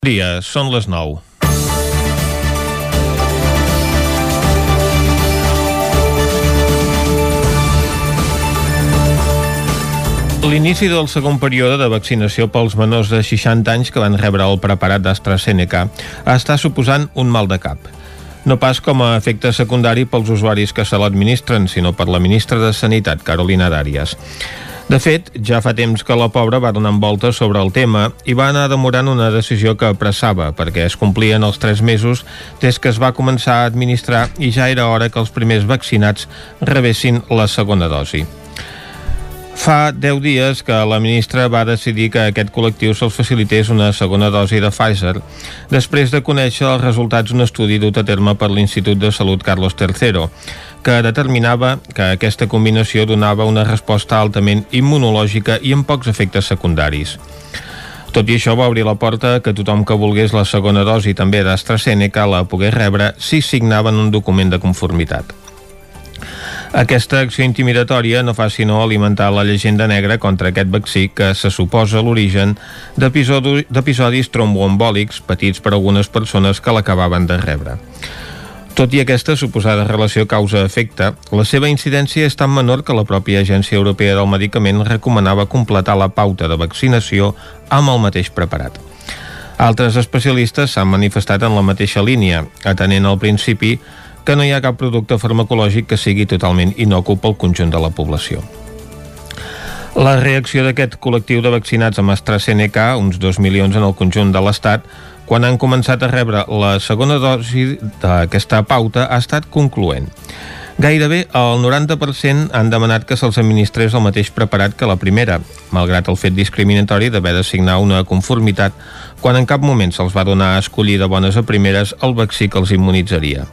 Dia, són les 9. L'inici del segon període de vaccinació pels menors de 60 anys que van rebre el preparat d'AstraZeneca està suposant un mal de cap. No pas com a efecte secundari pels usuaris que se l'administren, sinó per la ministra de Sanitat, Carolina Dàrias. De fet, ja fa temps que la pobra va donar voltes sobre el tema i va anar demorant una decisió que apressava perquè es complien els tres mesos des que es va començar a administrar i ja era hora que els primers vaccinats rebessin la segona dosi. Fa 10 dies que la ministra va decidir que aquest col·lectiu se'ls facilités una segona dosi de Pfizer després de conèixer els resultats d'un estudi dut a terme per l'Institut de Salut Carlos III que determinava que aquesta combinació donava una resposta altament immunològica i amb pocs efectes secundaris. Tot i això va obrir la porta que tothom que volgués la segona dosi també d'AstraZeneca la pogués rebre si signaven un document de conformitat. Aquesta acció intimidatòria no fa sinó alimentar la llegenda negra contra aquest vaccí que se suposa l'origen d'episodis tromboembòlics patits per algunes persones que l'acabaven de rebre. Tot i aquesta suposada relació causa-efecte, la seva incidència és tan menor que la pròpia Agència Europea del Medicament recomanava completar la pauta de vaccinació amb el mateix preparat. Altres especialistes s'han manifestat en la mateixa línia, atenent al principi que no hi ha cap producte farmacològic que sigui totalment inocu pel conjunt de la població. La reacció d'aquest col·lectiu de vaccinats amb AstraZeneca, uns 2 milions en el conjunt de l'Estat, quan han començat a rebre la segona dosi d'aquesta pauta, ha estat concloent. Gairebé el 90% han demanat que se'ls administrés el mateix preparat que la primera, malgrat el fet discriminatori d'haver de signar una conformitat quan en cap moment se'ls va donar a escollir de bones a primeres el vaccí que els immunitzaria.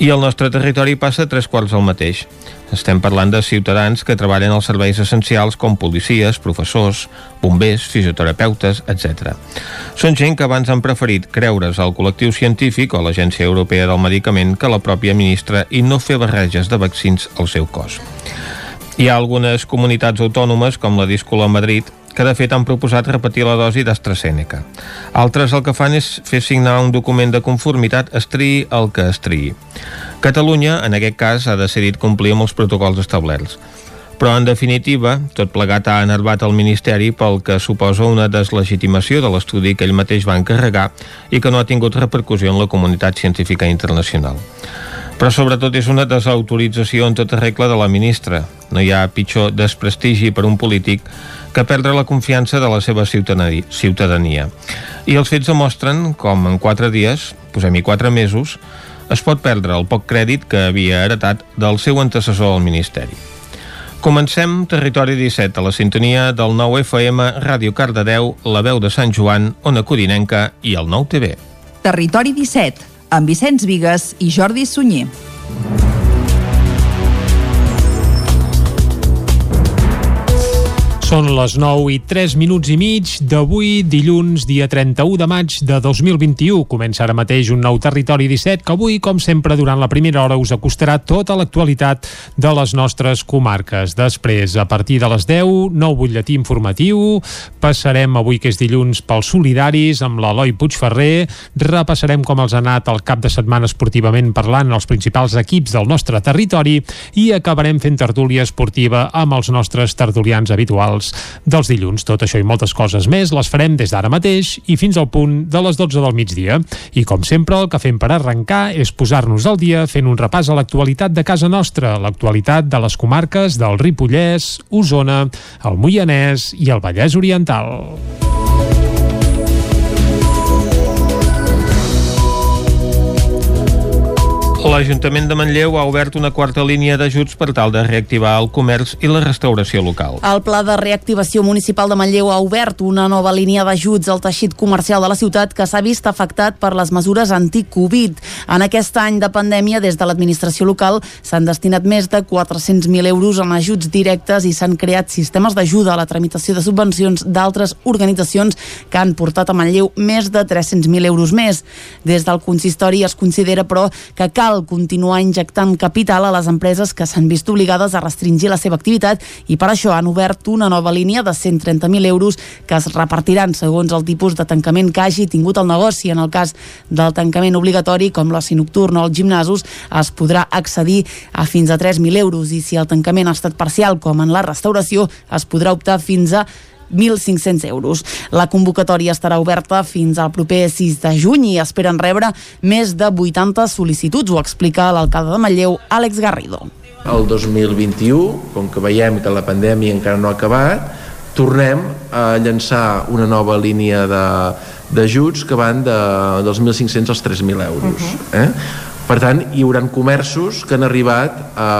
I el nostre territori passa tres quarts al mateix. Estem parlant de ciutadans que treballen als serveis essencials com policies, professors, bombers, fisioterapeutes, etc. Són gent que abans han preferit creure's al col·lectiu científic o l'Agència Europea del Medicament que la pròpia ministra i no fer barreges de vaccins al seu cos. Hi ha algunes comunitats autònomes, com la d'Iscola Madrid, que de fet han proposat repetir la dosi d'AstraZeneca. Altres el que fan és fer signar un document de conformitat estri el que estri. Catalunya, en aquest cas, ha decidit complir amb els protocols establerts. Però, en definitiva, tot plegat ha enervat el Ministeri pel que suposa una deslegitimació de l'estudi que ell mateix va encarregar i que no ha tingut repercussió en la comunitat científica internacional. Però sobretot és una desautorització en tota regla de la ministra. No hi ha pitjor desprestigi per un polític que perdre la confiança de la seva ciutadania. I els fets demostren com en quatre dies, posem-hi quatre mesos, es pot perdre el poc crèdit que havia heretat del seu antecessor al Ministeri. Comencem Territori 17 a la sintonia del 9 FM, Ràdio Cardedeu, La Veu de Sant Joan, Ona Codinenca i el 9 TV. Territori 17, amb Vicenç Vigues i Jordi Sunyer. Són les 9 i 3 minuts i mig d'avui, dilluns, dia 31 de maig de 2021. Comença ara mateix un nou Territori 17 que avui, com sempre, durant la primera hora us acostarà tota l'actualitat de les nostres comarques. Després, a partir de les 10, nou butlletí informatiu. Passarem avui, que és dilluns, pels solidaris amb l'Eloi Puigferrer. Repassarem com els ha anat el cap de setmana esportivament parlant els principals equips del nostre territori i acabarem fent tertúlia esportiva amb els nostres tertulians habituals habituals dels dilluns. Tot això i moltes coses més les farem des d'ara mateix i fins al punt de les 12 del migdia. I com sempre, el que fem per arrencar és posar-nos al dia fent un repàs a l'actualitat de casa nostra, l'actualitat de les comarques del Ripollès, Osona, el Moianès i el Vallès Oriental. L'Ajuntament de Manlleu ha obert una quarta línia d'ajuts per tal de reactivar el comerç i la restauració local. El Pla de Reactivació Municipal de Manlleu ha obert una nova línia d'ajuts al teixit comercial de la ciutat que s'ha vist afectat per les mesures anti-Covid. En aquest any de pandèmia, des de l'administració local, s'han destinat més de 400.000 euros en ajuts directes i s'han creat sistemes d'ajuda a la tramitació de subvencions d'altres organitzacions que han portat a Manlleu més de 300.000 euros més. Des del consistori es considera, però, que cal cal continuar injectant capital a les empreses que s'han vist obligades a restringir la seva activitat i per això han obert una nova línia de 130.000 euros que es repartiran segons el tipus de tancament que hagi tingut el negoci. En el cas del tancament obligatori, com l'oci nocturn o els gimnasos, es podrà accedir a fins a 3.000 euros i si el tancament ha estat parcial, com en la restauració, es podrà optar fins a 1.500 euros. La convocatòria estarà oberta fins al proper 6 de juny i esperen rebre més de 80 sol·licituds, ho explica l'alcalde de Manlleu, Àlex Garrido. El 2021, com que veiem que la pandèmia encara no ha acabat, tornem a llançar una nova línia d'ajuts que van de, dels 1.500 als 3.000 euros. Uh -huh. eh? Per tant, hi haurà comerços que han arribat a,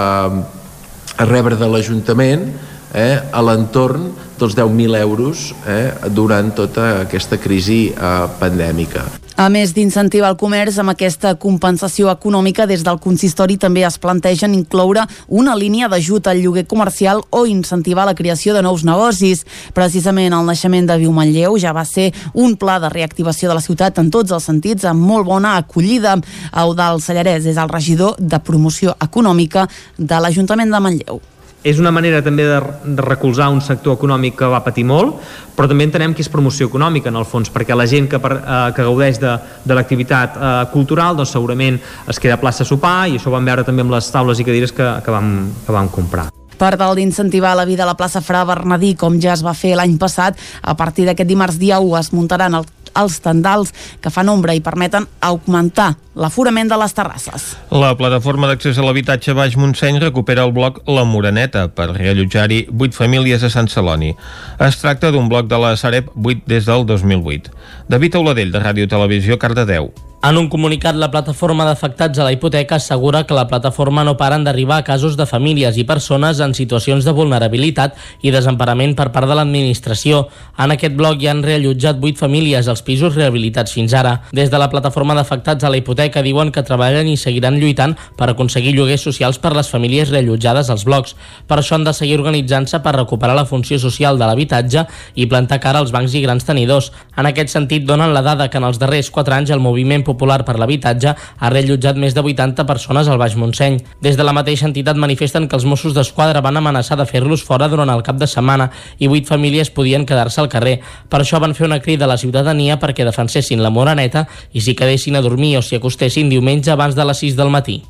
a rebre de l'Ajuntament eh, a l'entorn dels 10.000 euros eh, durant tota aquesta crisi eh, pandèmica. A més d'incentivar el comerç amb aquesta compensació econòmica, des del consistori també es plantegen incloure una línia d'ajut al lloguer comercial o incentivar la creació de nous negocis. Precisament el naixement de Viu Manlleu ja va ser un pla de reactivació de la ciutat en tots els sentits, amb molt bona acollida. Eudal Sallarès és el regidor de promoció econòmica de l'Ajuntament de Manlleu és una manera també de, de recolzar un sector econòmic que va patir molt, però també entenem que és promoció econòmica en el fons, perquè la gent que, per, eh, que gaudeix de, de l'activitat eh, cultural doncs segurament es queda a plaça a sopar i això ho vam veure també amb les taules i cadires que, que, vam, que vam comprar. Per tal d'incentivar la vida a la plaça Fra Bernadí, com ja es va fer l'any passat, a partir d'aquest dimarts dia 1 es muntaran el els tendals que fan ombra i permeten augmentar l'aforament de les terrasses. La plataforma d'accés a l'habitatge Baix Montseny recupera el bloc La Moreneta per reallotjar-hi 8 famílies a Sant Celoni. Es tracta d'un bloc de la Sareb 8 des del 2008. David Auladell, de Ràdio Televisió, Cardedeu. En un comunicat, la plataforma d'afectats a la hipoteca assegura que la plataforma no paren d'arribar a casos de famílies i persones en situacions de vulnerabilitat i desemparament per part de l'administració. En aquest bloc hi han reallotjat 8 famílies als pisos rehabilitats fins ara. Des de la plataforma d'afectats a la hipoteca diuen que treballen i seguiran lluitant per aconseguir lloguers socials per les famílies reallotjades als blocs. Per això han de seguir organitzant-se per recuperar la funció social de l'habitatge i plantar cara als bancs i grans tenidors. En aquest sentit, donen la dada que en els darrers 4 anys el moviment Popular per l'Habitatge ha reallotjat més de 80 persones al Baix Montseny. Des de la mateixa entitat manifesten que els Mossos d'Esquadra van amenaçar de fer-los fora durant el cap de setmana i vuit famílies podien quedar-se al carrer. Per això van fer una crida a la ciutadania perquè defensessin la Moraneta i s'hi quedessin a dormir o s'hi acostessin diumenge abans de les 6 del matí.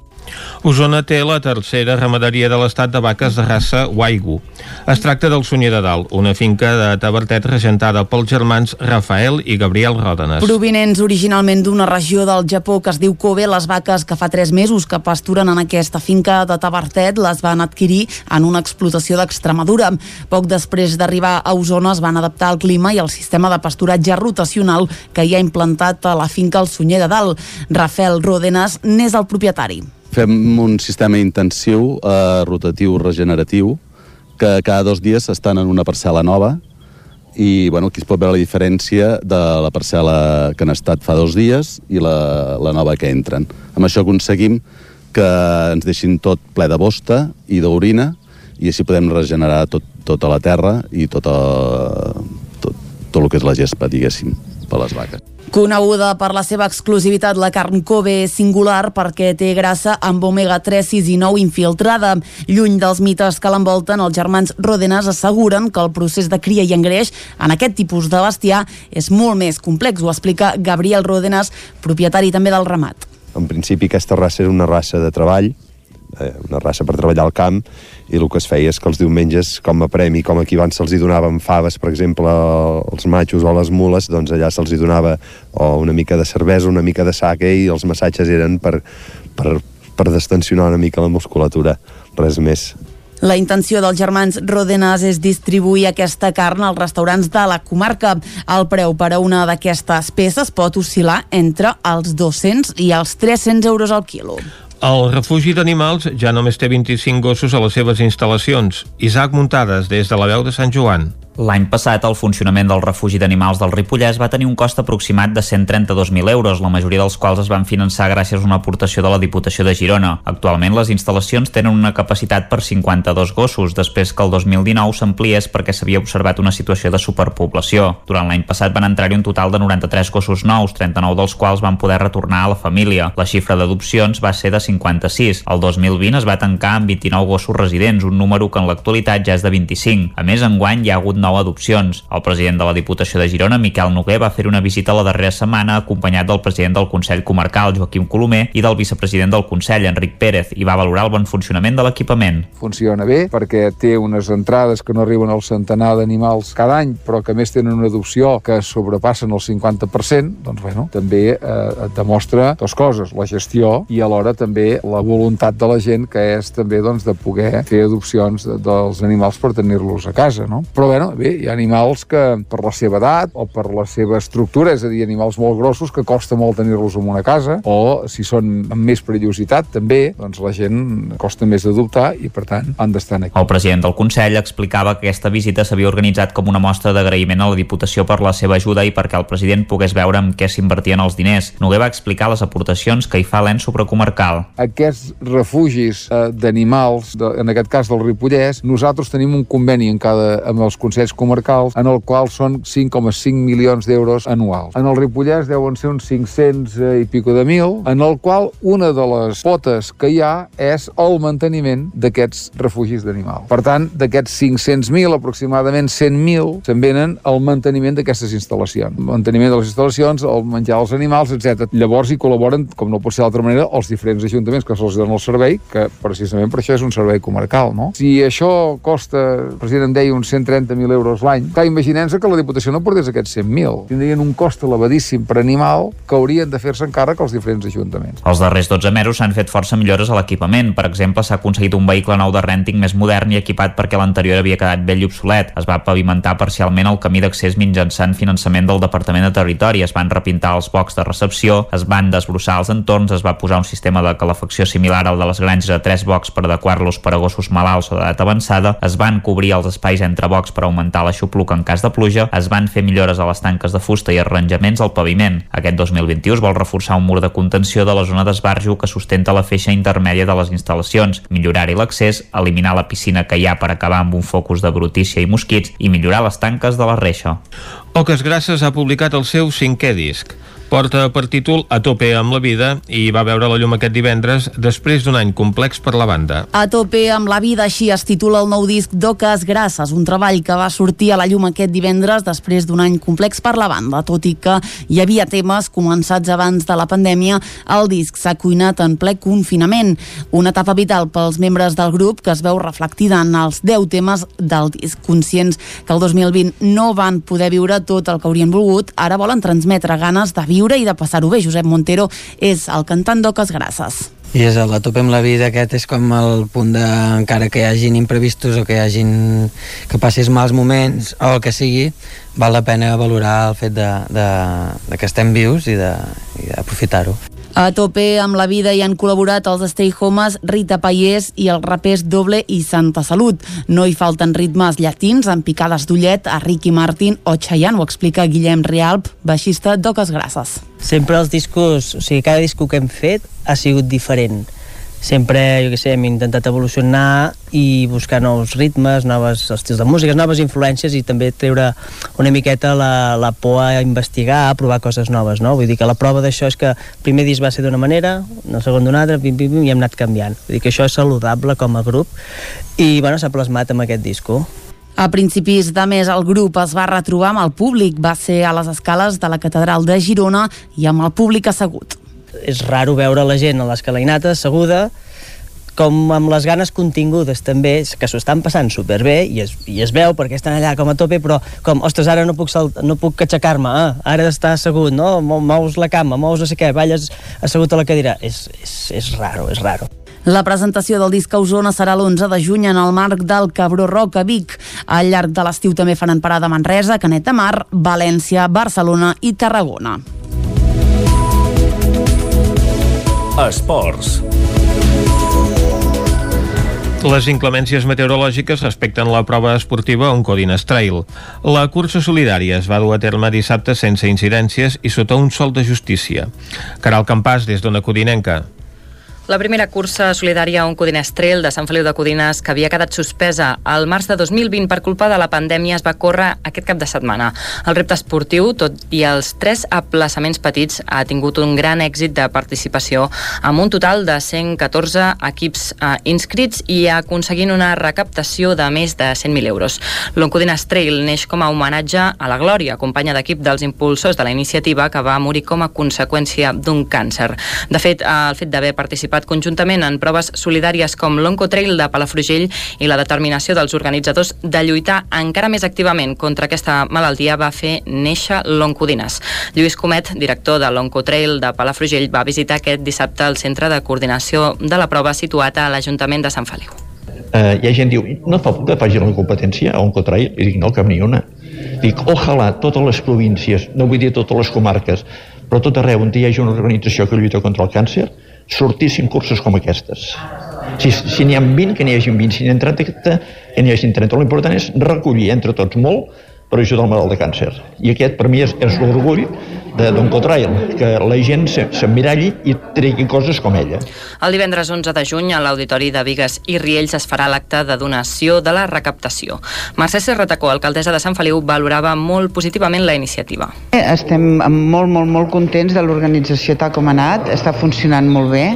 Osona té la tercera ramaderia de l'estat de vaques de raça Waigu. Es tracta del Sunyer de Dalt, una finca de Tabertet regentada pels germans Rafael i Gabriel Ròdenes. Provinents originalment d'una regió del Japó que es diu Kobe, les vaques que fa tres mesos que pasturen en aquesta finca de Tabertet les van adquirir en una explotació d'Extremadura. Poc després d'arribar a Osona es van adaptar al clima i al sistema de pasturatge rotacional que hi ha implantat a la finca El Sunyer de Dalt. Rafael Ròdenes n'és el propietari. Fem un sistema intensiu, eh, rotatiu, regeneratiu, que cada dos dies estan en una parcel·la nova i bueno, aquí es pot veure la diferència de la parcel·la que han estat fa dos dies i la, la nova que entren. Amb això aconseguim que ens deixin tot ple de bosta i d'orina i així podem regenerar tot, tota la terra i tota, tot, tot el que és la gespa, diguéssim, per les vaques. Coneguda per la seva exclusivitat, la carn Kobe és singular perquè té grassa amb omega-3, 6 i 9 infiltrada. Lluny dels mites que l'envolten, els germans Rodenas asseguren que el procés de cria i engreix en aquest tipus de bestiar és molt més complex. Ho explica Gabriel Rodenas, propietari també del ramat. En principi aquesta raça era una raça de treball, eh, una raça per treballar al camp i el que es feia és que els diumenges com a premi, com aquí abans se'ls donaven faves per exemple als matxos o les mules doncs allà se'ls donava o una mica de cervesa, una mica de sake i els massatges eren per, per, per destensionar una mica la musculatura res més la intenció dels germans Rodenas és distribuir aquesta carn als restaurants de la comarca. El preu per a una d'aquestes peces pot oscil·lar entre els 200 i els 300 euros al quilo. El refugi d'animals ja només té 25 gossos a les seves instal·lacions. Isaac Muntades, des de la veu de Sant Joan. L'any passat, el funcionament del refugi d'animals del Ripollès va tenir un cost aproximat de 132.000 euros, la majoria dels quals es van finançar gràcies a una aportació de la Diputació de Girona. Actualment, les instal·lacions tenen una capacitat per 52 gossos, després que el 2019 s'ampliés perquè s'havia observat una situació de superpoblació. Durant l'any passat van entrar-hi un total de 93 gossos nous, 39 dels quals van poder retornar a la família. La xifra d'adopcions va ser de 56. El 2020 es va tancar amb 29 gossos residents, un número que en l'actualitat ja és de 25. A més, enguany hi ha hagut nou adopcions. El president de la Diputació de Girona, Miquel Noguer, va fer una visita la darrera setmana acompanyat del president del Consell Comarcal, Joaquim Colomer, i del vicepresident del Consell, Enric Pérez, i va valorar el bon funcionament de l'equipament. Funciona bé perquè té unes entrades que no arriben al centenar d'animals cada any, però que més tenen una adopció que sobrepassen el 50%, doncs bueno, també eh, demostra dues coses, la gestió i alhora també la voluntat de la gent que és també doncs, de poder fer adopcions de, dels animals per tenir-los a casa, no? Però bueno, bé, hi ha animals que per la seva edat o per la seva estructura, és a dir, animals molt grossos que costa molt tenir-los en una casa, o si són amb més perillositat també, doncs la gent costa més d'adoptar i per tant han d'estar aquí. El president del Consell explicava que aquesta visita s'havia organitzat com una mostra d'agraïment a la Diputació per la seva ajuda i perquè el president pogués veure amb què s'invertien els diners. Noguer va explicar les aportacions que hi fa l'ENS supracomarcal. Aquests refugis eh, d'animals, en aquest cas del Ripollès, nosaltres tenim un conveni en cada, amb els Consells comarcals en el qual són 5,5 milions d'euros anuals. En el Ripollès deuen ser uns 500 eh, i pico de mil, en el qual una de les potes que hi ha és el manteniment d'aquests refugis d'animals. Per tant, d'aquests 500.000, aproximadament 100.000 se'n venen al manteniment d'aquestes instal·lacions. El manteniment de les instal·lacions, el menjar als animals, etc. Llavors hi col·laboren, com no pot ser d'altra manera, els diferents ajuntaments que se'ls donen el servei, que precisament per això és un servei comarcal, no? Si això costa, el president deia, uns 130.000 euros l'any, clar, imaginem-se que la Diputació no portés aquests 100.000. Tindrien un cost elevadíssim per animal que haurien de fer-se encàrrec als diferents ajuntaments. Els darrers 12 mesos s'han fet força millores a l'equipament. Per exemple, s'ha aconseguit un vehicle nou de rènting més modern i equipat perquè l'anterior havia quedat vell i obsolet. Es va pavimentar parcialment el camí d'accés mitjançant finançament del Departament de Territori, es van repintar els bocs de recepció, es van desbrossar els entorns, es va posar un sistema de calefacció similar al de les granges a tres bocs per adequar-los per a gossos malalts o d'edat avançada, es van cobrir els espais entre bocs per augmentar l'aixopluc en cas de pluja, es van fer millores a les tanques de fusta i arranjaments al paviment. Aquest 2021 es vol reforçar un mur de contenció de la zona d'esbarjo que sustenta la feixa intermèdia de les instal·lacions, millorar-hi l'accés, eliminar la piscina que hi ha per acabar amb un focus de brutícia i mosquits i millorar les tanques de la reixa. Oques Grasses ha publicat el seu cinquè disc. Porta per títol A tope amb la vida i va veure la llum aquest divendres després d'un any complex per la banda. A tope amb la vida, així es titula el nou disc d'Oques Grasses, un treball que va sortir a la llum aquest divendres després d'un any complex per la banda. Tot i que hi havia temes començats abans de la pandèmia, el disc s'ha cuinat en ple confinament. Una etapa vital pels membres del grup que es veu reflectida en els 10 temes del disc. Conscients que el 2020 no van poder viure tot el que haurien volgut, ara volen transmetre ganes de viure i de passar-ho bé. Josep Montero és el cantant d'Oques Grasses. I és el de tope amb la vida, aquest és com el punt de, encara que hi hagin imprevistos o que hi hagin, que passis mals moments o el que sigui, val la pena valorar el fet de, de, de que estem vius i d'aprofitar-ho. A tope amb la vida hi han col·laborat els Stay Homes, Rita Paiés i els rapers Doble i Santa Salut. No hi falten ritmes llatins amb picades d'ullet a Ricky Martin o Chayanne, ho explica Guillem Rialp, baixista d'Oques Grasses. Sempre els discos, o sigui, cada disco que hem fet ha sigut diferent sempre, jo què sé, hem intentat evolucionar i buscar nous ritmes, noves estils de música, noves influències i també treure una miqueta la, la por a investigar, a provar coses noves, no? Vull dir que la prova d'això és que el primer disc va ser d'una manera, el segon d'una altra, pim, pim, pim, i hem anat canviant. Vull dir que això és saludable com a grup i, bueno, s'ha plasmat amb aquest disco. A principis de mes el grup es va retrobar amb el públic, va ser a les escales de la catedral de Girona i amb el públic assegut és raro veure la gent a l'escalainata asseguda com amb les ganes contingudes també, que s'ho estan passant superbé i es, i es veu perquè estan allà com a tope, però com, ostres, ara no puc, no puc aixecar-me, ah, ara d'estar assegut, no? Mous la cama, mous no sé què, balles assegut a la cadira. És, és, és raro, és raro. La presentació del disc a Osona serà l'11 de juny en el marc del Cabró Rock a Vic. Al llarg de l'estiu també faran parada a Manresa, Canet de Mar, València, Barcelona i Tarragona. Esports. Les inclemències meteorològiques respecten la prova esportiva Oncodines Trail. La cursa solidària es va dur a terme dissabte sense incidències i sota un sol de justícia. Caral Campàs, des d'Ona Codinenca. La primera cursa solidària Oncodines Trail de Sant Feliu de Codines, que havia quedat suspesa al març de 2020 per culpa de la pandèmia, es va córrer aquest cap de setmana. El repte esportiu, tot i els tres aplaçaments petits, ha tingut un gran èxit de participació, amb un total de 114 equips eh, inscrits i aconseguint una recaptació de més de 100.000 euros. L'Oncodines Trail neix com a homenatge a la Glòria, companya d'equip dels impulsors de la iniciativa que va morir com a conseqüència d'un càncer. De fet, el fet d'haver participat participat conjuntament en proves solidàries com l'Oncotrail de Palafrugell i la determinació dels organitzadors de lluitar encara més activament contra aquesta malaltia va fer néixer l'Oncodines. Lluís Comet, director de l'Oncotrail de Palafrugell, va visitar aquest dissabte el centre de coordinació de la prova situat a l'Ajuntament de Sant Feliu. Uh, hi ha gent que diu, no fa por que faci la competència a Oncotrail? I dic, no, cap ni una. Dic, ojalà totes les províncies, no vull dir totes les comarques, però tot arreu on hi hagi una organització que lluita contra el càncer, sortissin curses com aquestes. Si, si n'hi ha 20, que n'hi hagi 20, si n'hi ha 30, que n'hi hagi 30. L'important és recollir entre tots molt per ajudar el malalt de càncer. I aquest, per mi, és, és l'orgull d'Oncotrail, que la gent s'emmiralli i tregui coses com ella. El divendres 11 de juny, a l'Auditori de Vigues i Riells es farà l'acte de donació de la recaptació. Mercè Serratacó, alcaldessa de Sant Feliu, valorava molt positivament la iniciativa. Estem molt, molt, molt contents de l'organització tal com ha anat, està funcionant molt bé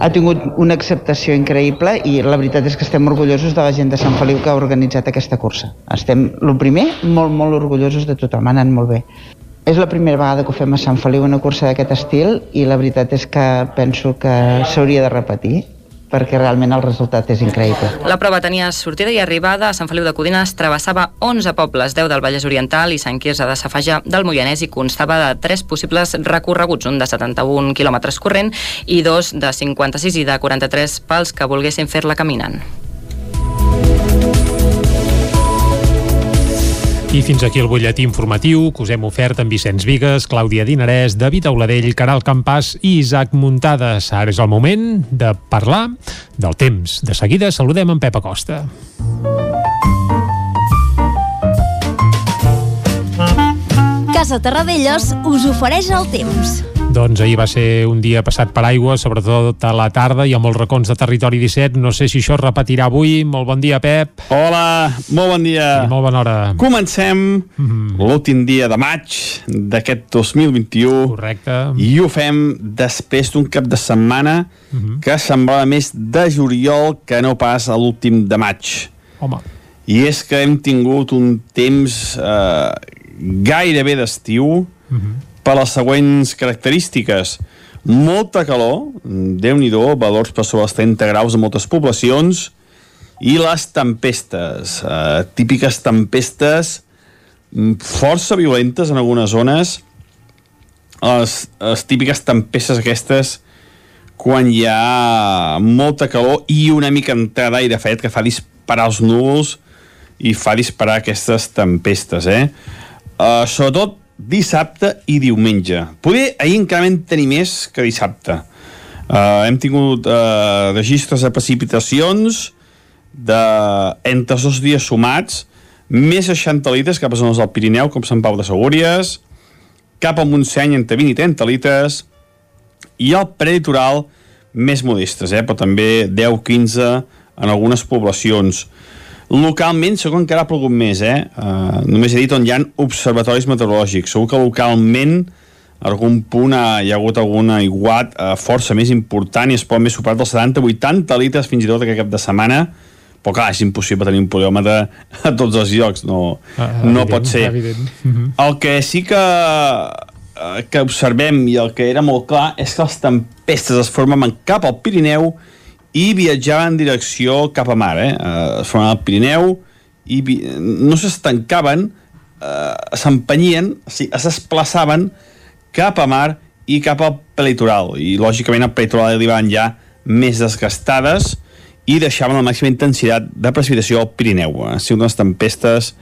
ha tingut una acceptació increïble i la veritat és que estem orgullosos de la gent de Sant Feliu que ha organitzat aquesta cursa. Estem, el primer, molt, molt orgullosos de tothom, ha anat molt bé. És la primera vegada que ho fem a Sant Feliu, una cursa d'aquest estil, i la veritat és que penso que s'hauria de repetir perquè realment el resultat és increïble. La prova tenia sortida i arribada a Sant Feliu de Codines, travessava 11 pobles, 10 del Vallès Oriental i Sant Quirze de Safaja del Moianès i constava de tres possibles recorreguts, un de 71 quilòmetres corrent i dos de 56 i de 43 pels que volguessin fer-la caminant. I fins aquí el butlletí informatiu que us hem ofert amb Vicenç Vigues, Clàudia Dinarès, David Auladell, Caral Campàs i Isaac Muntades. Ara és el moment de parlar del temps. De seguida saludem en Pep Acosta. Casa Terradellos us ofereix el temps. Doncs ahir va ser un dia passat per aigua, sobretot a la tarda i amb els racons de Territori 17. No sé si això es repetirà avui. Molt bon dia, Pep. Hola, molt bon dia. I molt bona hora. Comencem mm -hmm. l'últim dia de maig d'aquest 2021. Correcte. I ho fem després d'un cap de setmana mm -hmm. que semblava més de juliol que no pas a l'últim de maig. Home. I és que hem tingut un temps eh, gairebé d'estiu, mm -hmm per les següents característiques. Molta calor, déu nhi valors per sobre els 30 graus a moltes poblacions, i les tempestes, eh, típiques tempestes mm, força violentes en algunes zones, les, les típiques tempestes aquestes quan hi ha molta calor i una mica entrada d'aire fred que fa disparar els núvols i fa disparar aquestes tempestes, eh? Uh, sobretot dissabte i diumenge. Poder ahir encara vam tenir més que dissabte. Uh, hem tingut uh, registres de precipitacions de, entre dos dies sumats més 60 litres cap a zones del Pirineu com Sant Pau de Segúries cap al Montseny entre 20 i 30 litres i el prelitoral més modestes, eh? però també 10-15 en algunes poblacions Localment segur que encara ha plogut més, eh? Uh, només he dit on hi ha observatoris meteorològics. Segur que localment a algun punt ha, hi ha hagut algun aiguat uh, força més important i es pot més superar dels 70-80 litres fins i tot aquest cap de setmana però clar, és impossible tenir un poliòmetre a tots els llocs, no, ah, no evident, pot ser. Evident. Uh -huh. El que sí que, que observem i el que era molt clar és que les tempestes es formen cap al Pirineu i viatjava en direcció cap a mar, eh? Uh, es formaven al Pirineu i vi... no s'estancaven, eh, s'empenyien, o sigui, es desplaçaven cap a mar i cap al prelitoral. I, lògicament, al prelitoral arribaven ja més desgastades i deixaven la màxima intensitat de precipitació al Pirineu. Han sigut unes tempestes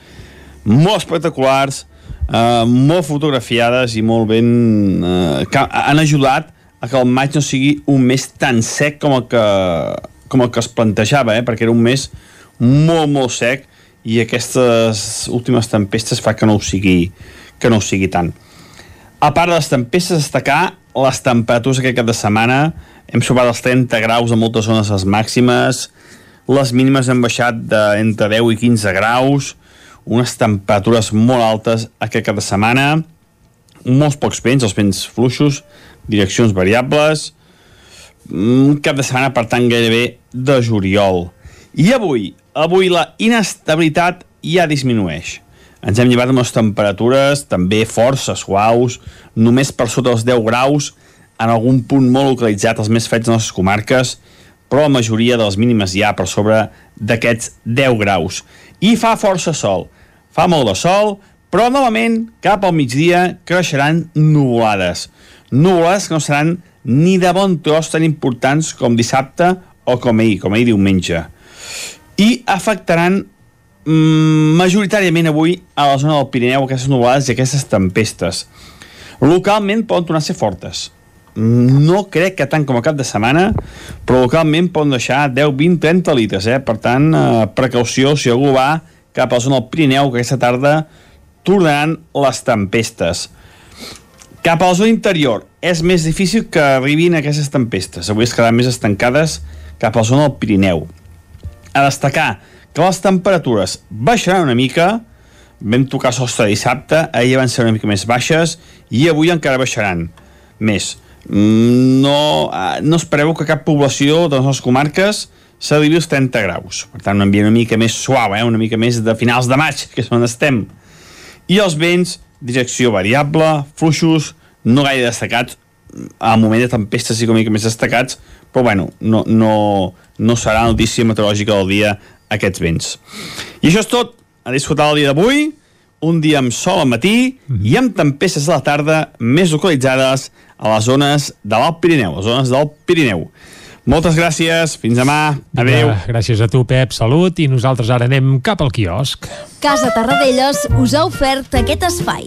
molt espectaculars, eh, molt fotografiades i molt ben... Eh, que han ajudat a que el maig no sigui un mes tan sec com el que com el que es plantejava, eh? perquè era un mes molt, molt sec i aquestes últimes tempestes fa que no ho sigui, que no ho sigui tant. A part de les tempestes, destacar les temperatures aquest cap de setmana. Hem sopat els 30 graus a moltes zones les màximes, les mínimes han baixat de entre 10 i 15 graus, unes temperatures molt altes aquest cap de setmana, molts pocs vents, els vents fluixos, direccions variables, un cap de setmana, per tant, gairebé de juliol. I avui, avui la inestabilitat ja disminueix. Ens hem llevat amb les temperatures també força suaus, només per sota dels 10 graus, en algun punt molt localitzat, els més fets de les nostres comarques, però la majoria de les mínimes ja per sobre d'aquests 10 graus. I fa força sol, fa molt de sol, però novament, cap al migdia, creixeran nuvolades. Nuvolades que no seran ni de bon tros tan importants com dissabte o com ahir, com ahir diumenge. I afectaran mm, majoritàriament avui a la zona del Pirineu aquestes nuvolades i aquestes tempestes. Localment poden tornar a ser fortes. No crec que tant com a cap de setmana, però localment poden deixar 10, 20, 30 litres, eh? Per tant, eh, precaució si algú va cap a la zona del Pirineu, que aquesta tarda tornaran les tempestes. Cap a la zona interior, és més difícil que arribin aquestes tempestes. Avui es quedaran més estancades cap a la zona del Pirineu. A destacar que les temperatures baixaran una mica, vam tocar sostre dissabte, ahir van ser una mica més baixes, i avui encara baixaran més. No, eh, no espereu que cap població de les nostres comarques s'arribi als 30 graus. Per tant, un ambient una mica més suau, eh? una mica més de finals de maig, que és on estem. I els vents, direcció variable, fluixos, no gaire destacats, al moment de tempestes sí una mica més destacats, però bueno, no, no, no serà notícia meteorològica del dia aquests vents. I això és tot. A disfrutar el dia d'avui, un dia amb sol al matí i amb tempestes a la tarda més localitzades a les zones de l'Alt Pirineu, les zones del Pirineu. Moltes gràcies, fins demà, adeu. Ja, gràcies a tu, Pep, salut, i nosaltres ara anem cap al quiosc. Casa Tarradellas us ha ofert aquest espai.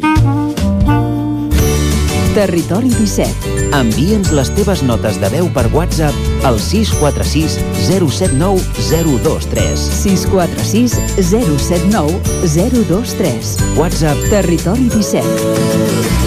Territori 17. Envia'ns les teves notes de veu per WhatsApp al 646 079 023. 646 079 023. WhatsApp Territori 17.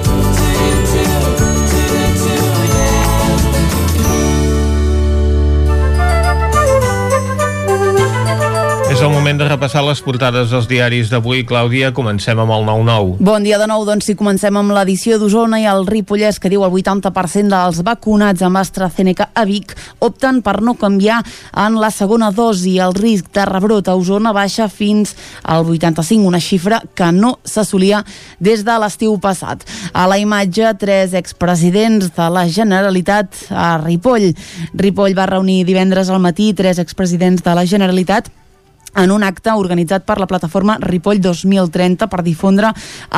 És el moment de repassar les portades dels diaris d'avui. Clàudia, comencem amb el 9-9. Bon dia de nou, doncs si comencem amb l'edició d'Osona i el Ripollès, que diu el 80% dels vacunats amb AstraZeneca a Vic opten per no canviar en la segona dosi. El risc de rebrot a Osona baixa fins al 85, una xifra que no s'assolia des de l'estiu passat. A la imatge, tres expresidents de la Generalitat a Ripoll. Ripoll va reunir divendres al matí tres expresidents de la Generalitat en un acte organitzat per la plataforma Ripoll 2030 per difondre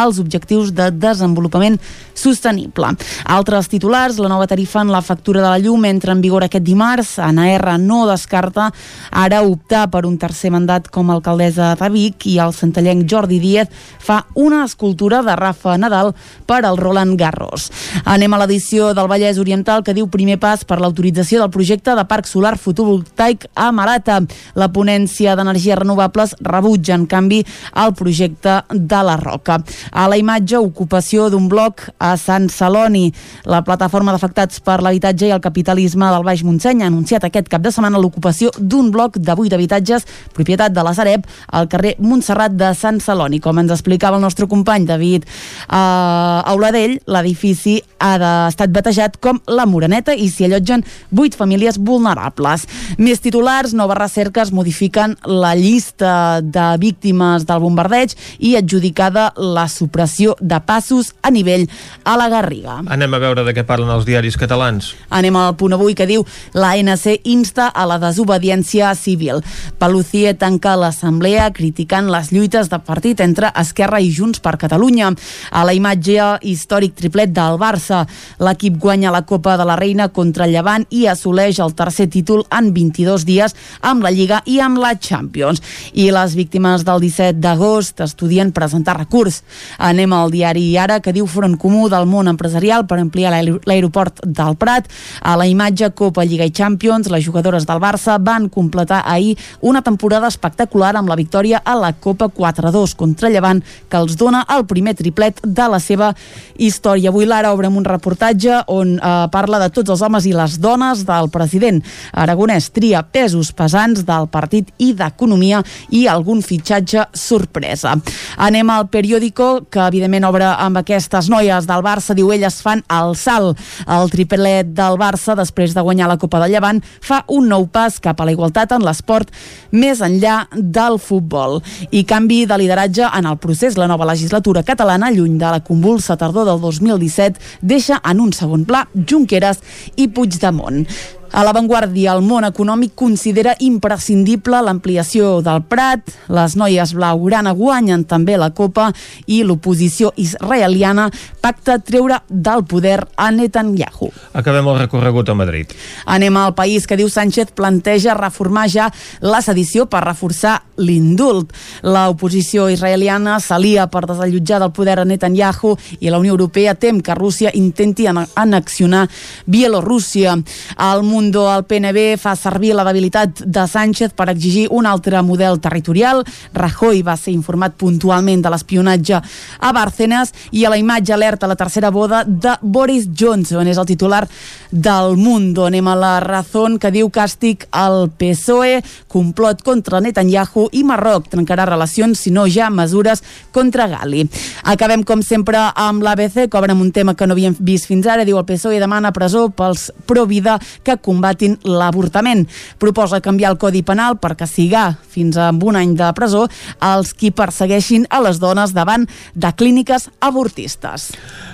els objectius de desenvolupament sostenible. Altres titulars, la nova tarifa en la factura de la llum entra en vigor aquest dimarts. ANR no descarta ara optar per un tercer mandat com a alcaldessa de Vic i el centellenc Jordi Díez fa una escultura de Rafa Nadal per al Roland Garros. Anem a l'edició del Vallès Oriental que diu primer pas per l'autorització del projecte de parc solar fotovoltaic a Marata. La ponència d'energia energies renovables rebutja, en canvi, el projecte de la Roca. A la imatge, ocupació d'un bloc a Sant Celoni. La plataforma d'afectats per l'habitatge i el capitalisme del Baix Montseny ha anunciat aquest cap de setmana l'ocupació d'un bloc de 8 habitatges, propietat de la Sareb, al carrer Montserrat de Sant Celoni. Com ens explicava el nostre company David uh, Auladell, l'edifici ha de, estat batejat com la Moreneta i s'hi allotgen 8 famílies vulnerables. Més titulars, noves recerques modifiquen la llista de víctimes del bombardeig i adjudicada la supressió de passos a nivell a la Garriga. Anem a veure de què parlen els diaris catalans. Anem al punt avui que diu l'ANC insta a la desobediència civil. Palucie tanca l'assemblea criticant les lluites de partit entre Esquerra i Junts per Catalunya. A la imatge històric triplet del Barça, l'equip guanya la Copa de la Reina contra el Llevant i assoleix el tercer títol en 22 dies amb la Lliga i amb la Champions. Champions. I les víctimes del 17 d'agost estudien presentar recurs. Anem al diari Ara, que diu Front Comú del món empresarial per ampliar l'aeroport del Prat. A la imatge Copa Lliga i Champions, les jugadores del Barça van completar ahir una temporada espectacular amb la victòria a la Copa 4-2 contra Llevant, que els dona el primer triplet de la seva història. Avui l'Ara obre un reportatge on eh, parla de tots els homes i les dones del president. Aragonès tria pesos pesants del partit i d'economia i algun fitxatge sorpresa. Anem al periòdico, que evidentment obre amb aquestes noies del Barça, diu elles fan el salt. El triplet del Barça, després de guanyar la Copa de Llevant, fa un nou pas cap a la igualtat en l'esport més enllà del futbol. I canvi de lideratge en el procés. La nova legislatura catalana, lluny de la convulsa tardor del 2017, deixa en un segon pla Junqueras i Puigdemont. A l'avantguàrdia, el món econòmic considera imprescindible l'ampliació del Prat, les noies blaugrana guanyen també la Copa i l'oposició israeliana pacta treure del poder a Netanyahu. Acabem el recorregut a Madrid. Anem al país que diu Sánchez planteja reformar ja la sedició per reforçar l'indult. L'oposició israeliana s'alia per desallotjar del poder a Netanyahu i la Unió Europea tem que Rússia intenti anexionar Bielorússia. Al Mundo, el PNB fa servir la debilitat de Sánchez per exigir un altre model territorial. Rajoy va ser informat puntualment de l'espionatge a Bárcenas i a la imatge alerta la tercera boda de Boris Johnson. És el titular del Mundo. Anem a la Razón que diu càstig al PSOE, complot contra Netanyahu i Marroc trencarà relacions, si no ja mesures contra Gali. Acabem, com sempre, amb l'ABC, que obre amb un tema que no havíem vist fins ara. Diu el PSOE demana presó pels pro-vida que combatin l'avortament. Proposa canviar el Codi Penal per castigar fins a un any de presó als qui persegueixin a les dones davant de clíniques avortistes.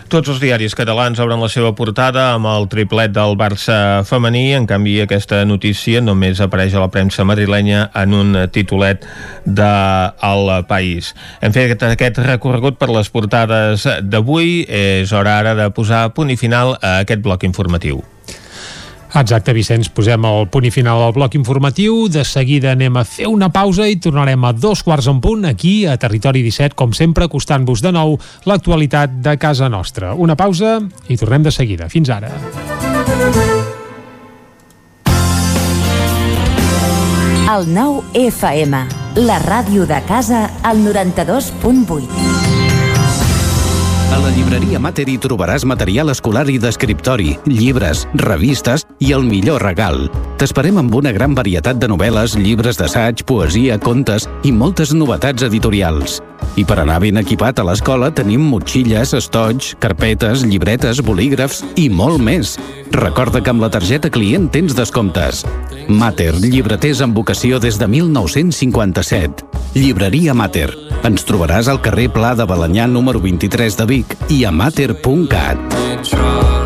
Tots els diaris catalans obren la seva portada amb el triplet del Barça femení, en canvi aquesta notícia només apareix a la premsa madrilenya en un titulet de El País. Hem fet aquest recorregut per les portades d'avui, és hora ara de posar punt i final a aquest bloc informatiu. Exacte, Vicenç, posem el punt i final al bloc informatiu. De seguida anem a fer una pausa i tornarem a dos quarts en punt aquí a Territori 17, com sempre, acostant-vos de nou l'actualitat de casa nostra. Una pausa i tornem de seguida. Fins ara. El nou FM, la ràdio de casa, al 92.8. A la llibreria Mater hi trobaràs material escolar i d'escriptori, llibres, revistes i el millor regal. T'esperem amb una gran varietat de novel·les, llibres d'assaig, poesia, contes i moltes novetats editorials. I per anar ben equipat a l'escola tenim motxilles, estoig, carpetes, llibretes, bolígrafs i molt més. Recorda que amb la targeta client tens descomptes. Mater, llibreters amb vocació des de 1957. Llibreria Mater. Ens trobaràs al carrer Pla de Balanyà número 23 de Vic i a mater.cat.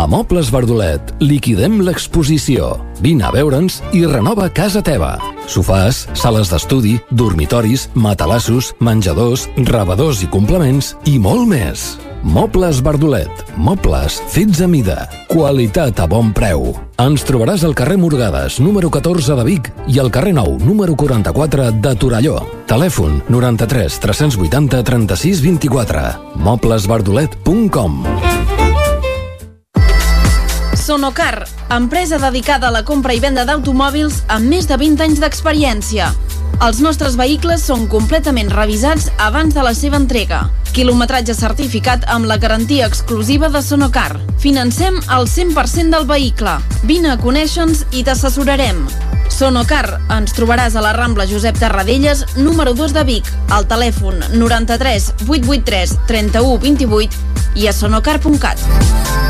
A Mobles Verdolet liquidem l'exposició. Vine a veure'ns i renova casa teva. Sofàs, sales d'estudi, dormitoris, matalassos, menjadors, rebedors i complements i molt més. Mobles Verdolet. Mobles fets a mida. Qualitat a bon preu. Ens trobaràs al carrer Morgades, número 14 de Vic i al carrer Nou, número 44 de Torelló. Telèfon 93 380 36 24. Moblesverdolet.com Sonocar, empresa dedicada a la compra i venda d'automòbils amb més de 20 anys d'experiència. Els nostres vehicles són completament revisats abans de la seva entrega. Quilometratge certificat amb la garantia exclusiva de Sonocar. Financem el 100% del vehicle. Vine a conèixer-nos i t'assessorarem. Sonocar, ens trobaràs a la Rambla Josep Tarradellas, número 2 de Vic, al telèfon 93 883 31 28 i a sonocar.cat.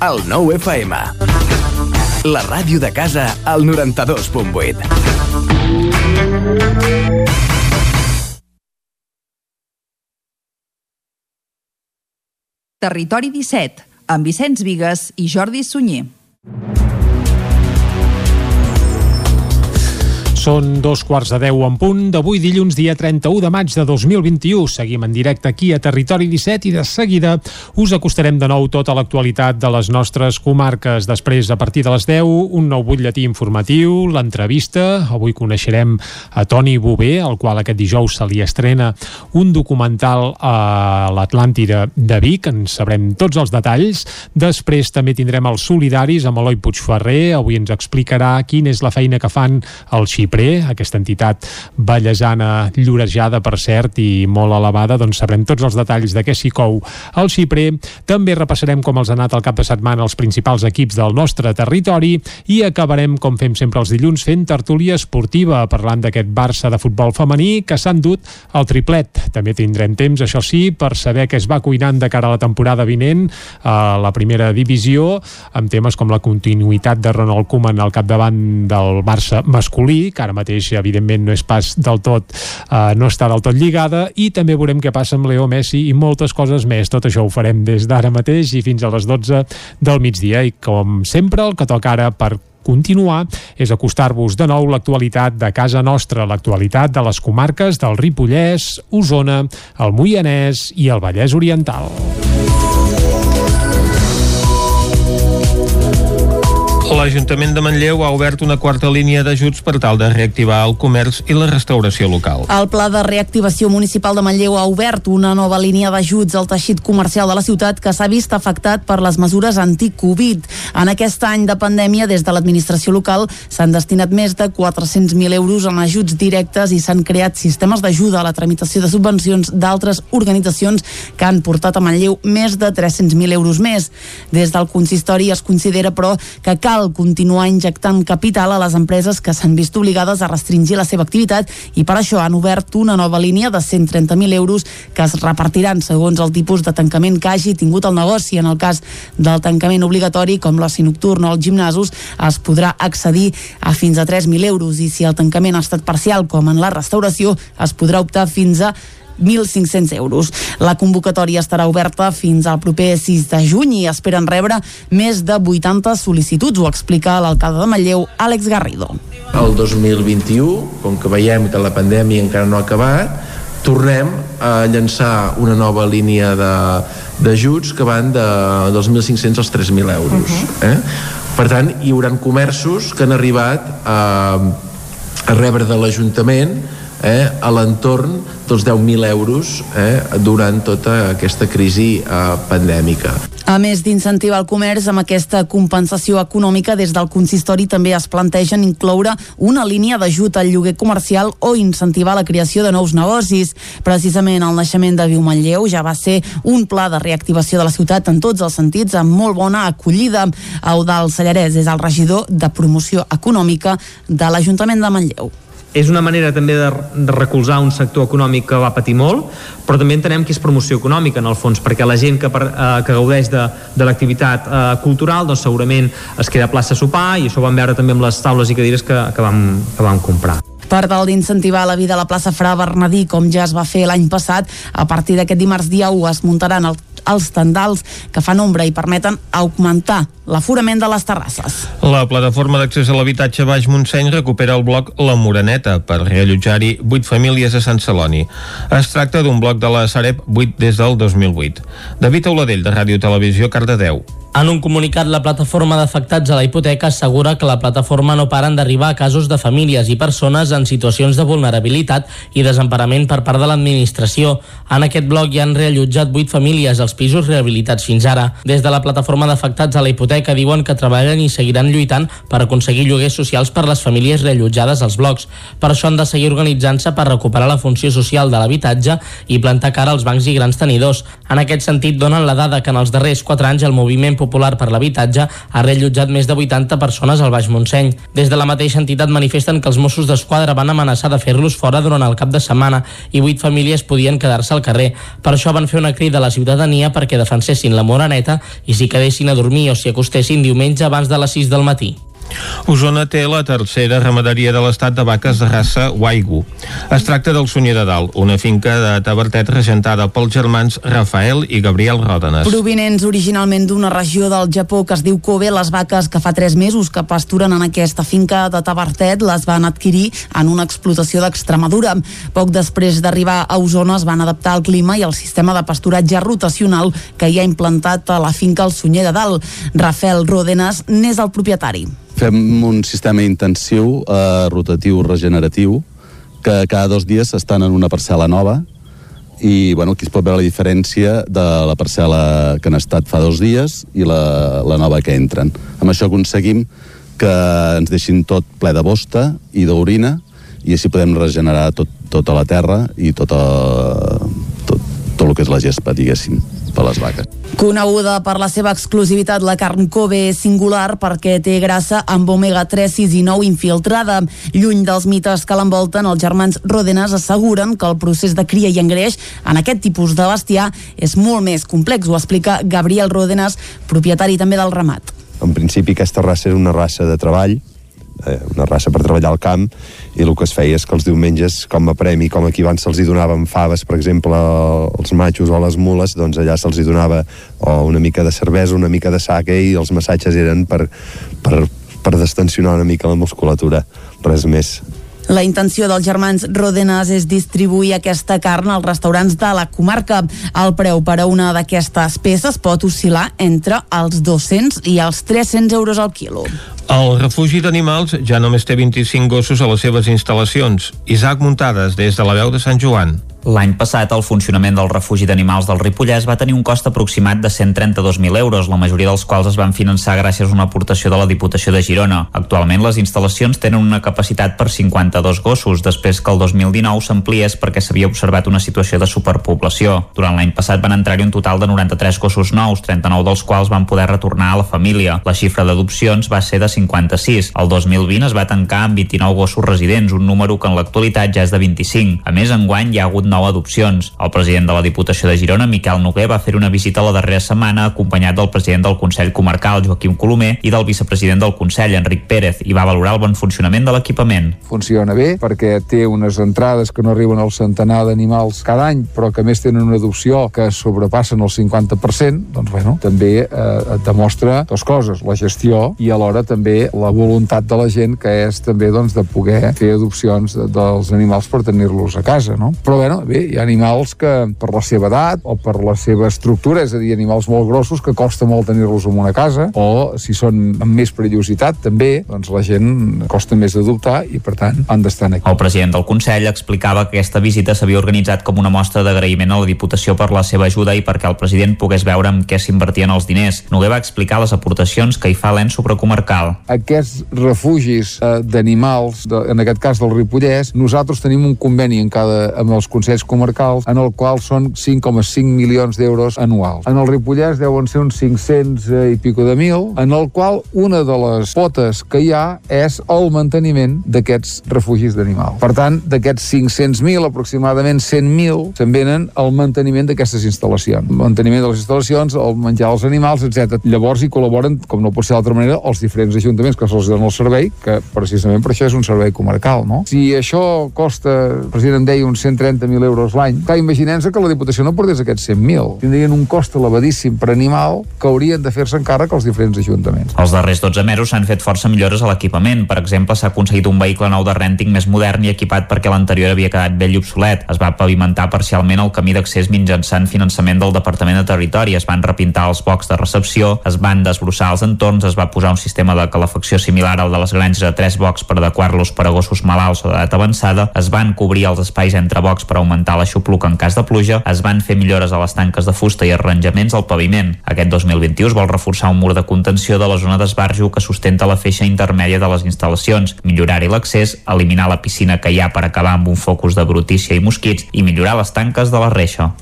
El nou FM. La ràdio de casa al 92.8. Territori 17, amb Vicenç Vigues i Jordi Sunyer. Són dos quarts de deu en punt d'avui dilluns dia 31 de maig de 2021. Seguim en directe aquí a Territori 17 i de seguida us acostarem de nou tota l'actualitat de les nostres comarques. Després, a partir de les 10, un nou butlletí informatiu, l'entrevista. Avui coneixerem a Toni Bové, al qual aquest dijous se li estrena un documental a l'Atlàntida de Vic. En sabrem tots els detalls. Després també tindrem els solidaris amb Eloi Puigferrer. Avui ens explicarà quina és la feina que fan el XIP Xiprer, aquesta entitat ballesana llorejada, per cert, i molt elevada, doncs sabrem tots els detalls de què s'hi cou al Xiprer. També repassarem com els ha anat el cap de setmana els principals equips del nostre territori i acabarem, com fem sempre els dilluns, fent tertúlia esportiva, parlant d'aquest Barça de futbol femení que s'han dut el triplet. També tindrem temps, això sí, per saber què es va cuinant de cara a la temporada vinent a la primera divisió, amb temes com la continuïtat de Ronald Koeman al capdavant del Barça masculí, que ara mateix evidentment no és pas del tot eh, no està del tot lligada i també veurem què passa amb Leo Messi i moltes coses més, tot això ho farem des d'ara mateix i fins a les 12 del migdia i com sempre el que toca ara per continuar és acostar-vos de nou l'actualitat de casa nostra, l'actualitat de les comarques del Ripollès, Osona, el Moianès i el Vallès Oriental. L'Ajuntament de Manlleu ha obert una quarta línia d'ajuts per tal de reactivar el comerç i la restauració local. El Pla de Reactivació Municipal de Manlleu ha obert una nova línia d'ajuts al teixit comercial de la ciutat que s'ha vist afectat per les mesures anti-Covid. En aquest any de pandèmia, des de l'administració local, s'han destinat més de 400.000 euros en ajuts directes i s'han creat sistemes d'ajuda a la tramitació de subvencions d'altres organitzacions que han portat a Manlleu més de 300.000 euros més. Des del consistori es considera, però, que cal cal continuar injectant capital a les empreses que s'han vist obligades a restringir la seva activitat i per això han obert una nova línia de 130.000 euros que es repartiran segons el tipus de tancament que hagi tingut el negoci. En el cas del tancament obligatori, com l'oci nocturn o els gimnasos, es podrà accedir a fins a 3.000 euros i si el tancament ha estat parcial, com en la restauració, es podrà optar fins a 1.500 euros. La convocatòria estarà oberta fins al proper 6 de juny i esperen rebre més de 80 sol·licituds, ho explica l'alcalde de Manlleu, Àlex Garrido. El 2021, com que veiem que la pandèmia encara no ha acabat, tornem a llançar una nova línia d'ajuts que van de 2.500 als 3.000 euros. Uh -huh. eh? Per tant, hi haurà comerços que han arribat a, a rebre de l'Ajuntament eh, a l'entorn dels 10.000 euros eh, durant tota aquesta crisi eh, pandèmica. A més d'incentivar el comerç amb aquesta compensació econòmica, des del consistori també es plantegen incloure una línia d'ajut al lloguer comercial o incentivar la creació de nous negocis. Precisament el naixement de Viu Manlleu ja va ser un pla de reactivació de la ciutat en tots els sentits, amb molt bona acollida. Eudal Sallarès és el regidor de promoció econòmica de l'Ajuntament de Manlleu és una manera també de, de recolzar un sector econòmic que va patir molt, però també entenem que és promoció econòmica en el fons, perquè la gent que, per, eh, que gaudeix de, de l'activitat eh, cultural doncs segurament es queda a plaça a sopar i això ho vam veure també amb les taules i cadires que, que, vam, que vam comprar. Per tal d'incentivar la vida a la plaça Fra Bernadí, com ja es va fer l'any passat, a partir d'aquest dimarts dia 1 es muntaran el els tendals que fan ombra i permeten augmentar l'aforament de les terrasses. La plataforma d'accés a l'habitatge Baix Montseny recupera el bloc La Moreneta per reallotjar-hi 8 famílies a Sant Celoni. Es tracta d'un bloc de la Sareb 8 des del 2008. David Auladell, de Ràdio Televisió, Cardedeu. En un comunicat, la plataforma d'afectats a la hipoteca assegura que la plataforma no paren d'arribar a casos de famílies i persones en situacions de vulnerabilitat i desemparament per part de l'administració. En aquest bloc hi han reallotjat 8 famílies als pisos rehabilitats fins ara. Des de la plataforma d'afectats a la hipoteca diuen que treballen i seguiran lluitant per aconseguir lloguers socials per les famílies reallotjades als blocs. Per això han de seguir organitzant-se per recuperar la funció social de l'habitatge i plantar cara als bancs i grans tenidors. En aquest sentit, donen la dada que en els darrers 4 anys el Moviment Popular per l'Habitatge ha reallotjat més de 80 persones al Baix Montseny. Des de la mateixa entitat manifesten que els Mossos d'Esquadra van amenaçar de fer-los fora durant el cap de setmana i 8 famílies podien quedar-se al carrer. Per això van fer una crida a la ciutadania perquè defensessin la Moraneta i s'hi quedessin a dormir o s'hi acostessin diumenge abans de les 6 del matí. Osona té la tercera ramaderia de l'estat de vaques de raça Waigu. Es tracta del Sunyer de Dalt, una finca de Tabertet regentada pels germans Rafael i Gabriel Ròdenes. Provinents originalment d'una regió del Japó que es diu Kobe, les vaques que fa 3 mesos que pasturen en aquesta finca de Tabertet les van adquirir en una explotació d'Extremadura. Poc després d'arribar a Osona es van adaptar al clima i al sistema de pasturatge rotacional que hi ha implantat a la finca El Sunyer de Dalt. Rafael Ròdenes n'és el propietari. Fem un sistema intensiu, eh, rotatiu, regeneratiu, que cada dos dies estan en una parcel·la nova i bueno, aquí es pot veure la diferència de la parcel·la que han estat fa dos dies i la, la nova que entren. Amb això aconseguim que ens deixin tot ple de bosta i d'orina i així podem regenerar tot, tota la terra i tota, tot, tot el que és la gespa, diguéssim, per les vaques. Coneguda per la seva exclusivitat, la carn Kobe és singular perquè té grassa amb omega-3, 6 i 9 infiltrada. Lluny dels mites que l'envolten, els germans Rodenes asseguren que el procés de cria i engreix en aquest tipus de bestiar és molt més complex. Ho explica Gabriel Rodenes, propietari també del ramat. En principi aquesta raça era una raça de treball, eh, una raça per treballar al camp i el que es feia és que els diumenges com a premi, com aquí abans se'ls donaven faves per exemple als matxos o a les mules doncs allà se'ls donava o una mica de cervesa, una mica de sake i els massatges eren per, per, per destensionar una mica la musculatura. Res més la intenció dels germans Rodenas és distribuir aquesta carn als restaurants de la comarca. El preu per a una d'aquestes peces pot oscil·lar entre els 200 i els 300 euros al quilo. El refugi d'animals ja només té 25 gossos a les seves instal·lacions. Isaac Muntades, des de la veu de Sant Joan. L'any passat, el funcionament del refugi d'animals del Ripollès va tenir un cost aproximat de 132.000 euros, la majoria dels quals es van finançar gràcies a una aportació de la Diputació de Girona. Actualment, les instal·lacions tenen una capacitat per 52 gossos, després que el 2019 s'ampliés perquè s'havia observat una situació de superpoblació. Durant l'any passat van entrar-hi un total de 93 gossos nous, 39 dels quals van poder retornar a la família. La xifra d'adopcions va ser de 56. El 2020 es va tancar amb 29 gossos residents, un número que en l'actualitat ja és de 25. A més, enguany hi ha hagut nou adopcions. El president de la Diputació de Girona, Miquel Noguer, va fer una visita la darrera setmana acompanyat del president del Consell Comarcal, Joaquim Colomer, i del vicepresident del Consell, Enric Pérez, i va valorar el bon funcionament de l'equipament. Funciona bé perquè té unes entrades que no arriben al centenar d'animals cada any, però que més tenen una adopció que sobrepassen el 50%, doncs bueno, també eh, et demostra dues coses, la gestió i alhora també la voluntat de la gent que és també doncs, de poder fer adopcions de, dels animals per tenir-los a casa, no? Però bueno, bé, hi ha animals que per la seva edat o per la seva estructura, és a dir, animals molt grossos que costa molt tenir-los en una casa, o si són amb més perillositat també, doncs la gent costa més d'adoptar i per tant han d'estar aquí. El president del Consell explicava que aquesta visita s'havia organitzat com una mostra d'agraïment a la Diputació per la seva ajuda i perquè el president pogués veure amb què s'invertien els diners. Noguer va explicar les aportacions que hi fa l'ENS supracomarcal. Aquests refugis eh, d'animals, de, en aquest cas del Ripollès, nosaltres tenim un conveni en cada, amb els consells comarcals en el qual són 5,5 milions d'euros anuals. En el Ripollès deuen ser uns 500 eh, i pico de mil, en el qual una de les potes que hi ha és el manteniment d'aquests refugis d'animals. Per tant, d'aquests 500.000, aproximadament 100.000 se'n venen al manteniment d'aquestes instal·lacions. El manteniment de les instal·lacions, el menjar als animals, etc. Llavors hi col·laboren, com no pot ser d'altra manera, els diferents ajuntaments que se'ls donen el servei, que precisament per això és un servei comarcal, no? Si això costa, el president em deia, uns 130.000 200.000 euros l'any. Clar, imaginem-se que la Diputació no portés aquests 100.000. Tindrien un cost elevadíssim per animal que haurien de fer-se encàrrec els diferents ajuntaments. Els darrers 12 mesos s'han fet força millores a l'equipament. Per exemple, s'ha aconseguit un vehicle nou de rènting més modern i equipat perquè l'anterior havia quedat vell i obsolet. Es va pavimentar parcialment el camí d'accés mitjançant finançament del Departament de Territori, es van repintar els bocs de recepció, es van desbrossar els entorns, es va posar un sistema de calefacció similar al de les granges a tres bocs per adequar-los per a gossos malalts o d'edat avançada, es van cobrir els espais entre bocs per augmentar l'aixopluc en cas de pluja, es van fer millores a les tanques de fusta i arranjaments al paviment. Aquest 2021 es vol reforçar un mur de contenció de la zona d'esbarjo que sustenta la feixa intermèdia de les instal·lacions, millorar-hi l'accés, eliminar la piscina que hi ha per acabar amb un focus de brutícia i mosquits i millorar les tanques de la reixa.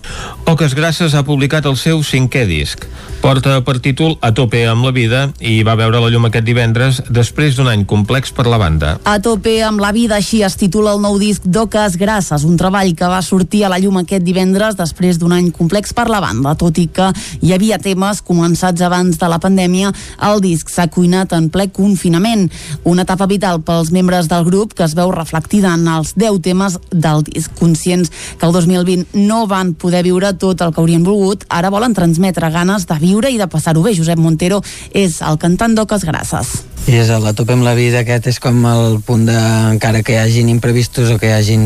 Oques Grasses ha publicat el seu cinquè disc. Porta per títol A tope amb la vida i va veure la llum aquest divendres després d'un any complex per la banda. A tope amb la vida, així es titula el nou disc d'Oques Grasses, un treball que va sortir a la llum aquest divendres després d'un any complex per la banda. Tot i que hi havia temes començats abans de la pandèmia, el disc s'ha cuinat en ple confinament. Una etapa vital pels membres del grup que es veu reflectida en els 10 temes del disc. Conscients que el 2020 no van poder viure tot el que haurien volgut, ara volen transmetre ganes de viure i de passar-ho bé. Josep Montero és el cantant d'Oques Grasses. I és el tope amb la vida, aquest és com el punt de, encara que hi hagin imprevistos o que hi hagin,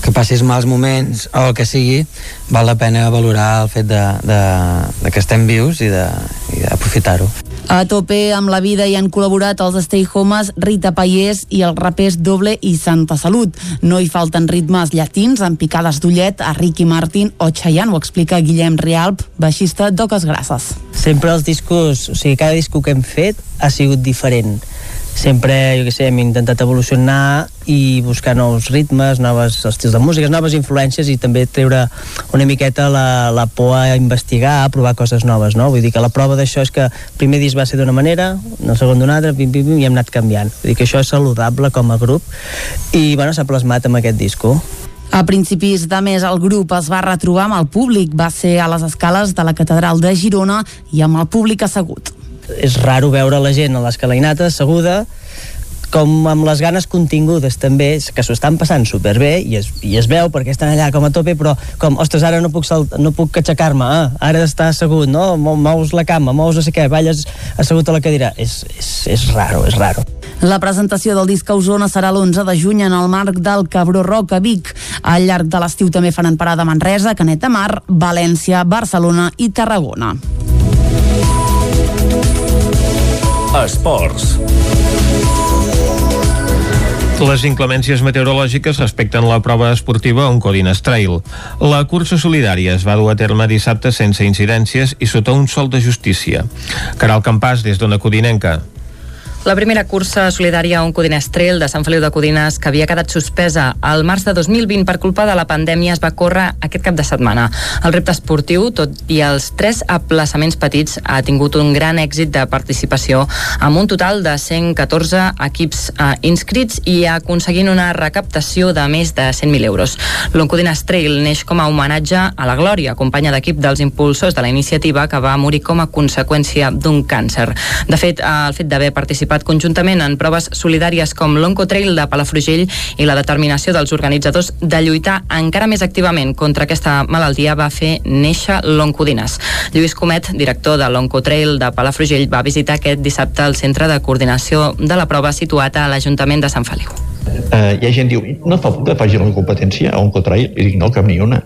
que passis mals moments o el que sigui, val la pena valorar el fet de, de, de que estem vius i d'aprofitar-ho. A tope amb la vida hi han col·laborat els Stay Homes, Rita Paiés i els rapers Doble i Santa Salut. No hi falten ritmes llatins amb picades d'ullet a Ricky Martin o Chayanne, ho explica Guillem Rialp, baixista d'Oques Grasses. Sempre els discos, o sigui, cada disco que hem fet ha sigut diferent sempre, jo què sé, hem intentat evolucionar i buscar nous ritmes, noves estils de música, noves influències i també treure una miqueta la, la por a investigar, a provar coses noves, no? Vull dir que la prova d'això és que el primer disc va ser d'una manera, el segon d'una altra, pim, pim, pim, i hem anat canviant. Vull dir que això és saludable com a grup i, bueno, s'ha plasmat amb aquest disco. A principis de mes el grup es va retrobar amb el públic, va ser a les escales de la Catedral de Girona i amb el públic assegut és raro veure la gent a l'escalainata asseguda com amb les ganes contingudes també, que s'ho estan passant superbé i es, i es veu perquè estan allà com a tope, però com, ostres, ara no puc, salt, no puc aixecar-me, ah, ara està assegut, no? Mous la cama, mous no sé què, balles assegut a la cadira. És, és, és raro, és raro. La presentació del disc a Osona serà l'11 de juny en el marc del Cabró Rock a Vic. Al llarg de l'estiu també faran parada a Manresa, Canet de Mar, València, Barcelona i Tarragona. Esports. Les inclemències meteorològiques respecten la prova esportiva Oncodines Trail. La cursa solidària es va dur a terme dissabte sense incidències i sota un sol de justícia. Caral Campàs, des d'Ona Codinenca. La primera cursa solidària On Codines Trail de Sant Feliu de Codines, que havia quedat suspesa al març de 2020 per culpa de la pandèmia, es va córrer aquest cap de setmana. El repte esportiu, tot i els tres aplaçaments petits, ha tingut un gran èxit de participació amb un total de 114 equips eh, inscrits i aconseguint una recaptació de més de 100.000 euros. L'Oncodines Trail neix com a homenatge a la Glòria, companya d'equip dels impulsors de la iniciativa que va morir com a conseqüència d'un càncer. De fet, el fet d'haver participat participat conjuntament en proves solidàries com l'Oncotrail de Palafrugell i la determinació dels organitzadors de lluitar encara més activament contra aquesta malaltia va fer néixer l'Oncodines. Lluís Comet, director de l'Oncotrail de Palafrugell, va visitar aquest dissabte el centre de coordinació de la prova situat a l'Ajuntament de Sant Feliu. Uh, hi ha gent que diu, no fa que faci la competència a Oncotrail? I dic, no, cap ni una.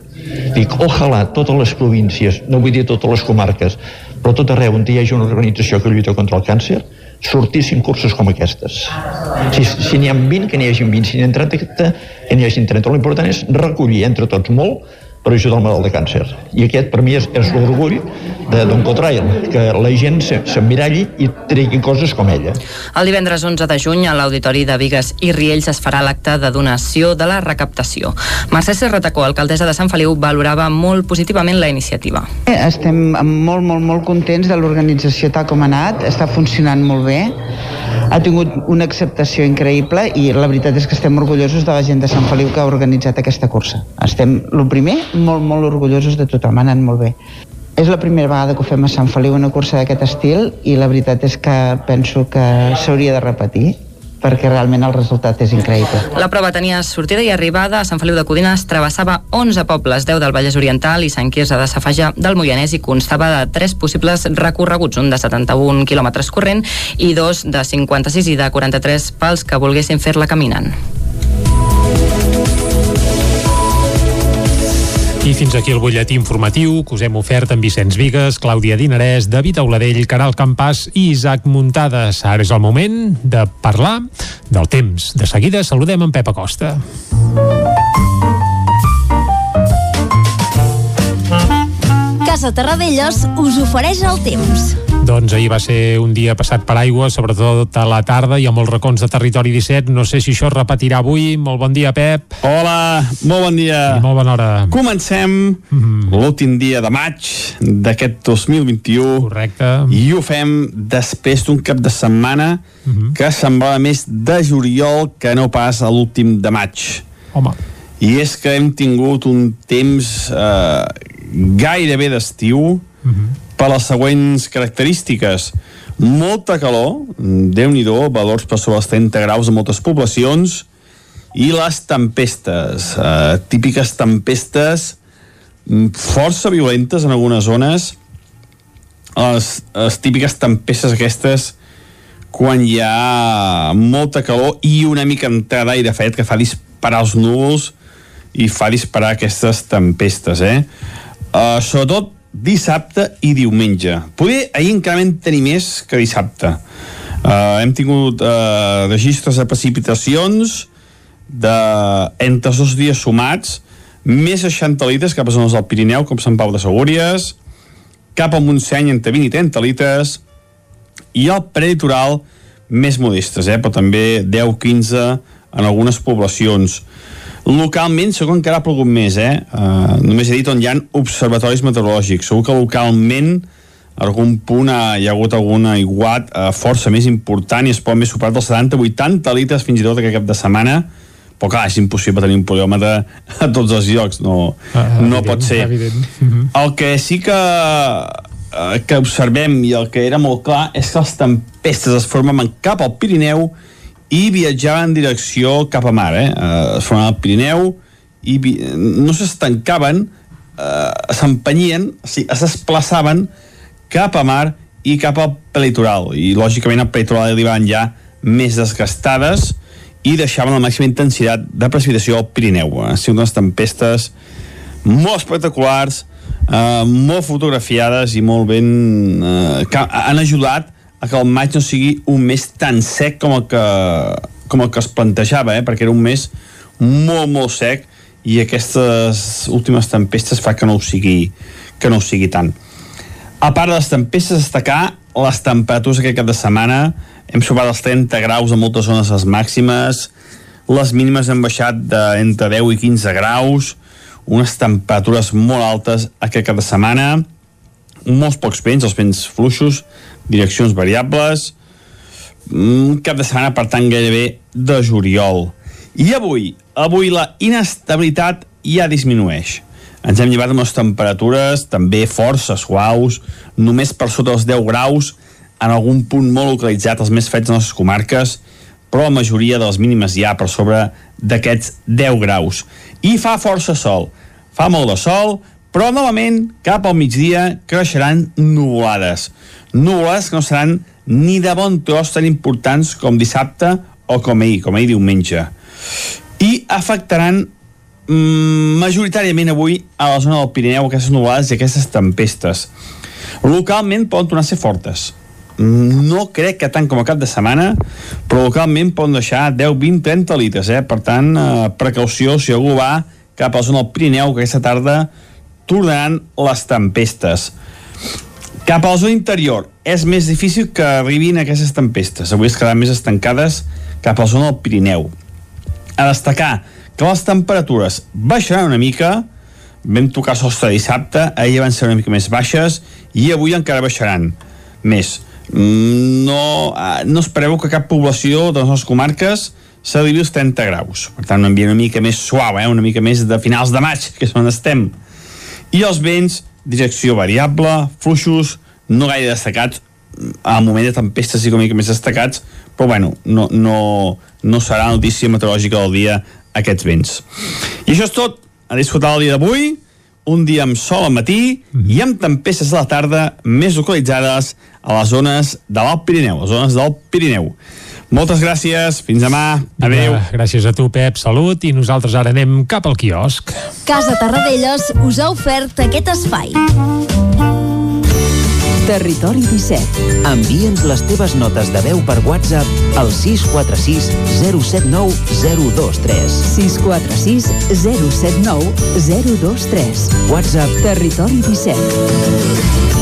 Dic, ojalà totes les províncies, no vull dir totes les comarques, però tot arreu on hi hagi una organització que lluita contra el càncer, sortissin curses com aquestes. Si, si n'hi ha 20, que n'hi hagi 20, si n'hi ha 30, que n'hi hagi 30. L'important és recollir entre tots molt per ajudar el malalt de càncer. I aquest, per mi, és, és l'orgull d'Oncotrail, que la gent s'emmiralli i tregui coses com ella. El divendres 11 de juny, a l'Auditori de Vigues i Riells es farà l'acte de donació de la recaptació. Mercè Serratacó, alcaldessa de Sant Feliu, valorava molt positivament la iniciativa. Estem molt, molt, molt contents de l'organització tal com ha anat, està funcionant molt bé ha tingut una acceptació increïble i la veritat és que estem orgullosos de la gent de Sant Feliu que ha organitzat aquesta cursa. Estem, el primer, molt, molt orgullosos de tothom, ha anat molt bé. És la primera vegada que ho fem a Sant Feliu, una cursa d'aquest estil, i la veritat és que penso que s'hauria de repetir perquè realment el resultat és increïble. La prova tenia sortida i arribada a Sant Feliu de Codines, travessava 11 pobles, 10 del Vallès Oriental i Sant Quirze de Safaja del Moianès i constava de tres possibles recorreguts, un de 71 quilòmetres corrent i dos de 56 i de 43 pels que volguessin fer-la caminant. I fins aquí el butlletí informatiu que us hem ofert amb Vicenç Vigues, Clàudia Dinarès, David Auladell, Caral Campàs i Isaac Muntades. Ara és el moment de parlar del temps. De seguida saludem en Pep Acosta. Casa Terradellos us ofereix el temps. Doncs ahir va ser un dia passat per aigua, sobretot a la tarda i a molts racons de territori 17. No sé si això es repetirà avui. Molt bon dia, Pep. Hola, molt bon dia. I molt bona hora. Comencem mm -hmm. l'últim dia de maig d'aquest 2021. Correcte. I ho fem després d'un cap de setmana mm -hmm. que semblava més de juliol que no pas a l'últim de maig. Home. I és que hem tingut un temps eh, gairebé d'estiu, mm -hmm per les següents característiques. Molta calor, déu nhi valors per sobre els 30 graus en moltes poblacions, i les tempestes, eh, típiques tempestes força violentes en algunes zones, les, les típiques tempestes aquestes quan hi ha molta calor i una mica entrada d'aire fred que fa disparar els núvols i fa disparar aquestes tempestes, eh? Uh, sobretot dissabte i diumenge. Poder ahir encara vam tenir més que dissabte. Uh, hem tingut uh, registres de precipitacions de, entre els dos dies sumats més 60 litres cap a zones del Pirineu com Sant Pau de Segúries cap al Montseny entre 20 i 30 litres i el prelitoral més modestes, eh? però també 10-15 en algunes poblacions Localment segur que encara ha plogut més, eh? Uh, només he dit on hi ha observatoris meteorològics. Segur que localment algun punt ha, hi ha hagut algun aiguat uh, força més important i es pot més superar dels 70-80 litres fins i tot aquest cap de setmana però clar, és impossible tenir un poliòmetre a tots els llocs, no, ah, no evident, pot ser. Evident. Uh. El que sí que, uh, que observem i el que era molt clar és que les tempestes es formen cap al Pirineu i viatjava en direcció cap a mar, eh? Uh, es formava al Pirineu i vi... no s'estancaven, eh, s'empenyien, o sigui, es desplaçaven cap a mar i cap al prelitoral. I, lògicament, al prelitoral arribaven ja més desgastades i deixaven la màxima intensitat de precipitació al Pirineu. Han sigut unes tempestes molt espectaculars, eh, molt fotografiades i molt ben... Eh, que han ajudat a que el maig no sigui un mes tan sec com el que, com el que es plantejava, eh? perquè era un mes molt, molt sec i aquestes últimes tempestes fa que no ho sigui, que no ho sigui tant. A part de les tempestes, destacar les temperatures aquest cap de setmana. Hem sopat els 30 graus a moltes zones les màximes, les mínimes han baixat de entre 10 i 15 graus, unes temperatures molt altes aquest cap de setmana, molts pocs vents, els vents fluixos, direccions variables, un cap de setmana, per tant, gairebé de juliol. I avui, avui la inestabilitat ja disminueix. Ens hem llevat amb les temperatures també força suaus, només per sota dels 10 graus, en algun punt molt localitzat, els més freds en les comarques, però la majoria de les mínimes ja per sobre d'aquests 10 graus. I fa força sol. Fa molt de sol, però novament cap al migdia creixeran nuvolades. Nuvolades que no seran ni de bon tros tan importants com dissabte o com ahir, com ahir diumenge. I afectaran mm, majoritàriament avui a la zona del Pirineu aquestes nuvolades i aquestes tempestes. Localment poden tornar a ser fortes. No crec que tant com a cap de setmana, però localment poden deixar 10, 20, 30 litres, eh? Per tant, eh, precaució si algú va cap a la zona del Pirineu, que aquesta tarda tornaran les tempestes. Cap a la zona interior és més difícil que arribin aquestes tempestes. Avui es quedaran més estancades cap a la zona del Pirineu. A destacar que les temperatures baixaran una mica, vam tocar sostre dissabte, ahir van ser una mica més baixes i avui encara baixaran més. Mm, no, eh, no espereu que cap població de les nostres comarques s'arribi als 30 graus. Per tant, un ambient una mica més suau, eh? una mica més de finals de maig, que és on estem i els vents, direcció variable, fluixos, no gaire destacats, al moment de tempestes i com més destacats, però bueno, no, no, no serà notícia meteorològica del dia aquests vents. I això és tot. A disfrutar el dia d'avui, un dia amb sol al matí i amb tempestes a la tarda més localitzades a les zones de l'Alt Pirineu, les zones del Pirineu. Moltes gràcies, fins demà, adeu. Gràcies a tu, Pep, salut, i nosaltres ara anem cap al quiosc. Casa Tarradellas us ha ofert aquest espai. Territori 17. Envia'ns les teves notes de veu per WhatsApp al 646 079 023. 646 079 023. WhatsApp Territori 17.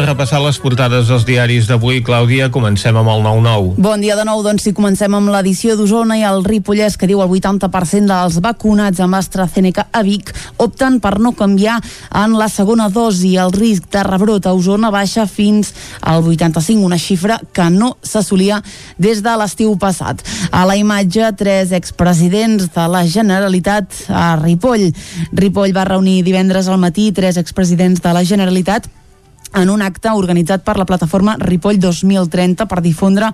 De repassar les portades dels diaris d'avui. Clàudia, comencem amb el 9-9. Bon dia de nou, doncs si comencem amb l'edició d'Osona i el Ripollès que diu el 80% dels vacunats amb AstraZeneca a Vic opten per no canviar en la segona dosi. El risc de rebrot a Osona baixa fins al 85, una xifra que no s'assolia des de l'estiu passat. A la imatge, tres expresidents de la Generalitat a Ripoll. Ripoll va reunir divendres al matí tres expresidents de la Generalitat en un acte organitzat per la plataforma Ripoll 2030 per difondre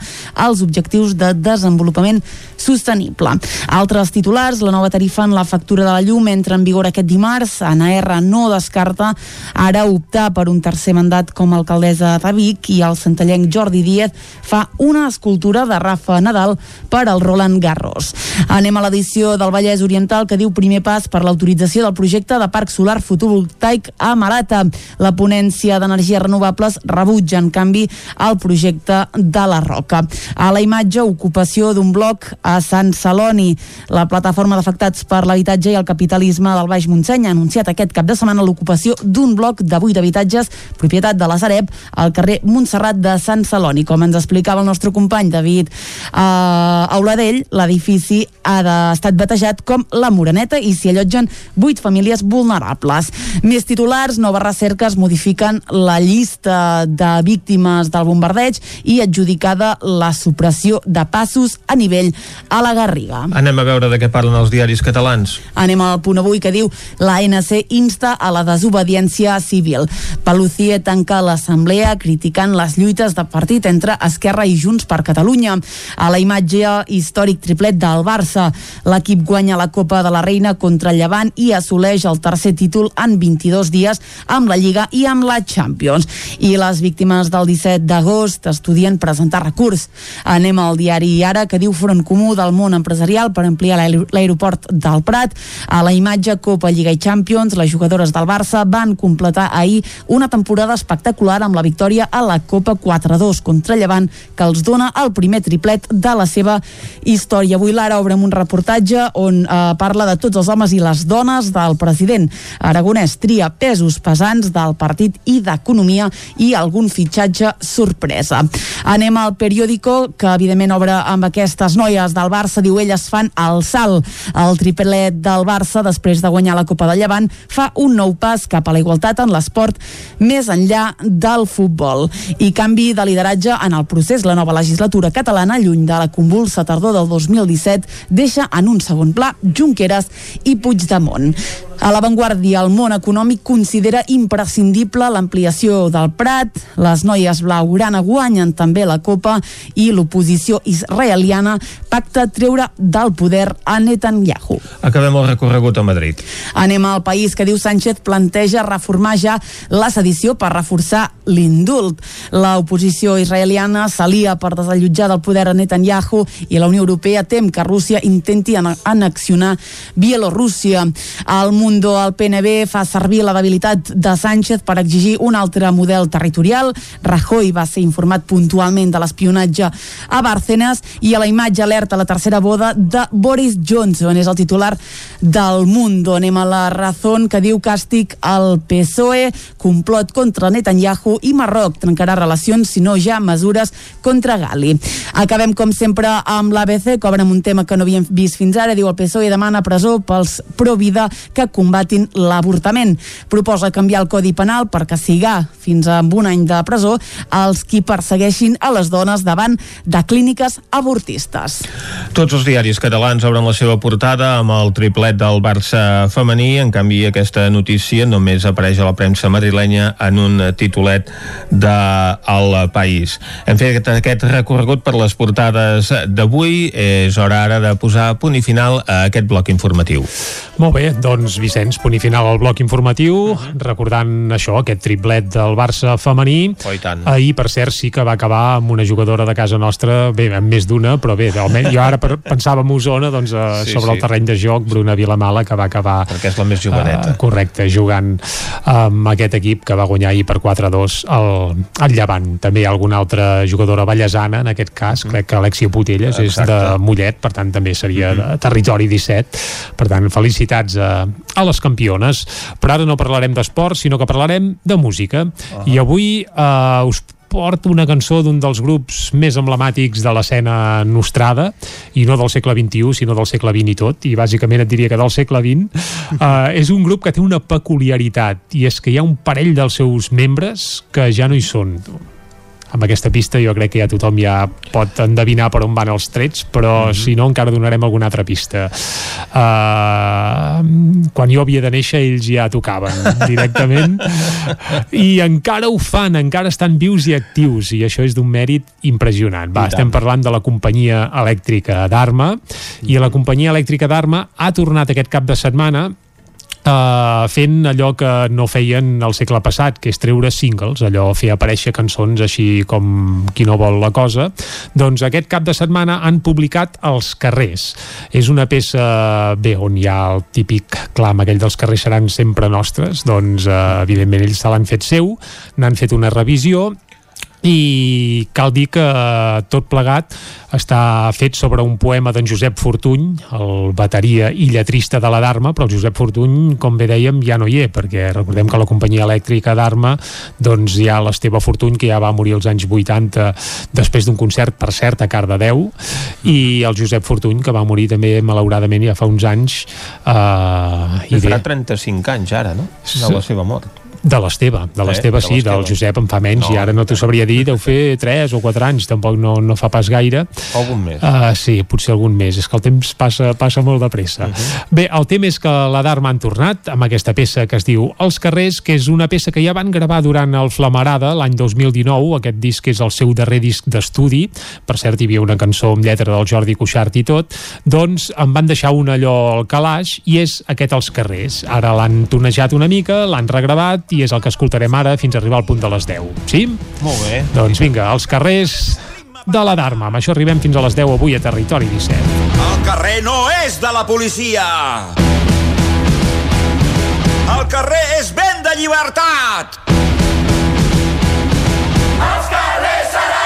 els objectius de desenvolupament sostenible. Altres titulars, la nova tarifa en la factura de la llum entra en vigor aquest dimarts. ANR no descarta ara optar per un tercer mandat com a alcaldessa de Vic i el centellenc Jordi Díez fa una escultura de Rafa Nadal per al Roland Garros. Anem a l'edició del Vallès Oriental que diu primer pas per l'autorització del projecte de parc solar fotovoltaic a Malata. La ponència d'energia energies renovables rebutja, en canvi, el projecte de la Roca. A la imatge, ocupació d'un bloc a Sant Celoni. La plataforma d'afectats per l'habitatge i el capitalisme del Baix Montseny ha anunciat aquest cap de setmana l'ocupació d'un bloc de 8 habitatges, propietat de la Sareb, al carrer Montserrat de Sant Celoni. Com ens explicava el nostre company David uh, Auladell, l'edifici ha de, estat batejat com la Moreneta i s'hi allotgen 8 famílies vulnerables. Més titulars, noves recerques modifiquen la llista de víctimes del bombardeig i adjudicada la supressió de passos a nivell a la Garriga. Anem a veure de què parlen els diaris catalans. Anem al punt avui que diu la ANC insta a la desobediència civil. Palucie tanca l'assemblea criticant les lluites de partit entre Esquerra i Junts per Catalunya. A la imatge històric triplet del Barça, l'equip guanya la Copa de la Reina contra Llevant i assoleix el tercer títol en 22 dies amb la Lliga i amb la Champions. I les víctimes del 17 d'agost estudien presentar recurs. Anem al diari Ara que diu Front Comú del món empresarial per ampliar l'aeroport del Prat. A la imatge Copa, Lliga i Champions, les jugadores del Barça van completar ahir una temporada espectacular amb la victòria a la Copa 4-2 contra Llevant que els dona el primer triplet de la seva història. Avui l'Ara obre un reportatge on eh, parla de tots els homes i les dones del president Aragonès. Tria pesos pesants del partit i d'economia i algun fitxatge sorpresa. Anem al periòdico que evidentment obre amb aquestes noies del Barça. Diu elles fan el salt. El triplet del Barça després de guanyar la Copa de Llevant fa un nou pas cap a la igualtat en l'esport més enllà del futbol. I canvi de lideratge en el procés. La nova legislatura catalana, lluny de la convulsa tardor del 2017, deixa en un segon pla Junqueras i Puigdemont. A l'avantguàrdia, el món econòmic considera imprescindible l'ampliació del Prat, les noies blaugrana guanyen també la Copa i l'oposició israeliana pacta treure del poder a Netanyahu. Acabem el recorregut a Madrid. Anem al país que diu Sánchez planteja reformar ja la sedició per reforçar l'indult. L'oposició israeliana s'alia per desallotjar del poder a Netanyahu i la Unió Europea tem que Rússia intenti anexionar Bielorússia. El Mundo, el PNB, fa servir la debilitat de Sánchez per exigir un altre model territorial. Rajoy va ser informat puntualment de l'espionatge a Bárcenas i a la imatge alerta la tercera boda de Boris Johnson. És el titular del Mundo. Anem a la Razón que diu càstig al PSOE, complot contra Netanyahu i Marroc trencarà relacions si no ja mesures contra Gali. Acabem com sempre amb l'ABC, amb un tema que no havíem vist fins ara. Diu el PSOE demana presó pels pro-vida que combatin l'avortament. Proposa canviar el Codi Penal per castigar fins a un any de presó els qui persegueixin a les dones davant de clíniques avortistes. Tots els diaris catalans obren la seva portada amb el triplet del Barça femení, en canvi aquesta notícia només apareix a la premsa madrilenya en un titulet de El País. Hem fet aquest recorregut per les portades d'avui, és hora ara de posar punt i final a aquest bloc informatiu. Molt bé, doncs Vicenç, punt i final al bloc informatiu, recordant això, aquest triplet del Barça femení. Oh, tant. Ahir, per cert, sí que va acabar amb una jugadora de casa nostra, bé, amb més d'una, però bé, almenys jo ara pensava en Osona, doncs eh, Sí, sobre sí. el terreny de joc, Bruna Vilamala, que va acabar... Perquè és la més joveneta. Uh, correcte, jugant amb aquest equip que va guanyar ahir per 4-2 al, al Llevant. També hi ha alguna altra jugadora ballesana, en aquest cas, crec que Alexia Putelles és Exacte. de Mollet, per tant també seria de territori 17. Per tant, felicitats a, a les campiones. Però ara no parlarem d'esport, sinó que parlarem de música. I avui eh, us porto una cançó d'un dels grups més emblemàtics de l'escena nostrada i no del segle XXI sinó del segle XX i tot i bàsicament et diria que del segle XX uh, és un grup que té una peculiaritat i és que hi ha un parell dels seus membres que ja no hi són amb aquesta pista jo crec que ja tothom ja pot endevinar per on van els trets però si no encara donarem alguna altra pista. Uh, quan jo havia de néixer ells ja tocaven directament. I encara ho fan, encara estan vius i actius i això és d'un mèrit impressionant. Va, I tant. estem parlant de la companyia elèctrica d'Arma i la companyia elèctrica d'Arma ha tornat aquest cap de setmana Uh, fent allò que no feien al segle passat, que és treure singles, allò fer aparèixer cançons així com qui no vol la cosa, doncs aquest cap de setmana han publicat Els carrers. És una peça, bé, on hi ha el típic clam aquell dels carrers seran sempre nostres, doncs uh, evidentment ells se l'han fet seu, n'han fet una revisió i cal dir que eh, tot plegat està fet sobre un poema d'en Josep Fortuny, el bateria i lletrista de la Dharma, però el Josep Fortuny, com bé dèiem, ja no hi és, perquè recordem que la companyia elèctrica d'Arma doncs hi ha l'Esteve Fortuny, que ja va morir als anys 80 després d'un concert, per cert, a Cardedeu, i el Josep Fortuny, que va morir també, malauradament, ja fa uns anys. Eh, I farà bé, 35 anys ara, no? De la seva mort. De l'Esteve, de l'Esteve de sí, del l'Esteve. Josep en fa menys No, i ara no t'ho sabria dir, deu fer 3 o 4 anys, tampoc no, no fa pas gaire. Algun més. Uh, sí, potser algun més, és que el temps passa, passa molt de pressa. Bé, el tema és que la Dharma han tornat amb aquesta peça que es diu Els carrers, que és una peça que ja van gravar durant el Flamarada l'any 2019, aquest disc és el seu darrer disc d'estudi, per cert hi havia una cançó amb lletra del Jordi Cuixart i tot, doncs em van deixar un allò al calaix i és aquest Els carrers. Ara l'han tonejat una mica, l'han regravat i és el que escoltarem ara fins a arribar al punt de les 10. Sí? Molt bé. Doncs vinga, els carrers de la Dharma. Amb això arribem fins a les 10 avui a Territori 17. El carrer no és de la policia. El carrer és vent de llibertat. Els carrers seran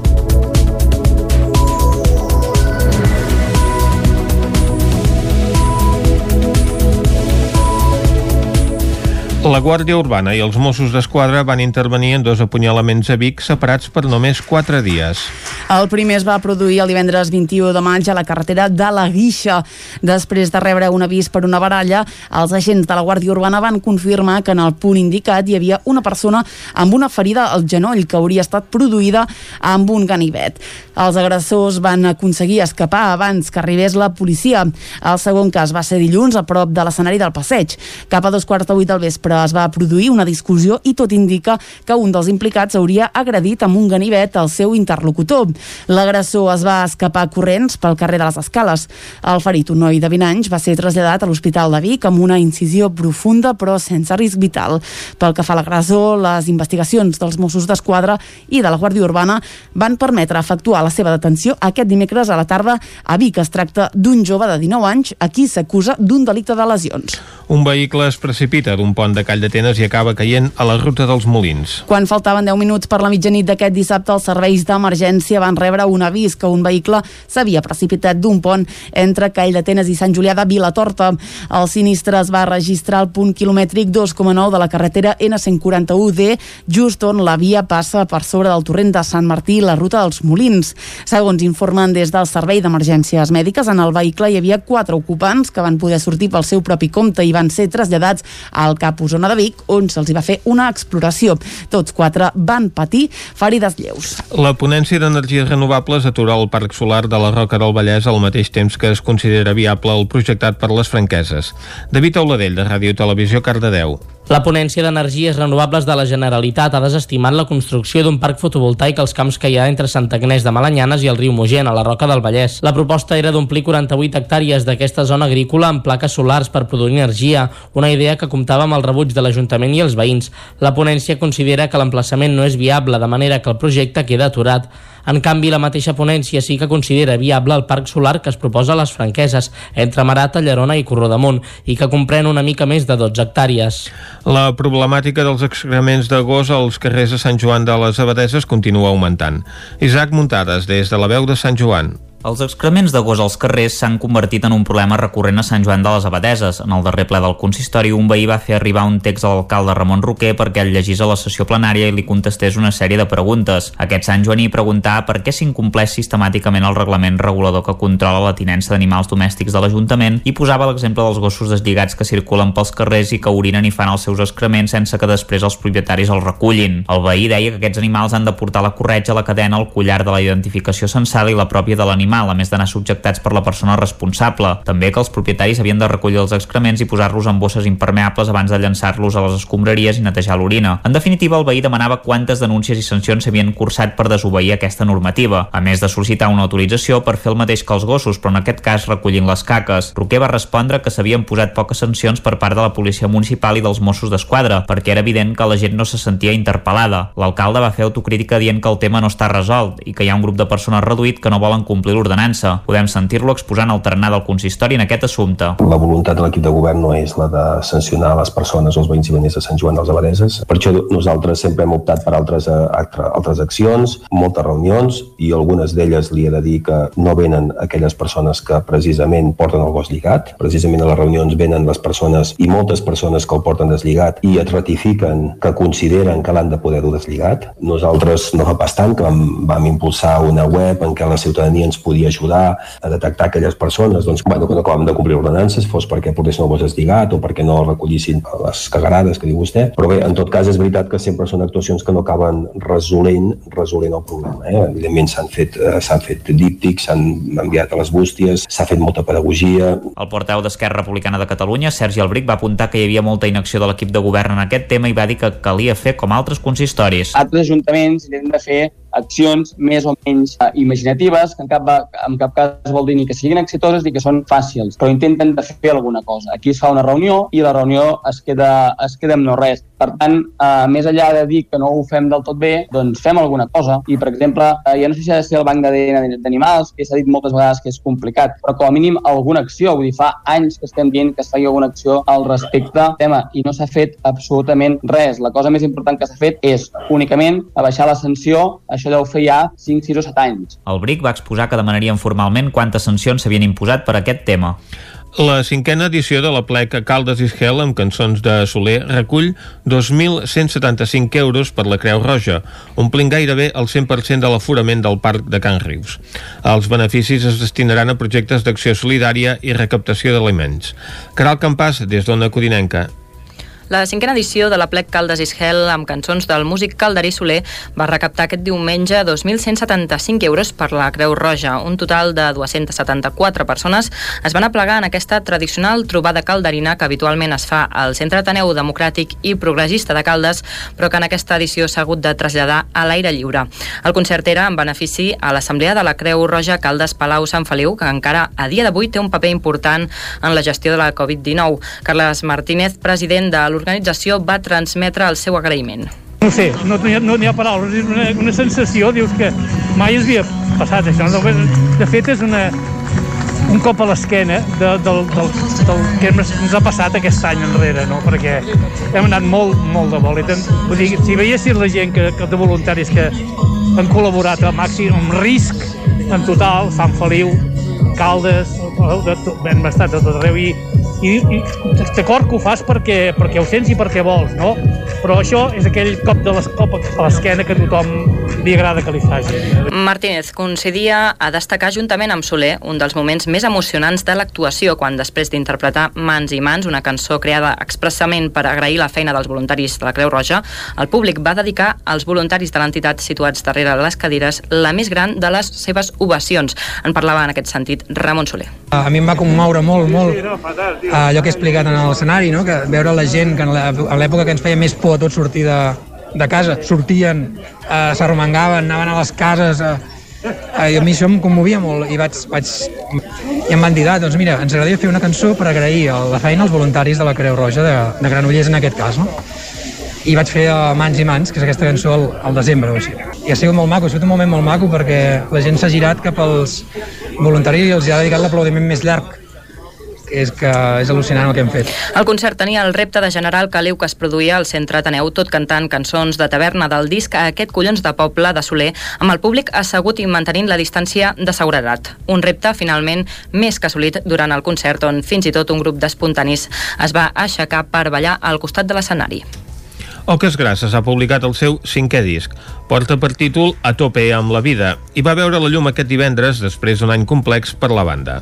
La Guàrdia Urbana i els Mossos d'Esquadra van intervenir en dos apunyalaments a Vic separats per només 4 dies. El primer es va produir el divendres 21 de maig a la carretera de la Guixa. Després de rebre un avís per una baralla, els agents de la Guàrdia Urbana van confirmar que en el punt indicat hi havia una persona amb una ferida al genoll que hauria estat produïda amb un ganivet. Els agressors van aconseguir escapar abans que arribés la policia. El segon cas va ser dilluns a prop de l'escenari del passeig. Cap a dos quarts de vuit del vespre es va produir una discussió i tot indica que un dels implicats hauria agredit amb un ganivet al seu interlocutor. L'agressor es va escapar corrents pel carrer de les Escales. El ferit, un noi de 20 anys, va ser traslladat a l'Hospital de Vic amb una incisió profunda però sense risc vital. Pel que fa a l'agressor, les investigacions dels Mossos d'Esquadra i de la Guàrdia Urbana van permetre efectuar la seva detenció aquest dimecres a la tarda a Vic. Es tracta d'un jove de 19 anys a qui s'acusa d'un delicte de lesions. Un vehicle es precipita d'un pont de Call d'Atenes i acaba caient a la ruta dels Molins. Quan faltaven 10 minuts per la mitjanit d'aquest dissabte, els serveis d'emergència van rebre un avís que un vehicle s'havia precipitat d'un pont entre Call d'Atenes i Sant Julià de Vilatorta. El sinistre es va registrar al punt quilomètric 2,9 de la carretera N141D, just on la via passa per sobre del torrent de Sant Martí i la ruta dels Molins. Segons informen des del Servei d'Emergències Mèdiques, en el vehicle hi havia quatre ocupants que van poder sortir pel seu propi compte i van ser traslladats al CAP Osona de Vic, on se'ls va fer una exploració. Tots quatre van patir ferides lleus. La ponència d'energies renovables atura el parc solar de la Roca del Vallès al mateix temps que es considera viable el projectat per les franqueses. David Auladell, de Ràdio Televisió, Cardedeu. La ponència d'energies renovables de la Generalitat ha desestimat la construcció d'un parc fotovoltaic als camps que hi ha entre Sant Agnès de Malanyanes i el riu Mogent, a la Roca del Vallès. La proposta era d'omplir 48 hectàrees d'aquesta zona agrícola amb plaques solars per produir energia, una idea que comptava amb el rebuig de l'Ajuntament i els veïns. La ponència considera que l'emplaçament no és viable, de manera que el projecte queda aturat. En canvi, la mateixa ponència sí que considera viable el parc solar que es proposa a les franqueses, entre Marata, Llerona i Corrodamunt, i que comprèn una mica més de 12 hectàrees. La problemàtica dels excrements de gos als carrers de Sant Joan de les Abadeses continua augmentant. Isaac Muntades, des de la veu de Sant Joan. Els excrements de gos als carrers s'han convertit en un problema recurrent a Sant Joan de les Abadeses. En el darrer ple del consistori, un veí va fer arribar un text a l'alcalde Ramon Roquer perquè el llegís a la sessió plenària i li contestés una sèrie de preguntes. Aquest Sant Joaní preguntava per què s'incompleix sistemàticament el reglament regulador que controla la tinença d'animals domèstics de l'Ajuntament i posava l'exemple dels gossos deslligats que circulen pels carrers i que orinen i fan els seus excrements sense que després els propietaris els recullin. El veí deia que aquests animals han de portar la corretja, la cadena, el collar de la identificació censal i la pròpia de l'animal animal, a més d'anar subjectats per la persona responsable. També que els propietaris havien de recollir els excrements i posar-los en bosses impermeables abans de llançar-los a les escombraries i netejar l'orina. En definitiva, el veí demanava quantes denúncies i sancions s'havien cursat per desobeir aquesta normativa, a més de sol·licitar una autorització per fer el mateix que els gossos, però en aquest cas recollint les caques. Roquer va respondre que s'havien posat poques sancions per part de la policia municipal i dels Mossos d'Esquadra, perquè era evident que la gent no se sentia interpel·lada. L'alcalde va fer autocrítica dient que el tema no està resolt i que hi ha un grup de persones reduït que no volen complir l'ordenança. Podem sentir-lo exposant el tarannà del consistori en aquest assumpte. La voluntat de l'equip de govern no és la de sancionar les persones, els veïns i veïnes de Sant Joan dels Abadeses. Per això nosaltres sempre hem optat per altres, eh, altre, altres accions, moltes reunions, i algunes d'elles li he de dir que no venen aquelles persones que precisament porten el gos lligat. Precisament a les reunions venen les persones i moltes persones que el porten deslligat i et ratifiquen que consideren que l'han de poder dur deslligat. Nosaltres no fa pas tant que vam, vam impulsar una web en què la ciutadania ens podia ajudar a detectar aquelles persones doncs, bueno, que no acabem de complir ordenances, fos perquè portessin el gos deslligat o perquè no recollissin les cagarades que diu vostè. Però bé, en tot cas és veritat que sempre són actuacions que no acaben resolent, resolent el problema. Eh? Evidentment s'han fet, eh, s'han fet díptics, s'han enviat a les bústies, s'ha fet molta pedagogia. El porteu d'Esquerra Republicana de Catalunya, Sergi Albric, va apuntar que hi havia molta inacció de l'equip de govern en aquest tema i va dir que calia fer com altres consistoris. Altres ajuntaments intenten de fer accions més o menys uh, imaginatives, que en cap, en cap cas vol dir ni que siguin exitoses ni que són fàcils, però intenten de fer alguna cosa. Aquí es fa una reunió i la reunió es queda, es queda amb no res. Per tant, eh, més enllà de dir que no ho fem del tot bé, doncs fem alguna cosa. I, per exemple, eh, ja no sé si ha de ser el banc d'ADN d'animals, que s'ha dit moltes vegades que és complicat, però com a mínim alguna acció. Vull dir, fa anys que estem dient que es faci alguna acció al respecte tema i no s'ha fet absolutament res. La cosa més important que s'ha fet és únicament abaixar la sanció, això deu fer ja 5, 6 o 7 anys. El BRIC va exposar que demanarien formalment quantes sancions s'havien imposat per aquest tema. La cinquena edició de la plec Caldes i Gel amb cançons de Soler recull 2.175 euros per la Creu Roja, omplint gairebé el 100% de l'aforament del Parc de Can Rius. Els beneficis es destinaran a projectes d'acció solidària i recaptació d'aliments. Caral Campàs, des d'Ona Codinenca. La cinquena edició de la plec Caldes Ishel amb cançons del músic Calderí Soler va recaptar aquest diumenge 2.175 euros per la Creu Roja. Un total de 274 persones es van aplegar en aquesta tradicional trobada calderina que habitualment es fa al Centre Ateneu Democràtic i Progressista de Caldes, però que en aquesta edició s'ha hagut de traslladar a l'aire lliure. El concert era en benefici a l'Assemblea de la Creu Roja Caldes Palau Sant Feliu, que encara a dia d'avui té un paper important en la gestió de la Covid-19. Carles Martínez, president de l'organització, va transmetre el seu agraïment. No sé, no n'hi ha, no ha paraules, és una, una sensació, dius que mai ens havia passat això. De, fet, és una, un cop a l'esquena de, del, del, del que ens ha passat aquest any enrere, no? perquè hem anat molt, molt de vol. Vull dir, si veiessin la gent que, que de voluntaris que han col·laborat al màxim, amb risc en total, Sant Feliu, Caldes, de, de, hem estat a tot arreu i, i, i d'acord que ho fas perquè, perquè ho sents i perquè vols, no? Però això és aquell cop de l'escop a l'esquena que tothom li agrada que li faci. Martínez coincidia a destacar juntament amb Soler un dels moments més emocionants de l'actuació quan després d'interpretar Mans i Mans, una cançó creada expressament per agrair la feina dels voluntaris de la Creu Roja, el públic va dedicar als voluntaris de l'entitat situats darrere les cadires la més gran de les seves ovacions. En parlava en aquest sentit Ramon Soler. A mi em va commoure molt, molt allò que he explicat en l'escenari, no? que veure la gent que en l'època que ens feia més por a tot sortir de, de casa, sortien, eh, s'arromangaven, anaven a les cases, eh, eh, i a mi això em commovia molt i vaig, vaig i em van dir, ah, doncs mira, ens agradaria fer una cançó per agrair la feina als voluntaris de la Creu Roja de, de Granollers en aquest cas, no? I vaig fer uh, Mans i Mans, que és aquesta cançó al, al desembre o així. I ha sigut molt maco, ha sigut un moment molt maco perquè la gent s'ha girat cap als voluntaris i els ha dedicat l'aplaudiment més llarg és que és al·lucinant el que hem fet. El concert tenia el repte de generar el caliu que es produïa al Centre Ateneu, tot cantant cançons de taverna del disc a aquest collons de poble de Soler, amb el públic assegut i mantenint la distància de seguretat. Un repte, finalment, més que assolit durant el concert, on fins i tot un grup d'espontanis es va aixecar per ballar al costat de l'escenari. Oques Grasses ha publicat el seu cinquè disc. Porta per títol A tope amb la vida i va veure la llum aquest divendres després d'un any complex per la banda.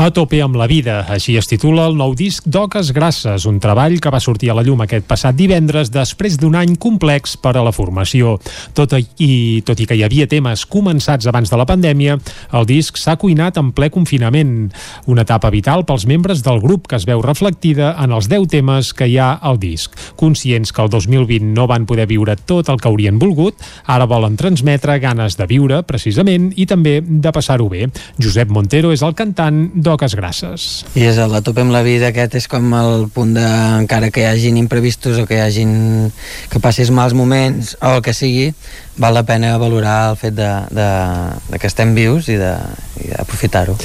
A tope amb la vida, així es titula el nou disc d'Oques Grasses, un treball que va sortir a la llum aquest passat divendres després d'un any complex per a la formació. Tot i, tot i que hi havia temes començats abans de la pandèmia, el disc s'ha cuinat en ple confinament, una etapa vital pels membres del grup que es veu reflectida en els 10 temes que hi ha al disc. Conscients que el 2020 no van poder viure tot el que haurien volgut, ara volen transmetre ganes de viure, precisament, i també de passar-ho bé. Josep Montero és el cantant d'Oques Grasses. I és el a tope amb la vida, aquest és com el punt de, encara que hi hagin imprevistos o que hi hagin, que passis mals moments o el que sigui, val la pena valorar el fet de, de, de que estem vius i d'aprofitar-ho.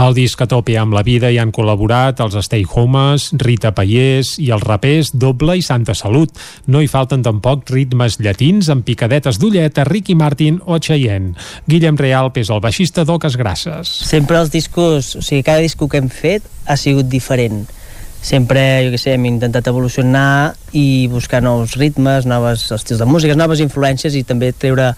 Al disc a tope amb la vida hi han col·laborat els Stay Homes, Rita Pallés i els rapers Doble i Santa Salut. No hi falten tampoc ritmes llatins amb picadetes d'ullet a Ricky Martin o Cheyenne. Guillem Realp és el baixista d'Oques Grasses. Sempre els discos, o sigui, cada disco que hem fet ha sigut diferent sempre, jo què sé, hem intentat evolucionar i buscar nous ritmes, noves estils de música, noves influències i també treure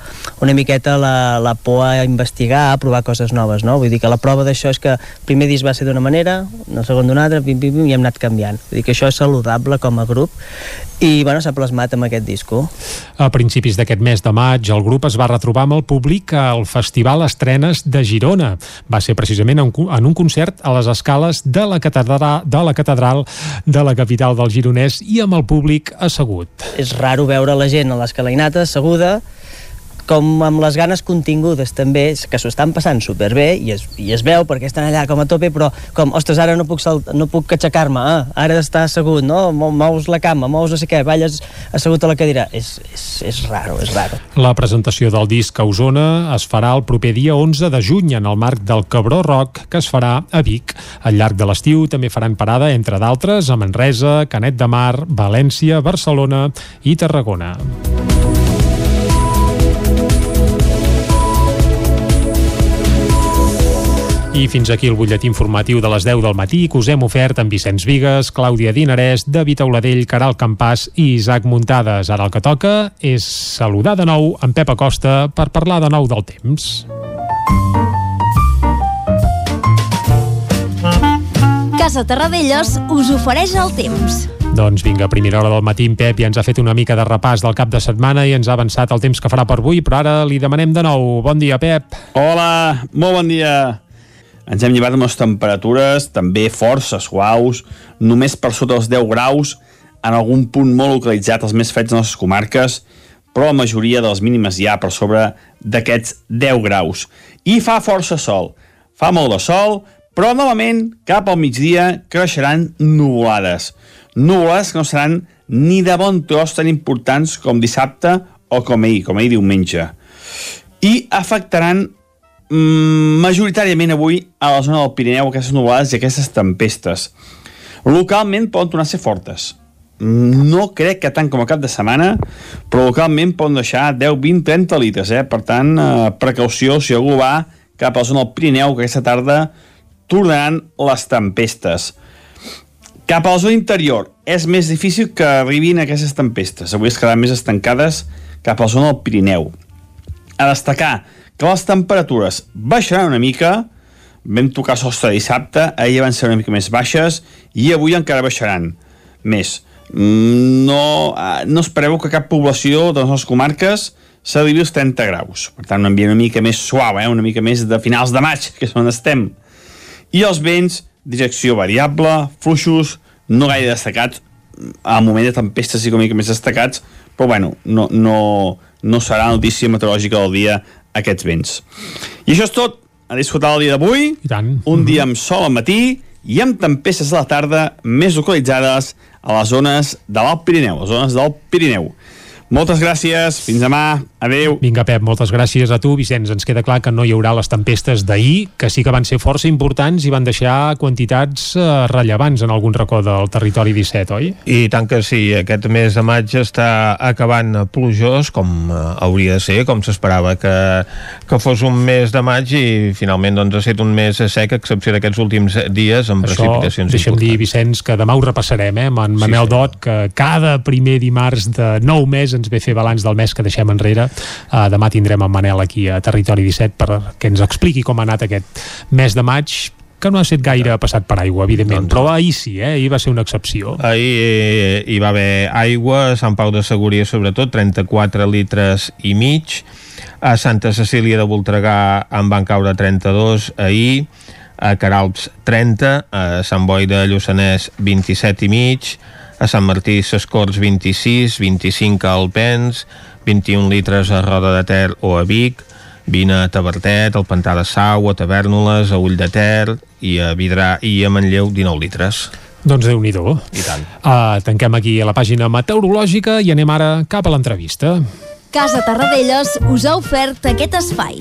una miqueta la, la por a investigar, a provar coses noves, no? Vull dir que la prova d'això és que el primer disc va ser d'una manera, el segon d'una altra, pim, pim, pim, i hem anat canviant. Vull dir que això és saludable com a grup i, bueno, s'ha plasmat amb aquest disco. A principis d'aquest mes de maig, el grup es va retrobar amb el públic al Festival Estrenes de Girona. Va ser precisament en un concert a les escales de la catedral, de la catedral de la capital del Gironès i amb el públic assegut. És raro veure la gent a l'escalinata asseguda com amb les ganes contingudes també, que s'ho estan passant superbé i es, i es veu perquè estan allà com a tope, però com, ostres, ara no puc, no puc aixecar-me, ah, ara d'estar assegut, no? Mous la cama, mous no sé què, balles assegut a la cadira. És, és, és raro, és raro. La presentació del disc a Osona es farà el proper dia 11 de juny en el marc del Cabró Rock que es farà a Vic. Al llarg de l'estiu també faran parada, entre d'altres, a Manresa, Canet de Mar, València, Barcelona i Tarragona. I fins aquí el butlletí informatiu de les 10 del matí que us hem ofert amb Vicenç Vigues, Clàudia Dinarès, David Auladell, Caral Campàs i Isaac Muntades. Ara el que toca és saludar de nou en Pep Acosta per parlar de nou del temps. Casa Terradellos us ofereix el temps. Doncs vinga, a primera hora del matí en Pep ja ens ha fet una mica de repàs del cap de setmana i ens ha avançat el temps que farà per avui, però ara li demanem de nou. Bon dia, Pep. Hola, molt bon dia. Ens hem llevat les temperatures també força suaus, només per sota dels 10 graus, en algun punt molt localitzat als més freds de les nostres comarques, però la majoria de les mínimes ja per sobre d'aquests 10 graus. I fa força sol. Fa molt de sol, però novament, cap al migdia, creixeran nuvolades. Nuvolades que no seran ni de bon tros tan importants com dissabte o com ahir, com ahir diumenge. I afectaran majoritàriament avui a la zona del Pirineu aquestes nuvolades i aquestes tempestes. Localment poden tornar a ser fortes. No crec que tant com a cap de setmana, però localment poden deixar 10, 20, 30 litres, eh? Per tant, eh, precaució si algú va cap a la zona del Pirineu, que aquesta tarda tornaran les tempestes. Cap a la zona interior és més difícil que arribin aquestes tempestes. Avui es quedaran més estancades cap a la zona del Pirineu. A destacar que les temperatures baixaran una mica, vam tocar sostre dissabte, ahir van ser una mica més baixes, i avui encara baixaran més. No, eh, no espereu que cap població de les nostres comarques s'arribi als 30 graus. Per tant, un ambient una mica més suau, eh? una mica més de finals de maig, que és on estem. I els vents, direcció variable, fluixos, no gaire destacats, al moment de tempestes sí que una mica més destacats, però bueno, no, no, no serà notícia meteorològica del dia aquests vents. I això és tot. A disfrutar el dia d'avui. Un dia amb sol al matí i amb tempestes a la tarda més localitzades a les zones de l'Alt Pirineu, les zones del Pirineu. Moltes gràcies, fins demà, adeu. Vinga, Pep, moltes gràcies a tu, Vicenç. Ens queda clar que no hi haurà les tempestes d'ahir, que sí que van ser força importants i van deixar quantitats eh, rellevants en algun racó del territori 17, oi? I tant que sí, aquest mes de maig està acabant plujós, com eh, hauria de ser, com s'esperava que, que fos un mes de maig i finalment doncs, ha estat un mes sec, a excepció d'aquests últims dies amb Això, precipitacions deixa'm dir, Vicenç, que demà ho repassarem, eh, amb en Manel sí. Dot, que cada primer dimarts de nou mes ens ve fer balanç del mes que deixem enrere. Uh, demà tindrem en Manel aquí a Territori 17 perquè ens expliqui com ha anat aquest mes de maig que no ha estat gaire passat per aigua, evidentment, doncs, però ahir sí, eh? ahir va ser una excepció. Ahir eh, hi va haver aigua, a Sant Pau de Segúria sobretot, 34 litres i mig, a Santa Cecília de Voltregà en van caure 32 ahir, a Caralps 30, a Sant Boi de Lluçanès 27 i mig, a Sant Martí Sescorts 26, 25 a Alpens, 21 litres a Roda de Ter o a Vic, 20 a Tabertet, al Pantà de Sau, a Tavernoles, a Ull de Ter i a Vidrà i a Manlleu 19 litres. Doncs déu nhi I tant. Uh, tanquem aquí a la pàgina meteorològica i anem ara cap a l'entrevista. Casa Tarradellas us ha ofert aquest espai.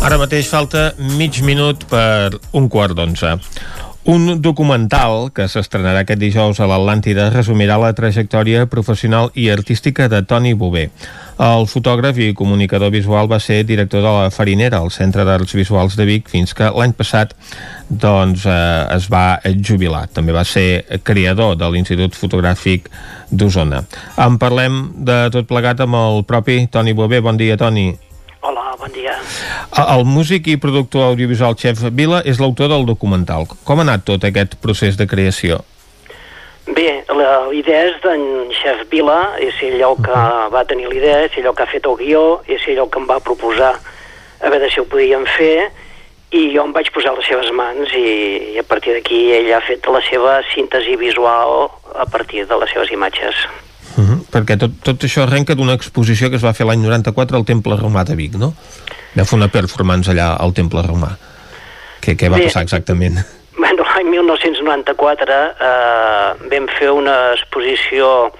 Ara mateix falta mig minut per un quart d'onze. Un documental que s'estrenarà aquest dijous a l'Atlàntida resumirà la trajectòria professional i artística de Toni Bové. El fotògraf i comunicador visual va ser director de la Farinera, el Centre d'Arts Visuals de Vic, fins que l'any passat doncs, eh, es va jubilar. També va ser creador de l'Institut Fotogràfic d'Osona. En parlem de tot plegat amb el propi Toni Bové. Bon dia, Toni. Bon dia. El músic i productor audiovisual Xef Vila és l'autor del documental. Com ha anat tot aquest procés de creació? Bé, la idea és d'en Xef Vila, és ell el que va tenir l'idea, és ell el que ha fet el guió, és ell el que em va proposar a veure si ho podíem fer, i jo em vaig posar les seves mans i, i a partir d'aquí ell ha fet la seva síntesi visual a partir de les seves imatges. Uh -huh. Perquè tot, tot això arrenca d'una exposició que es va fer l'any 94 al Temple Romà de Vic, no? Va fer una performance allà al Temple Romà. Què, què va Bé, passar exactament? Bueno, l'any 1994 eh, vam fer una exposició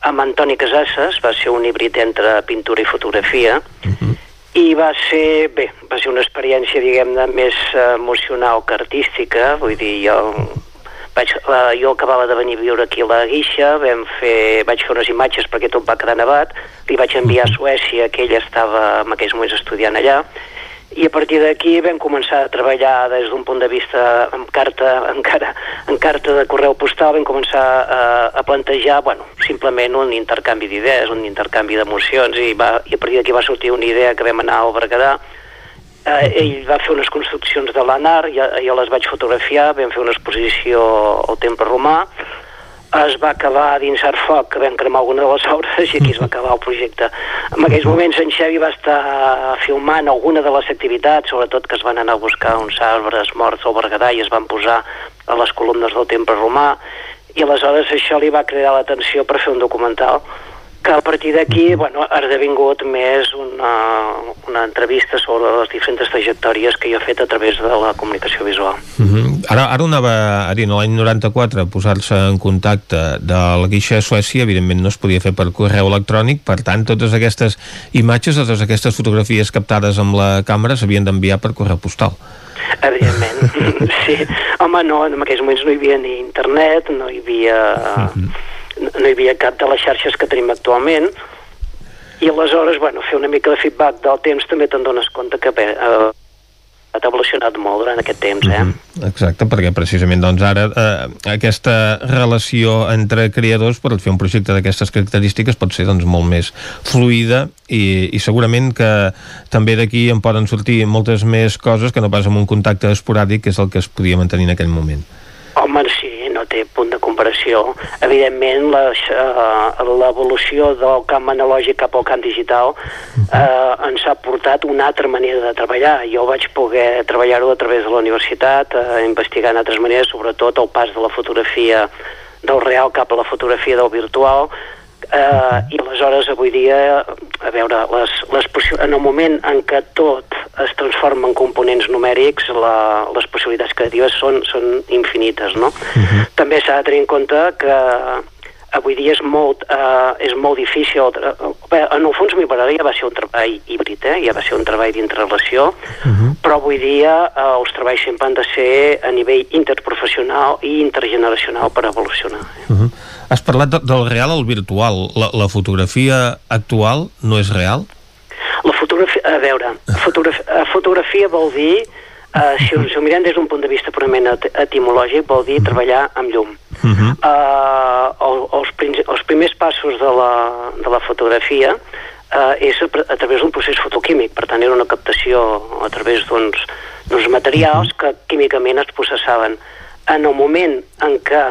amb Antoni Casasses, va ser un híbrid entre pintura i fotografia, uh -huh. i va ser, bé, va ser una experiència, diguem-ne, més eh, emocional que artística, vull dir, jo vaig, eh, jo acabava de venir a viure aquí a la Guixa, vam fer, vaig fer unes imatges perquè tot va quedar nevat, li vaig enviar a Suècia, que ell estava en aquells moments estudiant allà, i a partir d'aquí vam començar a treballar des d'un punt de vista amb carta, encara, en carta de correu postal, vam començar a, a plantejar, bueno, simplement un intercanvi d'idees, un intercanvi d'emocions, i, va, i a partir d'aquí va sortir una idea que vam anar al Berguedà, eh, ell va fer unes construccions de l'anar, jo, jo les vaig fotografiar, vam fer una exposició al Temple Romà, es va acabar dins el foc, que vam cremar alguna de les obres i aquí es va acabar el projecte. En aquells moments en Xevi va estar filmant alguna de les activitats, sobretot que es van anar a buscar uns arbres morts al Berguedà i es van posar a les columnes del Temple Romà i aleshores això li va cridar l'atenció per fer un documental que a partir d'aquí bueno, ha esdevingut més una, una entrevista sobre les diferents trajectòries que jo he fet a través de la comunicació visual. Uh -huh. Ara, ara anava a dir, no, l'any 94 posar-se en contacte de la guixa a Suècia, evidentment no es podia fer per correu electrònic, per tant totes aquestes imatges, totes aquestes fotografies captades amb la càmera s'havien d'enviar per correu postal. Evidentment, sí. Home, no, en aquells moments no hi havia ni internet, no hi havia... Uh -huh no hi havia cap de les xarxes que tenim actualment i aleshores, bueno, fer una mica de feedback del temps també te'n dones compte que bé, eh, ha evolucionat molt durant aquest temps, eh? Mm -hmm. Exacte, perquè precisament doncs ara eh, aquesta relació entre creadors per fer un projecte d'aquestes característiques pot ser doncs molt més fluida i, i segurament que també d'aquí en poden sortir moltes més coses que no pas amb un contacte esporàdic que és el que es podia mantenir en aquell moment. Home, sí, comparació. Evidentment, uh, l'evolució del camp analògic cap al camp digital uh, ens ha portat una altra manera de treballar. Jo vaig poder treballar-ho a través de la universitat, uh, investigant altres maneres, sobretot el pas de la fotografia del real cap a la fotografia del virtual, eh, i aleshores avui dia a veure, les, les en el moment en què tot es transforma en components numèrics la, les possibilitats creatives són, són infinites no? Uh -huh. també s'ha de tenir en compte que avui dia és molt, eh, és molt difícil bé, en el fons m'hi ja va ser un treball híbrid eh? ja va ser un treball d'interrelació uh -huh. però avui dia eh, els treballs sempre han de ser a nivell interprofessional i intergeneracional per evolucionar eh? uh -huh. Has parlat de, del real al virtual. La, la fotografia actual no és real? La fotografia, a veure, fotografia, fotografia vol dir, uh, si, ho, si ho mirem des d'un punt de vista purament etimològic, vol dir treballar amb llum. Uh -huh. uh, els, els primers passos de la, de la fotografia uh, és a, a través d'un procés fotoquímic, per tant era una captació a través d'uns materials que químicament es processaven. En el moment en què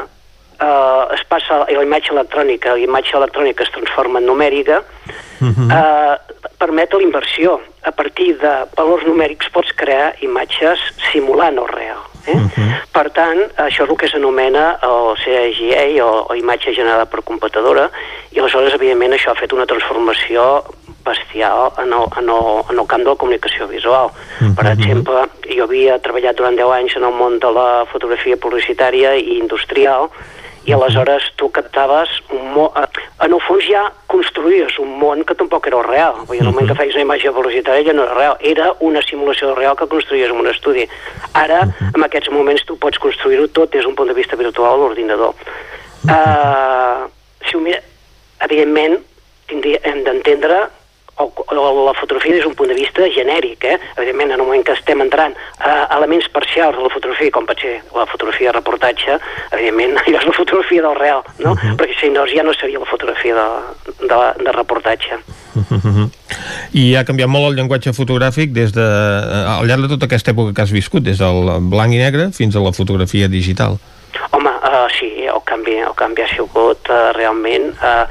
eh, es passa a la imatge electrònica, la imatge electrònica es transforma en numèrica, uh -huh. eh, permet la inversió. A partir de valors numèrics pots crear imatges simulant el real. Eh? Uh -huh. Per tant, això és el que s'anomena el CGI o, o imatge generada per computadora i aleshores, evidentment, això ha fet una transformació bestial en el, en el, en el camp de la comunicació visual. Uh -huh. Per exemple, jo havia treballat durant 10 anys en el món de la fotografia publicitària i industrial i aleshores tu captaves un món... En el fons ja construïes un món que tampoc era real. Vull dir, en el moment que feies una imatge velocitat ja no era real, era una simulació real que construïes en un estudi. Ara, en aquests moments, tu pots construir-ho tot des d'un punt de vista virtual a l'ordinador. Uh, si ho mira, evidentment, tindria, hem d'entendre o, o la fotografia des d'un punt de vista genèric, eh? Evidentment, en el moment que estem entrant a elements parcials de la fotografia, com pot ser la fotografia de reportatge, evidentment, allò és la fotografia del real, no? Uh -huh. Perquè si no, ja no seria la fotografia de, de, de reportatge. Uh -huh. I ha canviat molt el llenguatge fotogràfic des de, al llarg de tota aquesta època que has viscut, des del blanc i negre fins a la fotografia digital. Home, uh, sí, el canvi, el canvi ha sigut uh, realment... Uh,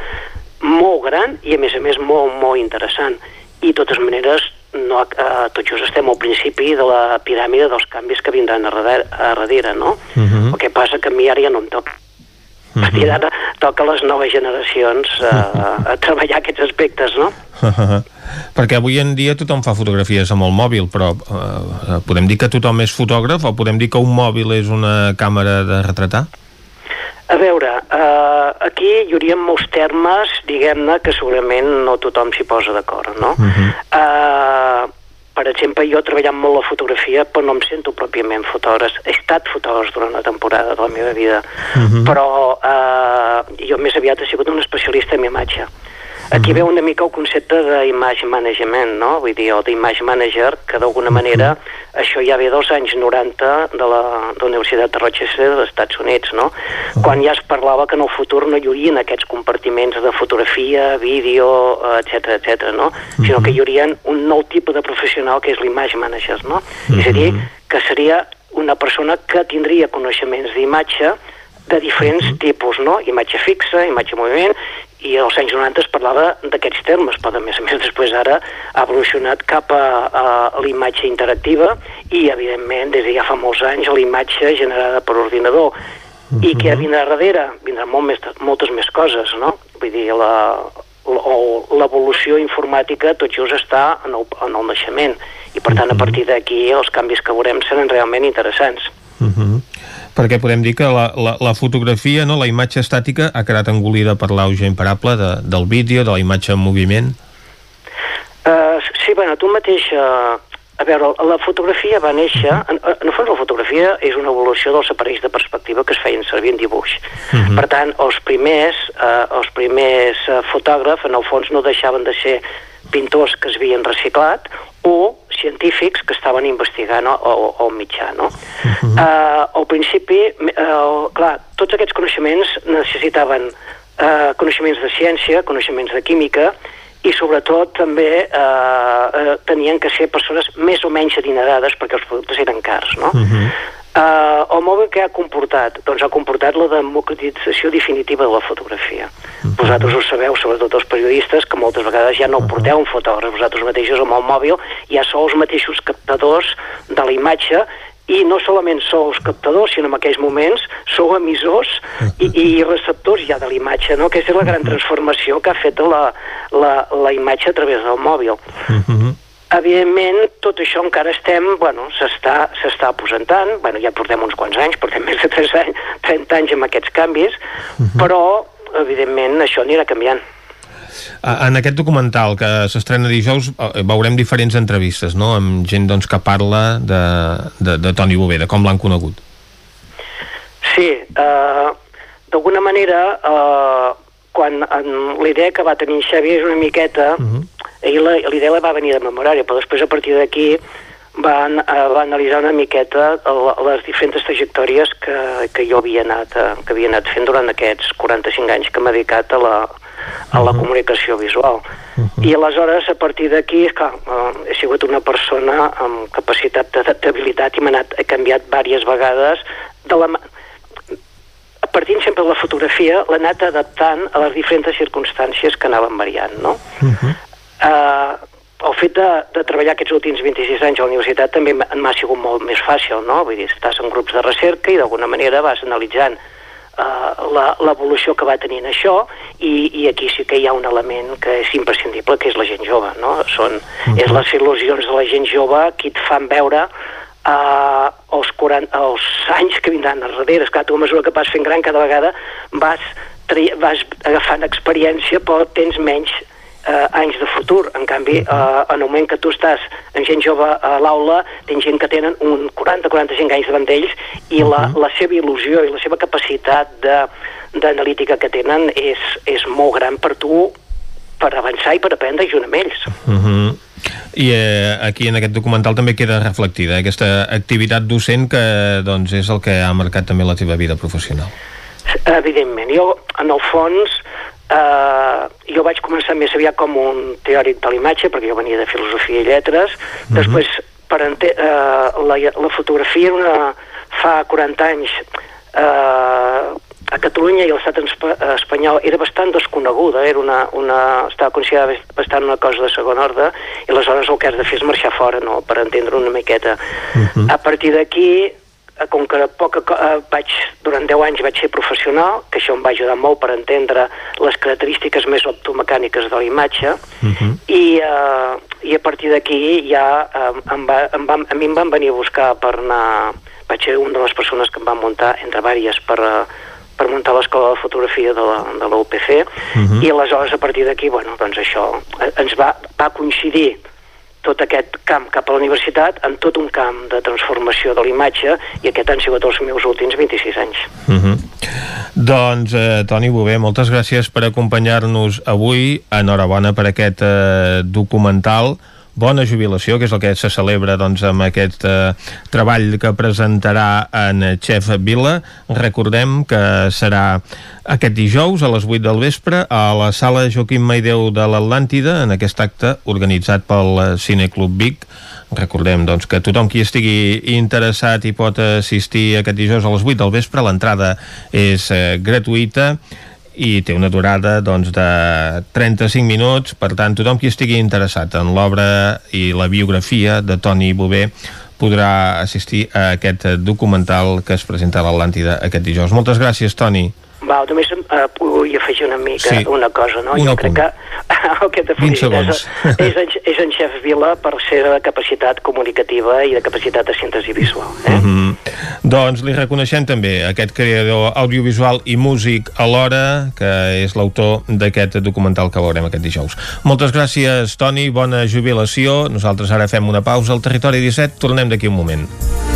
molt gran i a més a més molt, molt interessant i de totes maneres no, eh, tot just estem al principi de la piràmide dels canvis que vindran a darrere, a darrere no? Uh -huh. El que passa que a mi ara ja no em toca. Uh -huh. I ara toca a les noves generacions eh, a treballar aquests aspectes, no? Uh -huh. Perquè avui en dia tothom fa fotografies amb el mòbil, però eh, podem dir que tothom és fotògraf o podem dir que un mòbil és una càmera de retratar? A veure, eh, aquí hi hauria molts termes, diguem-ne, que segurament no tothom s'hi posa d'acord, no? Uh -huh. eh, per exemple, jo he treballat molt la fotografia, però no em sento pròpiament fotògraf. He estat fotògraf durant una temporada de la meva vida, uh -huh. però eh, jo més aviat he sigut un especialista en imatge. Aquí veu una mica el concepte d'image management, no? Vull dir, o d'image manager, que d'alguna manera això ja ve dels anys 90 de la, de la Universitat de Rochester dels Estats Units, no? Quan ja es parlava que en el futur no hi haurien aquests compartiments de fotografia, vídeo, etc etc. no? Sinó que hi haurien un nou tipus de professional que és l'image manager, no? És a dir, que seria una persona que tindria coneixements d'imatge de diferents tipus, no? Imatge fixa, imatge en moviment, i als anys 90 es parlava d'aquests termes, però a més a més després ara ha evolucionat cap a, a la imatge interactiva i evidentment des de ja fa molts anys la imatge generada per ordinador. Uh -huh. I què vindrà darrere? Vindran molt més, moltes més coses, no? Vull dir, la, l'evolució informàtica tot just està en el, en el naixement i per tant a partir d'aquí els canvis que veurem seran realment interessants. Uh -huh perquè podem dir que la, la, la fotografia, no, la imatge estàtica ha quedat engolida per l'auge imparable de, del vídeo, de la imatge en moviment? Uh, sí, bueno, tu mateix... Uh, a veure, la fotografia va néixer... Uh -huh. en, en el fons, la fotografia és una evolució dels aparells de perspectiva que es feien servir en dibuix. Uh -huh. Per tant, els primers, uh, els primers uh, fotògrafs, en el fons, no deixaven de ser pintors que es havien reciclat o científics que estaven investigant el, mitjà, no? Uh -huh. uh, al principi, uh, clar, tots aquests coneixements necessitaven uh, coneixements de ciència, coneixements de química, i sobretot també eh, uh, tenien que ser persones més o menys adinerades perquè els productes eren cars, no? Uh -huh. Uh, el mòbil que ha comportat? Doncs ha comportat la democratització definitiva de la fotografia. Uh -huh. Vosaltres ho sabeu, sobretot els periodistes, que moltes vegades ja no uh -huh. porteu un fotògraf, vosaltres mateixos amb el mòbil ja sou els mateixos captadors de la imatge i no solament sou els captadors, sinó en aquells moments sou emissors i, i receptors ja de la imatge, no? Aquesta és la gran transformació que ha fet la, la, la imatge a través del mòbil. Uh -huh evidentment tot això encara estem, bueno, s'està aposentant, bueno, ja portem uns quants anys, portem més de 3 anys, 30 anys amb aquests canvis, uh -huh. però evidentment això anirà canviant. En aquest documental que s'estrena dijous eh, veurem diferents entrevistes, no?, amb gent doncs, que parla de, de, de Toni Bové, de com l'han conegut. Sí, eh, d'alguna manera eh, quan la idea que va tenir Xavi és una miqueta uh -huh ell l'idea la va venir de memorària, però després a partir d'aquí va, uh, va analitzar una miqueta les diferents trajectòries que, que jo havia anat, uh, que havia anat fent durant aquests 45 anys que m'ha dedicat a la, a la comunicació visual. Uh -huh. I aleshores, a partir d'aquí, clar, uh, he sigut una persona amb capacitat d'adaptabilitat i m'ha anat, he canviat diverses vegades de la, partint sempre de la fotografia, l'he anat adaptant a les diferents circumstàncies que anaven variant, no? Uh -huh eh, el fet de, de treballar aquests últims 26 anys a la universitat també m'ha sigut molt més fàcil, no? Vull dir, estàs en grups de recerca i d'alguna manera vas analitzant uh, l'evolució que va tenint això i, i aquí sí que hi ha un element que és imprescindible, que és la gent jove, no? Són, uh -huh. És les il·lusions de la gent jove qui et fan veure uh, els 40, els anys que vindran a darrere. Esclar, tu a mesura que vas fent gran, cada vegada vas, vas agafant experiència, però tens menys eh, anys de futur. En canvi, eh, en el moment que tu estàs amb gent jove a l'aula, tens gent que tenen un 40-45 anys davant d'ells i la, la seva il·lusió i la seva capacitat d'analítica que tenen és, és molt gran per tu per avançar i per aprendre junt amb ells. Uh -huh. I eh, aquí en aquest documental també queda reflectida aquesta activitat docent que doncs, és el que ha marcat també la teva vida professional. Evidentment. Jo, en el fons, eh, jo vaig començar més aviat com un teòric de l'imatge, perquè jo venia de filosofia i lletres. Després, per ente eh, la, la fotografia era una, fa 40 anys eh, a Catalunya i a l'estat espa- espanyol era bastant desconeguda, era una, una, estava considerada bastant una cosa de segon ordre, i aleshores el que has de fer és marxar fora, no?, per entendre una miqueta. A partir d'aquí, com que poca, co- eh, vaig, durant 10 anys vaig ser professional, que això em va ajudar molt per entendre les característiques més optomecàniques de la imatge, i, eh, i a partir d'aquí ja eh, em va, em va, a mi em van venir a buscar per anar... Vaig ser una de les persones que em van muntar, entre vàries, per, eh, per muntar l'escola de fotografia de la, de la UPC, Mhm. i aleshores a partir d'aquí, bueno, doncs això eh, ens va, va coincidir tot aquest camp cap a la universitat en tot un camp de transformació de l'imatge i aquest han sigut els meus últims 26 anys. Uh -huh. Doncs, eh, Toni Bové, moltes gràcies per acompanyar-nos avui. Enhorabona per aquest eh, documental. Bona jubilació, que és el que se celebra doncs, amb aquest eh, treball que presentarà en Xef Vila. Recordem que serà aquest dijous a les 8 del vespre a la sala Joaquim Maideu de l'Atlàntida en aquest acte organitzat pel Cineclub Vic Recordem doncs, que tothom qui estigui interessat i pot assistir aquest dijous a les 8 del vespre, l'entrada és eh, gratuïta i té una durada doncs, de 35 minuts, per tant tothom qui estigui interessat en l'obra i la biografia de Toni Bové podrà assistir a aquest documental que es presenta a l'Atlàntida aquest dijous. Moltes gràcies, Toni. Val, només eh, vull afegir una mica Sí. una cosa, no? Un jo crec que el que t'ha 20 segons. és, és, en, és en Xef Vila per ser de capacitat comunicativa i de capacitat de síntesi visual. Eh? Mm -hmm. Doncs li reconeixem també aquest creador audiovisual i músic alhora, que és l'autor d'aquest documental que veurem aquest dijous. Moltes gràcies, Toni, bona jubilació. Nosaltres ara fem una pausa al Territori 17, tornem d'aquí un moment.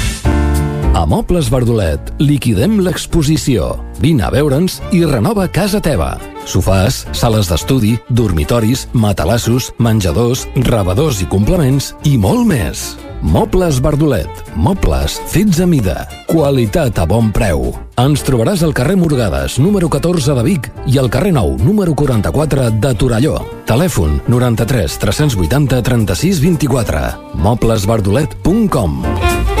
A Mobles Verdolet liquidem l'exposició. Vine a veure'ns i renova casa teva. Sofàs, sales d'estudi, dormitoris, matalassos, menjadors, rebedors i complements i molt més. Mobles Verdolet. Mobles fets a mida. Qualitat a bon preu. Ens trobaràs al carrer Morgades, número 14 de Vic i al carrer Nou, número 44 de Torelló. Telèfon 93 380 36 24. Moblesverdolet.com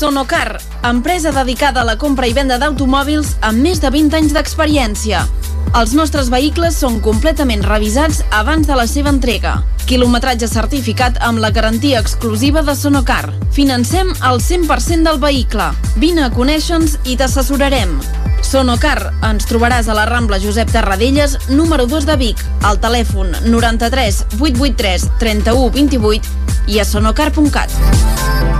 Sonocar, empresa dedicada a la compra i venda d'automòbils amb més de 20 anys d'experiència. Els nostres vehicles són completament revisats abans de la seva entrega. Quilometratge certificat amb la garantia exclusiva de Sonocar. Financem el 100% del vehicle. Vine a conèixer-nos i t'assessorarem. Sonocar, ens trobaràs a la Rambla Josep Tarradellas, número 2 de Vic, al telèfon 93 883 31 28 i a sonocar.cat.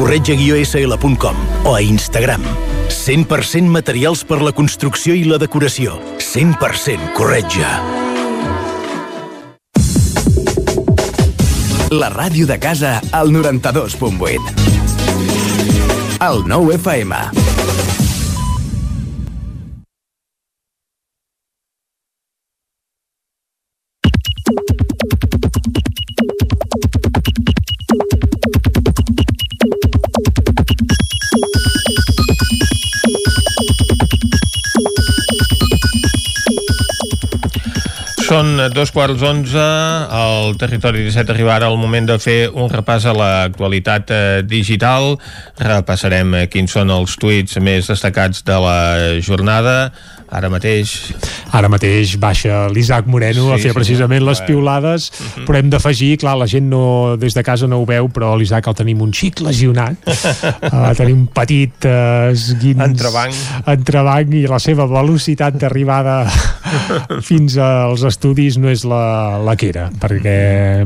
corretja-sl.com o a Instagram. 100% materials per la construcció i la decoració. 100% corretja. La ràdio de casa al 92.8. El 9 FM. Són dos quarts onze, al territori 17 arribarà el moment de fer un repàs a l'actualitat eh, digital. Repassarem eh, quins són els tuits més destacats de la jornada. Ara mateix... Ara mateix baixa l'Isaac Moreno sí, a fer precisament sí, les piulades, uh -huh. però hem d'afegir, clar, la gent no, des de casa no ho veu, però l'Isaac el tenim un xic lesionat, uh, tenim un petit uh, esguins... Entrebanc. Entrebanc i la seva velocitat d'arribada fins als estudis no és la, la que era, perquè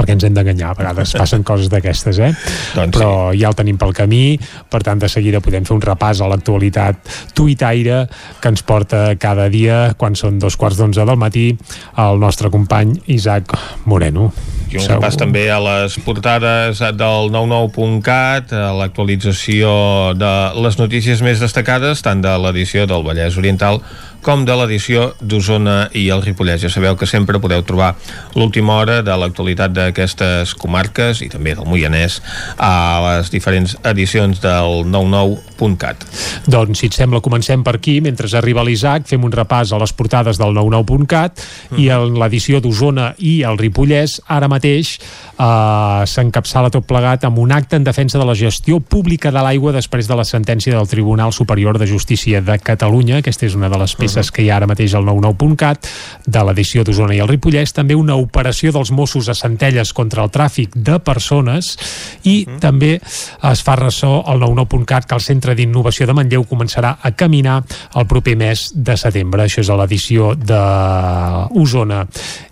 perquè ens hem d'enganyar, a vegades passen coses d'aquestes, eh? Doncs Però ja el tenim pel camí, per tant de seguida podem fer un repàs a l'actualitat tuitaire que ens porta cada dia, quan són dos quarts d'onze del matí, el nostre company Isaac Moreno. I un repàs també a les portades del 99.cat, a l'actualització de les notícies més destacades, tant de l'edició del Vallès Oriental com de l'edició d'Osona i el Ripollès. Ja sabeu que sempre podeu trobar l'última hora de l'actualitat d'aquestes comarques i també del Moianès a les diferents edicions del 99.cat. Doncs, si et sembla, comencem per aquí. Mentre arriba l'Isaac, fem un repàs a les portades del 99.cat i en l'edició d'Osona i el Ripollès, ara mateix eh, s'encapçala tot plegat amb un acte en defensa de la gestió pública de l'aigua després de la sentència del Tribunal Superior de Justícia de Catalunya. Aquesta és una de les peces que hi ha ara mateix al 99.cat de l'edició d'Osona i el Ripollès. També una operació dels Mossos a Centelles contra el tràfic de persones i també es fa ressò al 99.cat que el Centre d'Innovació de Manlleu començarà a caminar el proper mes de setembre. Això és a l'edició d'Osona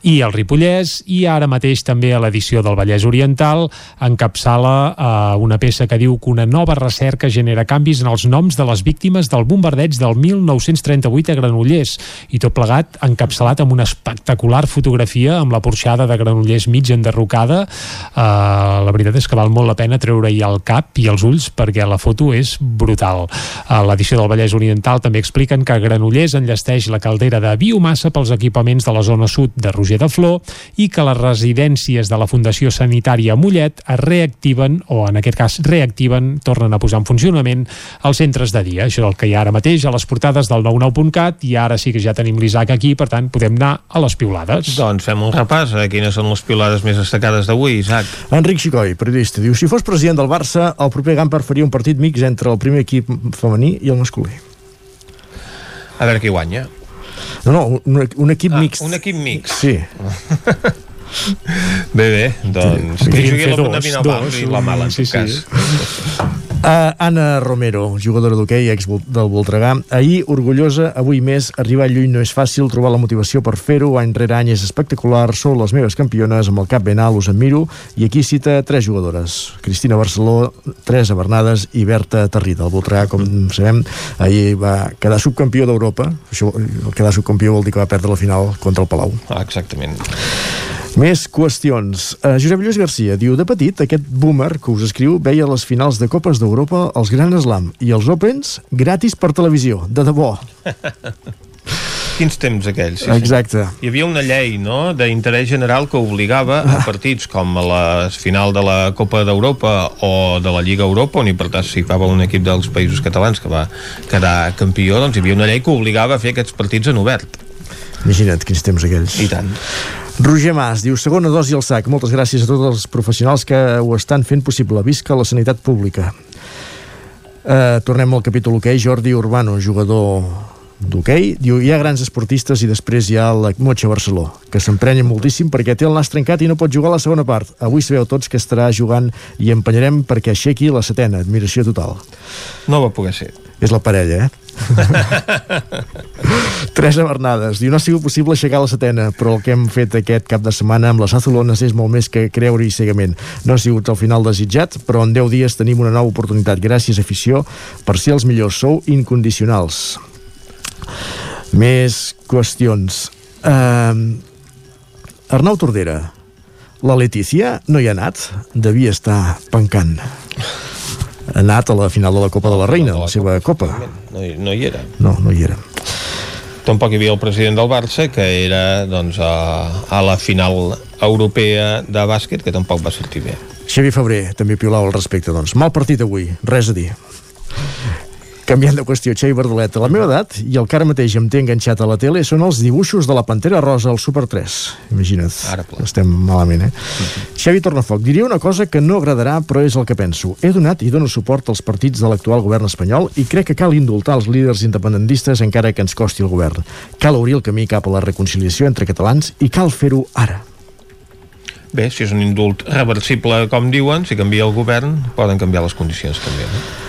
i el Ripollès i ara mateix també a l'edició del Vallès Oriental encapçala eh, una peça que diu que una nova recerca genera canvis en els noms de les víctimes del bombardeig del 1938 a Granollers i tot plegat encapçalat amb una espectacular fotografia amb la porxada de Granollers mig enderrocada. Eh, la veritat és que val molt la pena treure-hi el cap i els ulls perquè la foto és brutal. A l'edició del Vallès Oriental també expliquen que Granollers enllesteix la caldera de biomassa pels equipaments de la zona sud de Roger de Flor i que les residències de la Fundació Sanitària Mollet es reactiven, o en aquest cas reactiven, tornen a posar en funcionament els centres de dia. Això és el que hi ha ara mateix a les portades del 99.cat i ara sí que ja tenim l'Isaac aquí, per tant podem anar a les piulades. Doncs fem un repàs a quines són les piulades més destacades d'avui, Isaac. Enric Xicoi, periodista, diu si fos president del Barça, el proper Gamper faria un partit mix entre el primer equip femení i el masculí. A veure qui guanya. No, no, un, un equip Ah, mixt. un equip mixt. Sí. Bé, bé, doncs Sí, que jugui la bona dos, i la mala, en sí, tot cas. Uh, Anna Romero, jugadora d'hoquei, ex del Voltregà. Ahir, orgullosa, avui més, arribar lluny no és fàcil, trobar la motivació per fer-ho, any rere any és espectacular, sou les meves campiones, amb el cap ben alt us admiro, i aquí cita tres jugadores, Cristina Barceló, Teresa Bernades i Berta Tarrida. El Voltregà, com sabem, ahir va quedar subcampió d'Europa, això, quedar subcampió vol dir que va perdre la final contra el Palau. Ah, exactament. Més qüestions. Uh, Josep Lluís Garcia diu, de petit, aquest boomer que us escriu veia les finals de Copes d'Europa, els Gran Slam i els Opens gratis per televisió, de debò. Quins temps aquells? Sí, Exacte. Sí. Hi havia una llei no, d'interès general que obligava a partits com a la final de la Copa d'Europa o de la Lliga Europa, on hi participava un equip dels països catalans que va quedar campió, doncs hi havia una llei que obligava a fer aquests partits en obert. Imagina't quins temps aquells. I tant. Roger Mas diu, segona dosi al sac. Moltes gràcies a tots els professionals que ho estan fent possible. Visca la sanitat pública. Uh, tornem al capítol hoquei. Jordi Urbano, jugador d'hoquei, diu, hi ha grans esportistes i després hi ha la Motxa Barceló, que s'emprenya moltíssim perquè té el nas trencat i no pot jugar a la segona part. Avui sabeu tots que estarà jugant i empenyarem perquè aixequi la setena. Admiració total. No va poder ser. És la parella, eh? Teresa Bernades diu no ha sigut possible aixecar la setena però el que hem fet aquest cap de setmana amb les Azulones és molt més que creure-hi cegament no ha sigut el final desitjat però en 10 dies tenim una nova oportunitat gràcies afició per ser els millors sou incondicionals més qüestions uh, Arnau Tordera la Letícia no hi ha anat devia estar pencant ha anat a la final de la Copa de la Reina, la, la seva Copa. No, hi- no hi era. No, no hi era. Tampoc hi havia el president del Barça, que era doncs, a, a la final europea de bàsquet, que tampoc va sortir bé. Xavi Febrer també piolava al respecte, doncs. Mal partit avui, res a dir. Canviant de qüestió, Xavi Bardolet, a la meva edat, i el que ara mateix em té enganxat a la tele, són els dibuixos de la Pantera Rosa al Super 3. Imagina't, ara estem malament, eh? Xavi Tornafoc, diria una cosa que no agradarà, però és el que penso. He donat i dono suport als partits de l'actual govern espanyol i crec que cal indultar els líders independentistes encara que ens costi el govern. Cal obrir el camí cap a la reconciliació entre catalans i cal fer-ho ara. Bé, si és un indult reversible, com diuen, si canvia el govern, poden canviar les condicions també. No?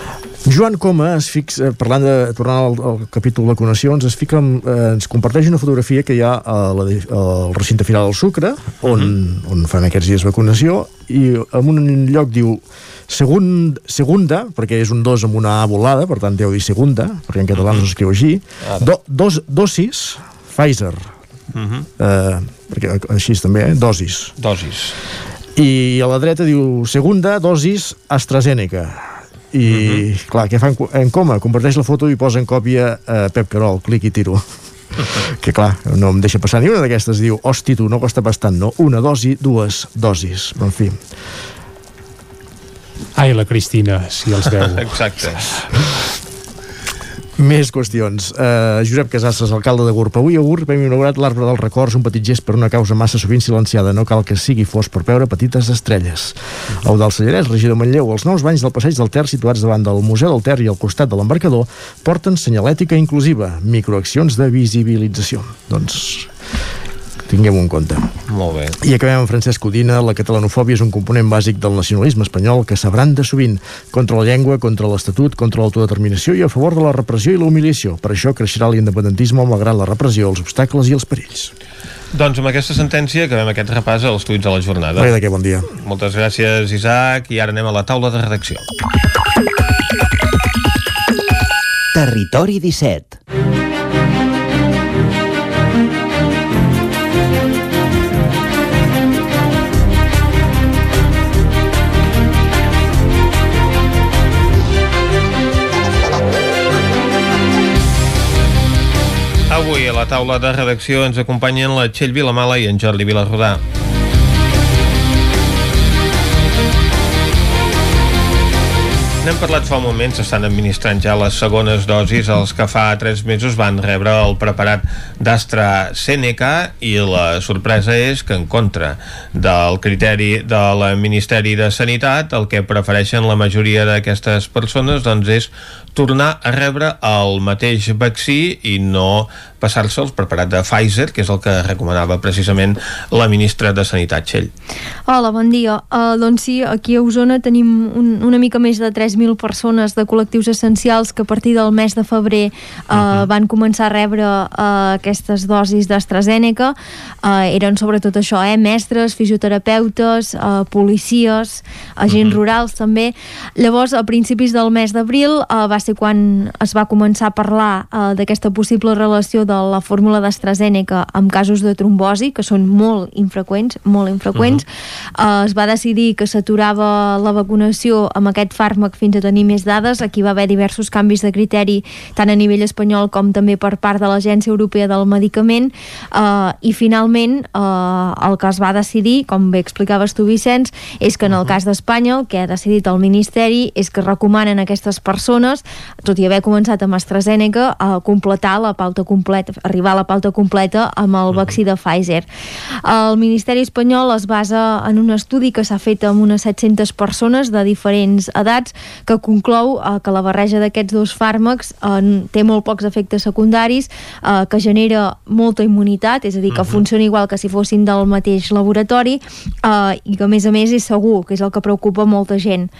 Joan Coma es fixa, eh, parlant de, tornant al, al capítol de vacunacions, es fica, amb, eh, ens comparteix una fotografia que hi ha a la, al recinte final del Sucre, on, on fan aquests dies vacunació, i en un lloc diu segun, segunda, perquè és un dos amb una A volada, per tant deu dir segunda, perquè en català no s'escriu així, do, dos, dosis, Pfizer, Uh -huh. eh, perquè així també, eh? dosis. Dosis. I a la dreta diu segunda dosis AstraZeneca i uh -huh. clar, què fan en coma? Comparteix la foto i posa en còpia a Pep Carol, clic i tiro que clar, no em deixa passar ni una d'aquestes diu, hosti tu, no costa bastant no? una dosi, dues dosis però en fi, Ai, la Cristina, si els veu. Exacte. Més qüestions. Uh, Josep Casasses, alcalde de Gurb avui a Gurb hem inaugurat l'arbre dels records un petit gest per una causa massa sovint silenciada. No cal que sigui fos per veure petites estrelles. Eudal Sallarès, regidor Manlleu els nous banys del passeig del Ter situats davant del Museu del Ter i al costat de l'embarcador porten senyalètica inclusiva. Microaccions de visibilització. Doncs tinguem-ho en compte Molt bé. I acabem amb Francesc Codina. La catalanofòbia és un component bàsic del nacionalisme espanyol que s'abranda sovint contra la llengua, contra l'Estatut, contra l'autodeterminació i a favor de la repressió i la humiliació. Per això creixerà l'independentisme malgrat la repressió, els obstacles i els perills. Doncs amb aquesta sentència acabem aquest repàs als tuits de la jornada. Res de què, bon dia. Moltes gràcies, Isaac, i ara anem a la taula de redacció. Territori 17 Avui a la taula de redacció ens acompanyen la Txell Vilamala i en Jordi Vilarrodà. N'hem parlat fa un moment, s'estan administrant ja les segones dosis els que fa 3 mesos van rebre el preparat d'AstraZeneca i la sorpresa és que en contra del criteri del Ministeri de Sanitat el que prefereixen la majoria d'aquestes persones doncs és tornar a rebre el mateix vaccí i no passar-se el preparat de Pfizer, que és el que recomanava precisament la ministra de Sanitat, Txell. Hola, bon dia. Uh, doncs sí, aquí a Osona tenim un, una mica més de 3.000 persones de col·lectius essencials que a partir del mes de febrer uh, uh -huh. van començar a rebre uh, aquestes dosis d'AstraZeneca. Uh, eren sobretot això, eh? mestres, fisioterapeutes, uh, policies, agents uh -huh. rurals també. Llavors, a principis del mes d'abril uh, va ser quan es va començar a parlar uh, d'aquesta possible relació de la fórmula d'AstraZeneca amb casos de trombosi, que són molt infreqüents, molt infreqüents. Uh -huh. uh, es va decidir que s'aturava la vacunació amb aquest fàrmac fins a tenir més dades. Aquí va haver diversos canvis de criteri tant a nivell espanyol com també per part de l'Agència Europea del Medicament eh, i finalment eh, el que es va decidir, com bé explicaves tu Vicenç, és que en el cas d'Espanya el que ha decidit el Ministeri és que recomanen a aquestes persones, tot i haver començat amb AstraZeneca, a completar la pauta completa, arribar a la pauta completa amb el vaccí de Pfizer. El Ministeri espanyol es basa en un estudi que s'ha fet amb unes 700 persones de diferents edats que conclou eh, que la barreja d'aquests dos fàrmacs eh, té molt pocs efectes secundaris, eh, que genera molta immunitat, és a dir, que uh -huh. funciona igual que si fossin del mateix laboratori eh, i que a més a més és segur, que és el que preocupa molta gent.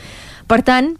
Per tant,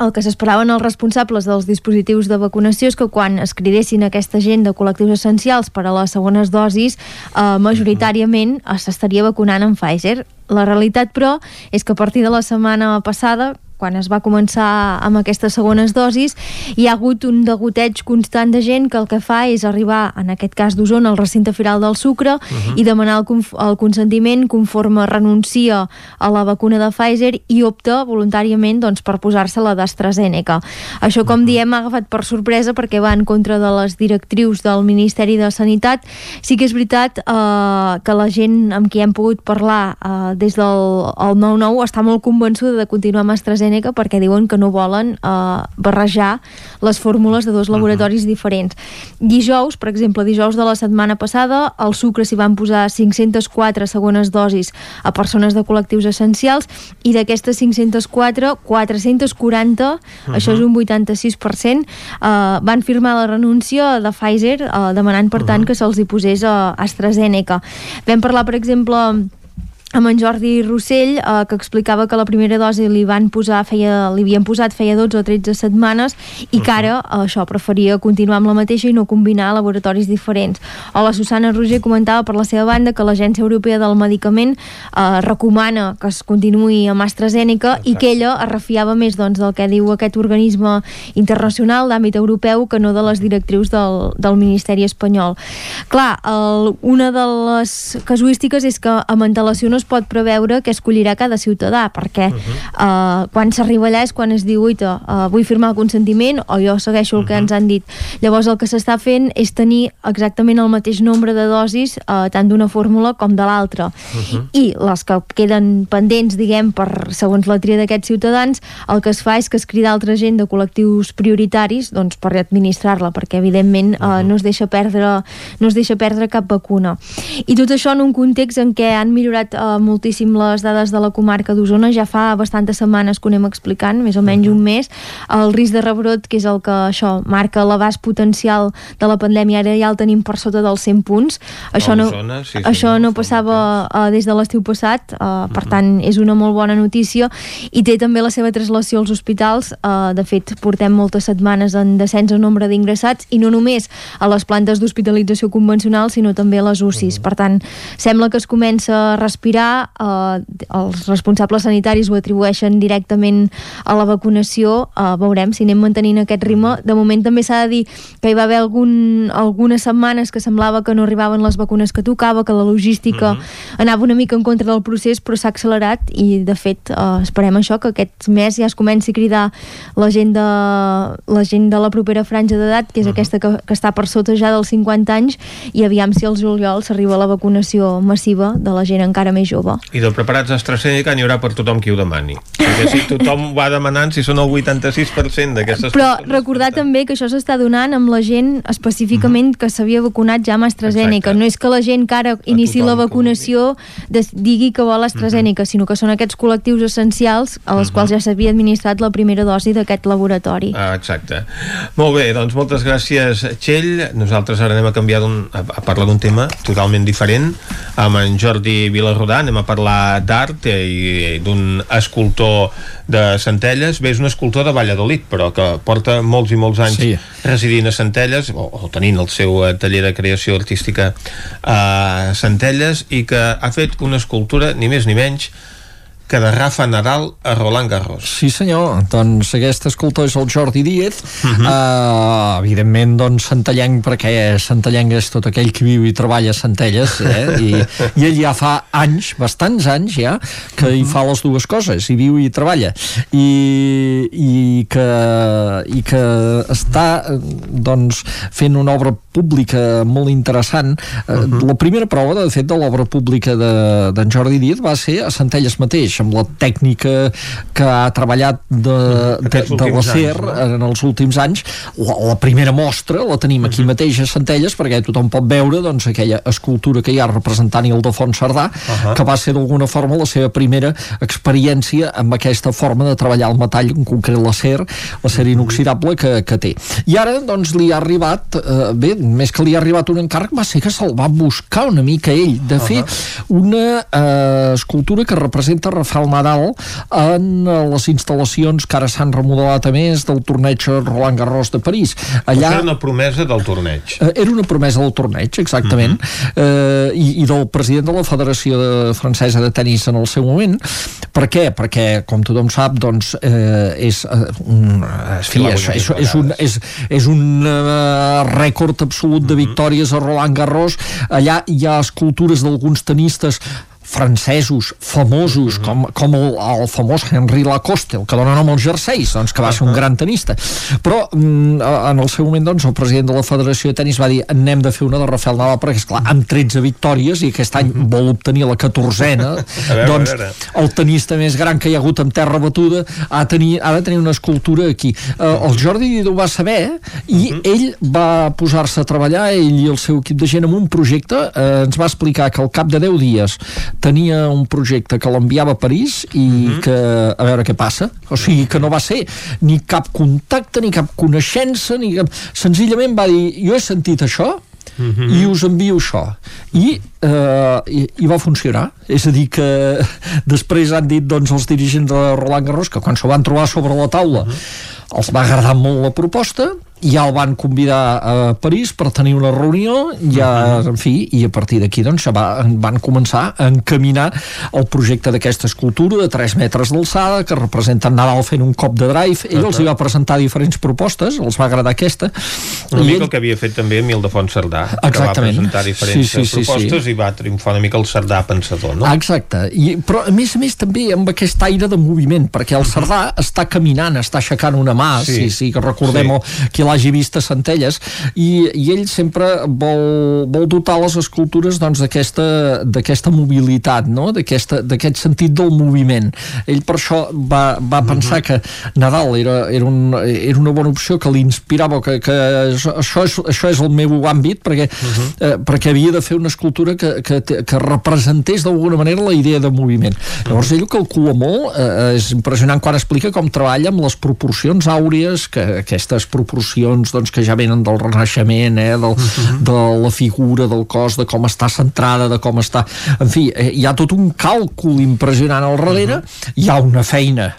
el que s'esperaven els responsables dels dispositius de vacunació és que quan es cridessin aquesta gent de col·lectius essencials per a les segones dosis, eh, majoritàriament s'estaria vacunant amb Pfizer. La realitat, però, és que a partir de la setmana passada, quan es va començar amb aquestes segones dosis, hi ha hagut un degoteig constant de gent que el que fa és arribar, en aquest cas d'Osona, al recinte firal del sucre uh -huh. i demanar el, el consentiment conforme renuncia a la vacuna de Pfizer i opta voluntàriament doncs, per posar-se la d'AstraZeneca. Això, com uh -huh. diem, ha agafat per sorpresa perquè va en contra de les directrius del Ministeri de Sanitat. Sí que és veritat eh, que la gent amb qui hem pogut parlar eh, des del el 9-9 està molt convençuda de continuar amb AstraZeneca AstraZeneca perquè diuen que no volen eh, barrejar les fórmules de dos laboratoris uh -huh. diferents. Dijous, per exemple, dijous de la setmana passada, al sucre s'hi van posar 504 segones dosis a persones de col·lectius essencials i d'aquestes 504, 440, uh -huh. això és un 86%, eh, van firmar la renúncia de Pfizer eh, demanant, per tant, uh -huh. que se'ls hi posés a AstraZeneca. Vam parlar, per exemple, amb en Jordi Rossell, eh, que explicava que la primera dosi li van posar, feia, li havien posat feia 12 o 13 setmanes i que ara eh, això preferia continuar amb la mateixa i no combinar laboratoris diferents. O la Susana Roger comentava per la seva banda que l'Agència Europea del Medicament eh, recomana que es continuï amb AstraZeneca Exacte. i que ella es refiava més doncs, del que diu aquest organisme internacional d'àmbit europeu que no de les directrius del, del Ministeri espanyol. Clar, el, una de les casuístiques és que amb antelació no es pot preveure què escollirà cada ciutadà, perquè uh -huh. uh, quan s'arriba allà és quan es diu uita, uh, vull firmar el consentiment o jo segueixo el que uh -huh. ens han dit. Llavors el que s'està fent és tenir exactament el mateix nombre de dosis uh, tant d'una fórmula com de l'altra. Uh -huh. I les que queden pendents, diguem, per segons la tria d'aquests ciutadans, el que es fa és que es crida altra gent de col·lectius prioritaris doncs, per administrar-la, perquè evidentment uh, uh -huh. no es deixa perdre no es deixa perdre cap vacuna. I tot això en un context en què han millorat uh, moltíssim les dades de la comarca d'Osona, ja fa bastantes setmanes que ho anem explicant, més o menys un mes, el risc de rebrot, que és el que això marca l'abast potencial de la pandèmia, ara ja el tenim per sota dels 100 punts. Això no, Osona, sí, sí, això no passava uh, des de l'estiu passat, uh, per tant és una molt bona notícia. I té també la seva traslació als hospitals, uh, de fet portem moltes setmanes en descens en nombre d'ingressats i no només a les plantes d'hospitalització convencional, sinó també a les UCIs. Per tant, sembla que es comença a respirar allà eh, els responsables sanitaris ho atribueixen directament a la vacunació, eh, veurem si anem mantenint aquest ritme. De moment també s'ha de dir que hi va haver algun, algunes setmanes que semblava que no arribaven les vacunes que tocava, que la logística mhm. -huh. anava una mica en contra del procés, però s'ha accelerat i de fet eh, esperem això, que aquest mes ja es comenci a cridar la gent de la, gent de la propera franja d'edat, que és mhm. -huh. aquesta que, que està per sota ja dels 50 anys, i aviam si al juliol s'arriba la vacunació massiva de la gent encara més jove. I de preparats AstraZeneca n'hi haurà per tothom qui ho demani. Perquè si tothom va demanant, si són el 86% d'aquestes Però recordar també que això s'està donant amb la gent específicament mm -hmm. que s'havia vacunat ja amb AstraZeneca. Exacte. No és que la gent que ara inici la vacunació digui que vol AstraZeneca, mm -hmm. sinó que són aquests col·lectius essencials a les mm -hmm. quals ja s'havia administrat la primera dosi d'aquest laboratori. Ah, exacte. Molt bé, doncs moltes gràcies, Txell. Nosaltres ara anem a canviar a, a parlar d'un tema totalment diferent amb en Jordi Vilarrodà anem a parlar d'art i d'un escultor de Centelles. Bé, és un escultor de Valladolid, però que porta molts i molts anys sí. residint a Centelles, o, o tenint el seu eh, taller de creació artística a Centelles, i que ha fet una escultura, ni més ni menys, que de Rafa Nadal a Roland Garros. Sí senyor, doncs aquest escoltor és el Jordi Díez uh Mhm. -huh. uh, evidentment doncs Centellenc perquè Centellenc és tot aquell que viu i treballa a Centelles eh? I, i ell ja fa anys, bastants anys ja que hi fa les dues coses i viu i treballa i, i, que, i que està eh, doncs fent una obra pública molt interessant uh -huh. la primera prova de fet de l'obra pública de- d'en Jordi Díez va ser a Centelles mateix amb la tècnica que ha treballat de, de, de la anys, no? en els últims anys. La, la primera mostra la tenim aquí mateix a Centelles perquè tothom pot veure doncs, aquella escultura que hi ha representant Ildefons Cerdà Ahà. que va ser d'alguna forma la seva primera experiència amb aquesta forma de treballar el metall, en concret la SER la SER inoxidable que, que té. I ara doncs li ha arribat eh, bé, més que li ha arribat un encàrrec va ser que se'l va buscar una mica ell. De fer una eh, escultura que representa Rafael Nadal en eh, les instal·lacions que ara s'han remodelat a més del torneig Roland Garros de París Allà... Era una promesa del torneig. Eh, era una promesa del torneig, exactament, eh, i, i del president de la Federació de Francesa de Tenis en el seu moment. Per què? Perquè, com tothom sap, doncs, eh, és, eh, un, fi, l'ha és, és, és, un, és, és un eh, rècord absolut de victòries a Roland Garros. Allà hi ha escultures d'alguns tenistes francesos famosos com, com el, el famós Henri Lacoste el que dona nom als jerseis doncs, que va ser un gran tenista però mm, en el seu moment doncs, el president de la Federació de Tenis va dir anem de fer una de Rafael Nadal perquè esclar, amb 13 victòries i aquest any vol obtenir la 14a veure, doncs el tenista més gran que hi ha hagut amb terra batuda ha, tenir, ha de tenir una escultura aquí. Uh, el Jordi ho va saber i ell va posar-se a treballar ell i el seu equip de gent en un projecte uh, ens va explicar que al cap de 10 dies tenia un projecte que l'enviava a París i que a veure què passa. O sigui que no va ser ni cap contacte ni cap coneixença ni cap... senzillament va dir jo he sentit això i us envio això. I, eh, i, i va funcionar. És a dir que després han dit doncs els dirigents de Roland Garros que quan s'ho van trobar sobre la taula els va agradar molt la proposta ja el van convidar a París per tenir una reunió ja, en fi, i a partir d'aquí doncs ja va, van començar a encaminar el projecte d'aquesta escultura de 3 metres d'alçada que representa en Nadal fent un cop de drive ell els hi va presentar diferents propostes els va agradar aquesta Una mica ell- el que havia fet també Emil de Fontserdà, que va Exactament. presentar diferents Sí, sí, sí, propostes sí. i va triomfar una mica el Cerdà pensador, no? Exacte, I, però a més a més també amb aquest aire de moviment, perquè el Cerdà està caminant, està aixecant una mà, Sí. sí, sí, que recordem Sí. sí. Qui l'hagi vist a Centelles, i, i ell sempre vol, vol dotar les escultures doncs, d'aquesta d'aquesta mobilitat, no? d'aquest sentit del moviment. Ell per això va, va pensar que Nadal era, era, un, era una bona opció, que l'inspirava, que, que això, és, això és el meu àmbit, perquè, eh, perquè havia de fer una escultura que, que, que representés d'alguna manera la idea de moviment. Llavors ell ho calcula molt, eh, és impressionant quan explica com treballa amb les proporcions àurees, que aquestes proporcions doncs, que ja venen del renaixement, eh, del, de la figura del cos, de com està centrada, de com està... En fi, eh, hi ha tot un càlcul impressionant al darrere, hi ha una feina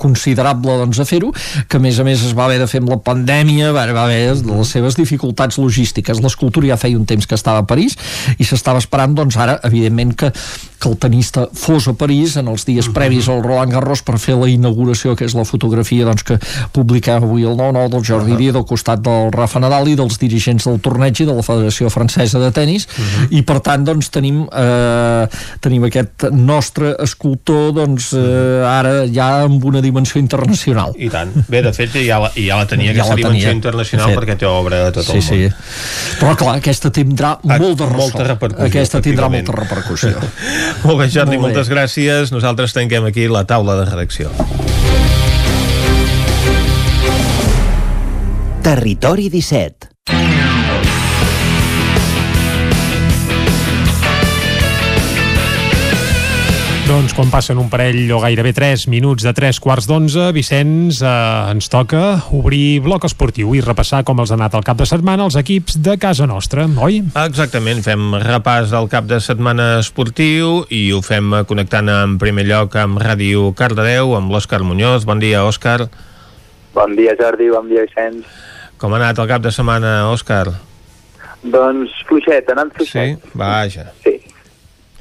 considerable doncs, a fer-ho, que a més a més es va haver de fer amb la pandèmia, va, va haver les seves dificultats logístiques. L'escultura ja feia un temps que estava a París i s'estava esperant, doncs ara, evidentment, que, que el tenista fos a París en els dies previs al Roland Garros per fer la inauguració, que és la fotografia doncs, que publiquem avui el 9-9 del Jordi Díaz al costat del Rafa Nadal i dels dirigents del torneig i de la Federació Francesa de Tenis i per tant doncs tenim eh, tenim aquest nostre escultor doncs eh, ara ja amb una dimensió internacional I tant. Bé, de fet, ja la, ja la tenia, Ja aquesta la dimensió tenia, internacional, de fet. perquè té obra a tot sí, el sí. món. Però clar, aquesta tindrà molt de ressò. molta repercussió, Aquesta tindrà molta repercussió. Molt bé, Jordi, Molt bé. moltes gràcies. Nosaltres tanquem aquí la taula de redacció. Territori 17 Doncs quan passen un parell o gairebé 3 minuts de 3 quarts d'11, Vicenç, eh, ens toca obrir bloc esportiu i repassar com els ha anat el cap de setmana els equips de casa nostra, oi? Exactament, fem repàs del cap de setmana esportiu i ho fem connectant en primer lloc amb Ràdio Cardedeu, amb l'Òscar Muñoz. Bon dia, Òscar. Bon dia, Jordi, bon dia, Vicenç. Com ha anat el cap de setmana, Òscar? Doncs fluixet, anant fluixet. Sí? Vaja. Sí.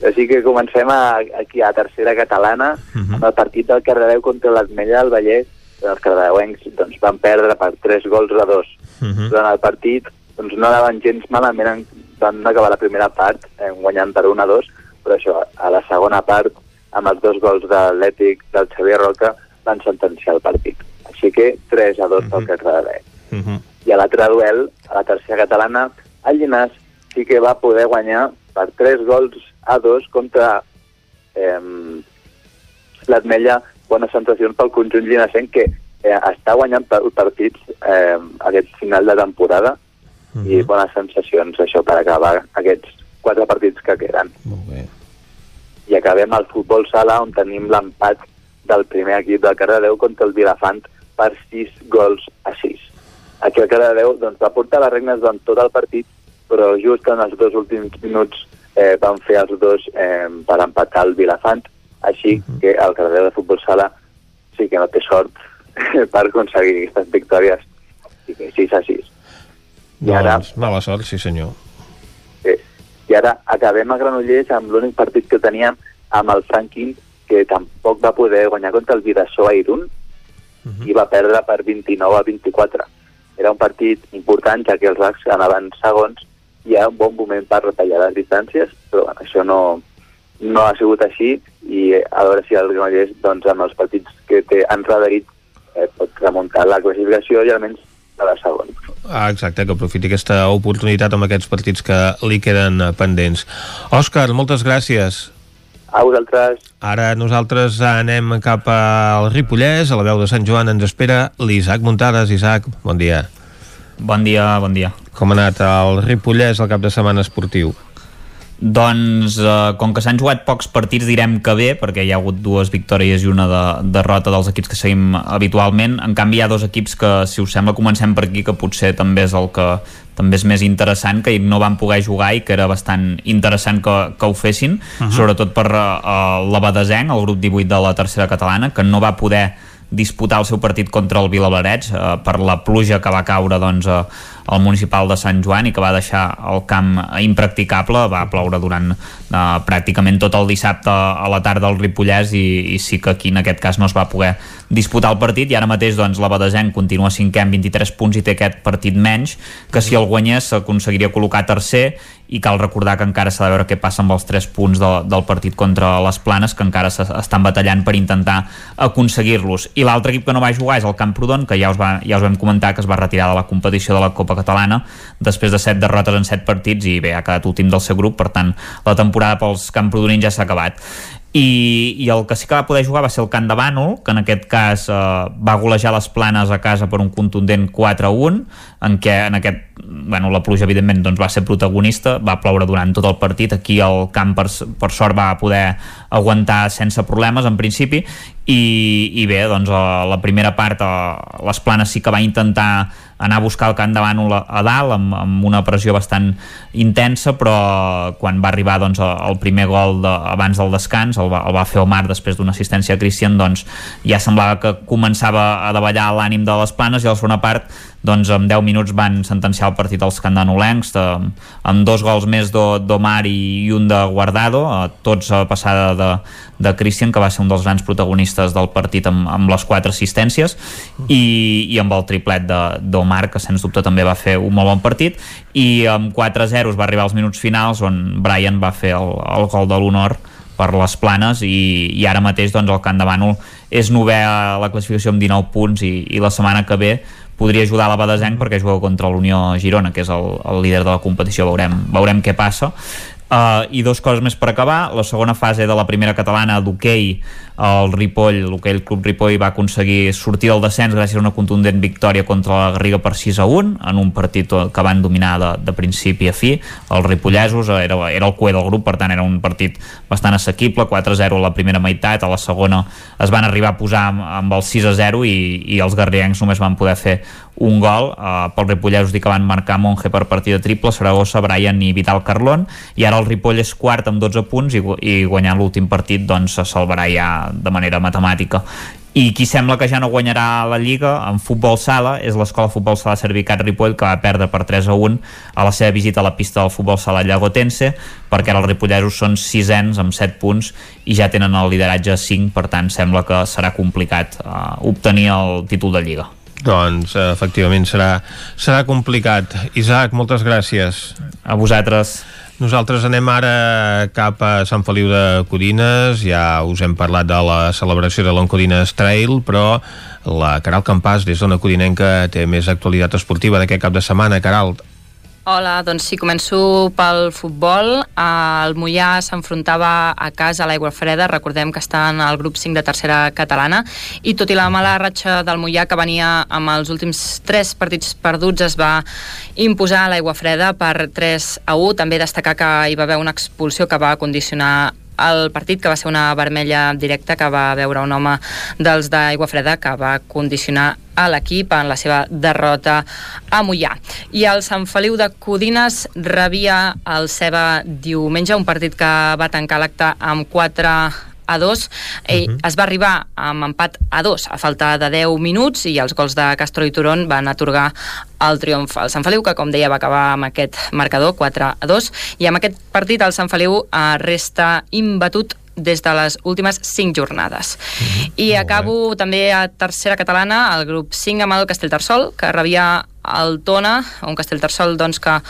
Així que comencem a, aquí a tercera catalana, uh -huh. amb el partit del Cardedeu contra l'Atmella del Vallès, els cardedeuencs doncs, van perdre per 3 gols a 2. Uh -huh. Durant el partit doncs, no anaven gens malament, van acabar la primera part eh, guanyant per 1 a 2, però això, a la segona part, amb els dos gols de l'Ètic del Xavier Roca, van sentenciar el partit. Així que 3 a 2 uh -huh. pel Cardedeu. Uh -huh. I a l'altre duel, a la tercera catalana, el Llinàs sí que va poder guanyar per 3 gols a 2 contra eh, l'Atmella bones sensacions pel conjunt llinassenc que eh, està guanyant partits eh, aquest final de temporada uh -huh. i bones sensacions això per acabar aquests quatre partits que queden. Molt bé. I acabem al futbol sala on tenim l'empat del primer equip del Cardedeu contra el Vilafant per 6 gols a 6. Aquí el Cardedeu doncs, va portar les regnes durant tot el partit, però just en els dos últims minuts eh, van fer els dos eh, per empatar el Vilafant, així uh -huh. que el Cardedeu de Futbol Sala sí que no té sort per aconseguir aquestes victòries. I que 6 a 6. I ara... Doncs, mala sort, sí senyor. Sí. I ara acabem a Granollers amb l'únic partit que teníem amb el Franklin, que tampoc va poder guanyar contra el Vidassó a Irún uh -huh. i va perdre per 29 a 24. Era un partit important, ja que els RACs anaven segons hi ha un bon moment per retallar les distàncies, però bueno, això no, no ha sigut així i a veure si el Granollers doncs, amb els partits que té enrederit eh, pot remuntar la classificació i almenys a la segona. Ah, exacte, que aprofiti aquesta oportunitat amb aquests partits que li queden pendents. Òscar, moltes gràcies. A vosaltres. Ara nosaltres anem cap al Ripollès, a la veu de Sant Joan ens espera l'Isaac Muntades. Isaac, bon dia. Bon dia, bon dia. Com ha anat el Ripollès al cap de setmana esportiu? Doncs, eh, com que s'han jugat pocs partits, direm que bé, perquè hi ha hagut dues victòries i una de, derrota dels equips que seguim habitualment. En canvi, hi ha dos equips que, si us sembla, comencem per aquí, que potser també és el que també és més interessant, que no van poder jugar i que era bastant interessant que, que ho fessin, uh -huh. sobretot per uh, l'Abadesenc, el grup 18 de la tercera catalana, que no va poder disputar el seu partit contra el Vilabareig eh, per la pluja que va caure doncs, eh, al municipal de Sant Joan i que va deixar el camp impracticable, va ploure durant eh, pràcticament tot el dissabte a la tarda al Ripollès i, i sí que aquí en aquest cas no es va poder disputar el partit. I ara mateix doncs, la Badesenc continua cinquè amb 23 punts i té aquest partit menys que si el guanyés s'aconseguiria col·locar tercer i cal recordar que encara s'ha de veure què passa amb els 3 punts de, del partit contra les Planes que encara estan batallant per intentar aconseguir-los. I l'altre equip que no va jugar és el Camprodon, que ja us, va, ja us vam comentar que es va retirar de la competició de la Copa Catalana després de 7 derrotes en 7 partits i bé, ha quedat últim del seu grup, per tant la temporada pels camprodonins ja s'ha acabat i, i el que sí que va poder jugar va ser el Camp de Bànol, que en aquest cas eh, va golejar les planes a casa per un contundent 4-1, en què en aquest, bueno, la pluja evidentment doncs, va ser protagonista, va ploure durant tot el partit, aquí el camp per, per sort va poder aguantar sense problemes en principi, i, i bé, doncs a la primera part a les planes sí que va intentar anar a buscar el camp de Bànol a dalt amb, amb una pressió bastant intensa però quan va arribar doncs, el primer gol de, abans del descans el va, el va fer Omar després d'una assistència a Christian doncs ja semblava que començava a davallar l'ànim de les planes i a la segona part doncs en 10 minuts van sentenciar el partit als candanolencs de, amb dos gols més d'Omar i, un de Guardado tots a passada de, de Christian que va ser un dels grans protagonistes del partit amb, amb les quatre assistències i, i amb el triplet d'Omar que sens dubte també va fer un molt bon partit i amb 4-0 va arribar als minuts finals on Brian va fer el, el gol de l'honor per les planes i, i ara mateix doncs, el Camp de Bànol és novè a la classificació amb 19 punts i, i la setmana que ve podria ajudar la Badesenc perquè juga contra l'Unió Girona, que és el, el líder de la competició, veurem, veurem què passa. Uh, I dos coses més per acabar. La segona fase de la primera catalana d'hoquei, el Ripoll, l'hoquei Club Ripoll va aconseguir sortir del descens gràcies a una contundent victòria contra la Garriga per 6 a 1 en un partit que van dominar de, de principi a fi. Els ripollesos era, era el cué del grup, per tant era un partit bastant assequible, 4-0 a la primera meitat, a la segona es van arribar a posar amb, amb el 6-0 i, i els garriencs només van poder fer un gol uh, pel Ripollesos dir que van marcar Monge per partida triple, Saragossa, Brian i Vital Carlón i ara el Ripoll és quart amb 12 punts i, i guanyant l'últim partit doncs se salvarà ja de manera matemàtica. I qui sembla que ja no guanyarà la Lliga en futbol sala és l'escola futbol sala Servicat Ripoll que va perdre per 3 a 1 a la seva visita a la pista del futbol sala Llagotense perquè ara els ripolleros són sisens amb 7 punts i ja tenen el lideratge a 5 per tant sembla que serà complicat uh, obtenir el títol de Lliga doncs efectivament serà, serà complicat. Isaac, moltes gràcies. A vosaltres. Nosaltres anem ara cap a Sant Feliu de Codines, ja us hem parlat de la celebració de l'Oncodines Trail, però la Caral Campàs, des d'Ona Codinenca, té més actualitat esportiva d'aquest cap de setmana. Caral, Hola, doncs sí, començo pel futbol. El Mollà s'enfrontava a casa a l'Aigua Freda, recordem que està en el grup 5 de tercera catalana, i tot i la mala ratxa del Mollà, que venia amb els últims 3 partits perduts, es va imposar a l'Aigua Freda per 3 a 1. També destacar que hi va haver una expulsió que va condicionar el partit, que va ser una vermella directa que va veure un home dels d'Aigua Freda que va condicionar a l'equip en la seva derrota a Mollà. I el Sant Feliu de Codines rebia el Ceba diumenge, un partit que va tancar l'acte amb 4 a 2 eh, uh -huh. es va arribar amb empat a 2 a falta de 10 minuts i els gols de Castro i Turon van atorgar el triomf al Sant Feliu que com deia va acabar amb aquest marcador 4 a 2 i amb aquest partit el Sant Feliu eh, resta imbatut des de les últimes 5 jornades. Mm -hmm. I Molt acabo bé. també a tercera catalana, el grup 5 amb el Castellterçol, que rebia el Tona, un Castellterçol doncs, que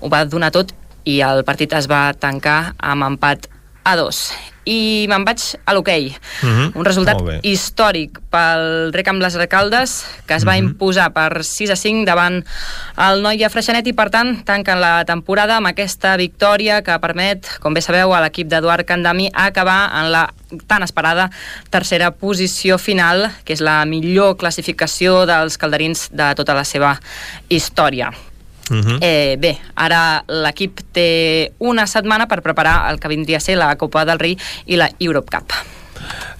ho va donar tot i el partit es va tancar amb empat a 2 i me'n vaig a l'hoquei. Uh Mhm. -huh. Un resultat històric pel rec amb les Recaldes, que es va uh Mhm. -huh. imposar per 6 a 5 davant el Noia Freixenet i, per tant, tanquen la temporada amb aquesta victòria que permet, com bé sabeu, a l'equip d'Eduard Candami acabar en la tan esperada tercera posició final, que és la millor classificació dels calderins de tota la seva història. Uh -huh. Eh, bé, ara l'equip té una setmana per preparar el que vindria a ser la Copa del Rei i la Europe Cup.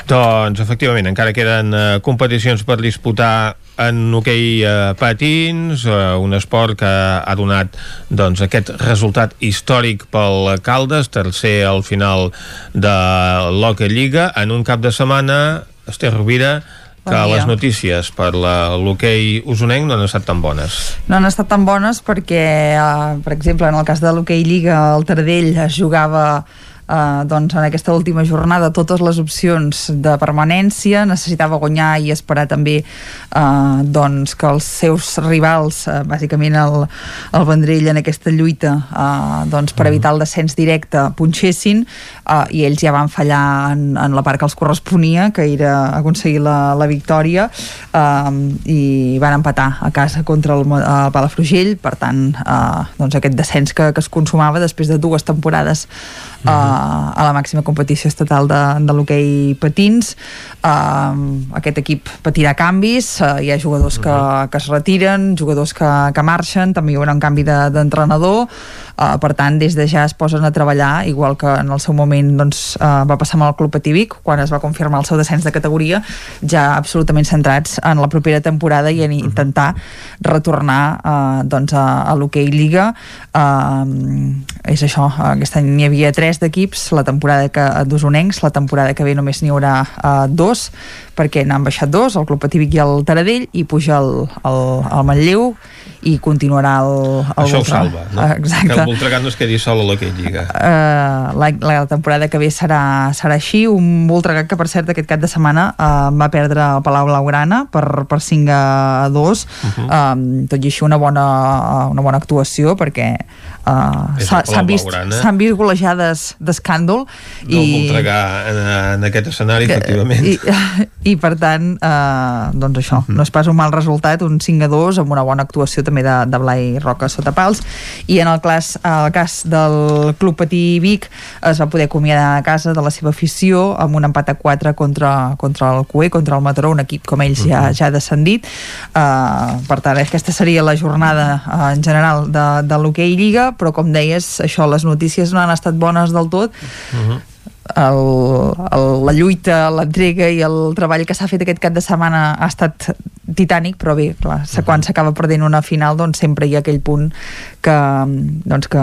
Doncs, efectivament, encara queden uh, competicions per disputar en hoquei uh, patins, uh, un esport que ha donat doncs, aquest resultat històric pel Caldes, tercer al final de l'Hockey Lliga, en un cap de setmana, Esther Rovira, que Bon dia. les notícies per l'hoquei usonenc no han estat tan bones. No han estat tan bones perquè, eh, per exemple, en el cas de l'hoquei Lliga, el Tardell es jugava eh, doncs en aquesta última jornada totes les opcions de permanència, necessitava guanyar i esperar també eh, doncs que els seus rivals, eh, bàsicament el, el Vendrell en aquesta lluita eh, doncs per evitar el descens directe punxessin eh, i ells ja van fallar en, en la part que els corresponia, que era aconseguir la, la victòria eh, i van empatar a casa contra el, el Palafrugell, per tant eh, doncs aquest descens que, que es consumava després de dues temporades eh, a la màxima competició estatal de, de l'hoquei patins. Eh, aquest equip patirà canvis eh, hi ha jugadors que, que es retiren jugadors que, que marxen també hi haurà un canvi de- eh, per tant des de ja es posen a treballar igual que en el seu moment doncs, eh, va passar amb el Club Patí Vic quan es va confirmar el seu descens de categoria ja absolutament centrats en la propera temporada i en intentar retornar eh, doncs a, a l'hoquei Lliga. Eh, és això, aquest any n'hi havia tres d'equips, la temporada que d'usonencs, la temporada que ve només n'hi haurà eh, dos, perquè n'han baixat dos, el Club Patívic i el Taradell, i puja el, el, el Manlleu i continuarà el, el Això ho salva, no? Eh, Exacte. Que el Voltregà no es quedi sol a l'hoquei Lliga. Uh, la, la temporada que ve serà, serà així un Voltregà que per cert aquest cap de setmana uh, va perdre el Palau Blaugrana per, per 5 a 2 uh -huh. um, tot i així una bona, una bona actuació perquè uh, s'han vist, vist golejades d'escàndol No el Voltregà en, en aquest escenari, que- efectivament. i, i per tant eh, doncs això, no és pas un mal resultat un 5 a 2 amb una bona actuació també de, de Blai Roca sota pals. I en el, clas, el cas del Club Patí Vic es va poder acomiadar a casa de la seva afició amb un empat a 4 contra, contra el CUE, contra el Mataró, un equip com ells ja, ja ha descendit. Uh, per tant aquesta seria la jornada uh, en general de, de l'hoquei Lliga però com deies, això, les notícies no han estat bones del tot. El, el, la lluita, l'entrega i el treball que s'ha fet aquest cap de setmana ha estat titànic, però bé, clar, uh -huh. quan s'acaba perdent una final doncs sempre hi ha aquell punt que, doncs que,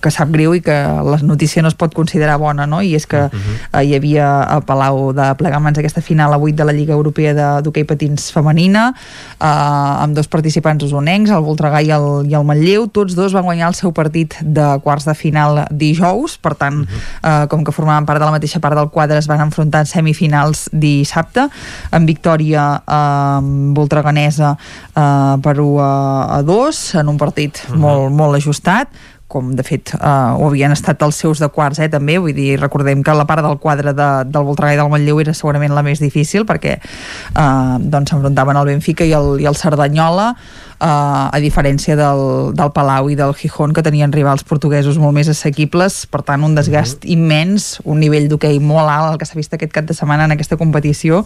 que sap greu i que la notícia no es pot considerar bona, no? I és que uh -huh. hi havia a Palau de Plegamans aquesta final a 8 de la Lliga Europea d'Hockey Patins Femenina, eh, amb dos participants usonencs, el Voltregà i el, i el Manlleu, tots dos van guanyar el seu partit de quarts de final dijous, per tant, uh -huh. eh, com que formaven part de la mateixa part del quadre, es van enfrontar en semifinals dissabte, en victòria eh, voltreganesa eh, per 1 a, a 2, en un partit uh -huh. molt, molt ajustat, com de fet eh, ho havien estat els seus de quarts eh, també, vull dir, recordem que la part del quadre de, del Voltregà i del Manlleu era segurament la més difícil perquè eh, doncs s'enfrontaven el Benfica i el, i el Cerdanyola a diferència del, del Palau i del Gijón que tenien rivals portuguesos molt més assequibles. Per tant un desgast uh -huh. immens un nivell d'hoquei molt alt el que s'ha vist aquest cap de setmana en aquesta competició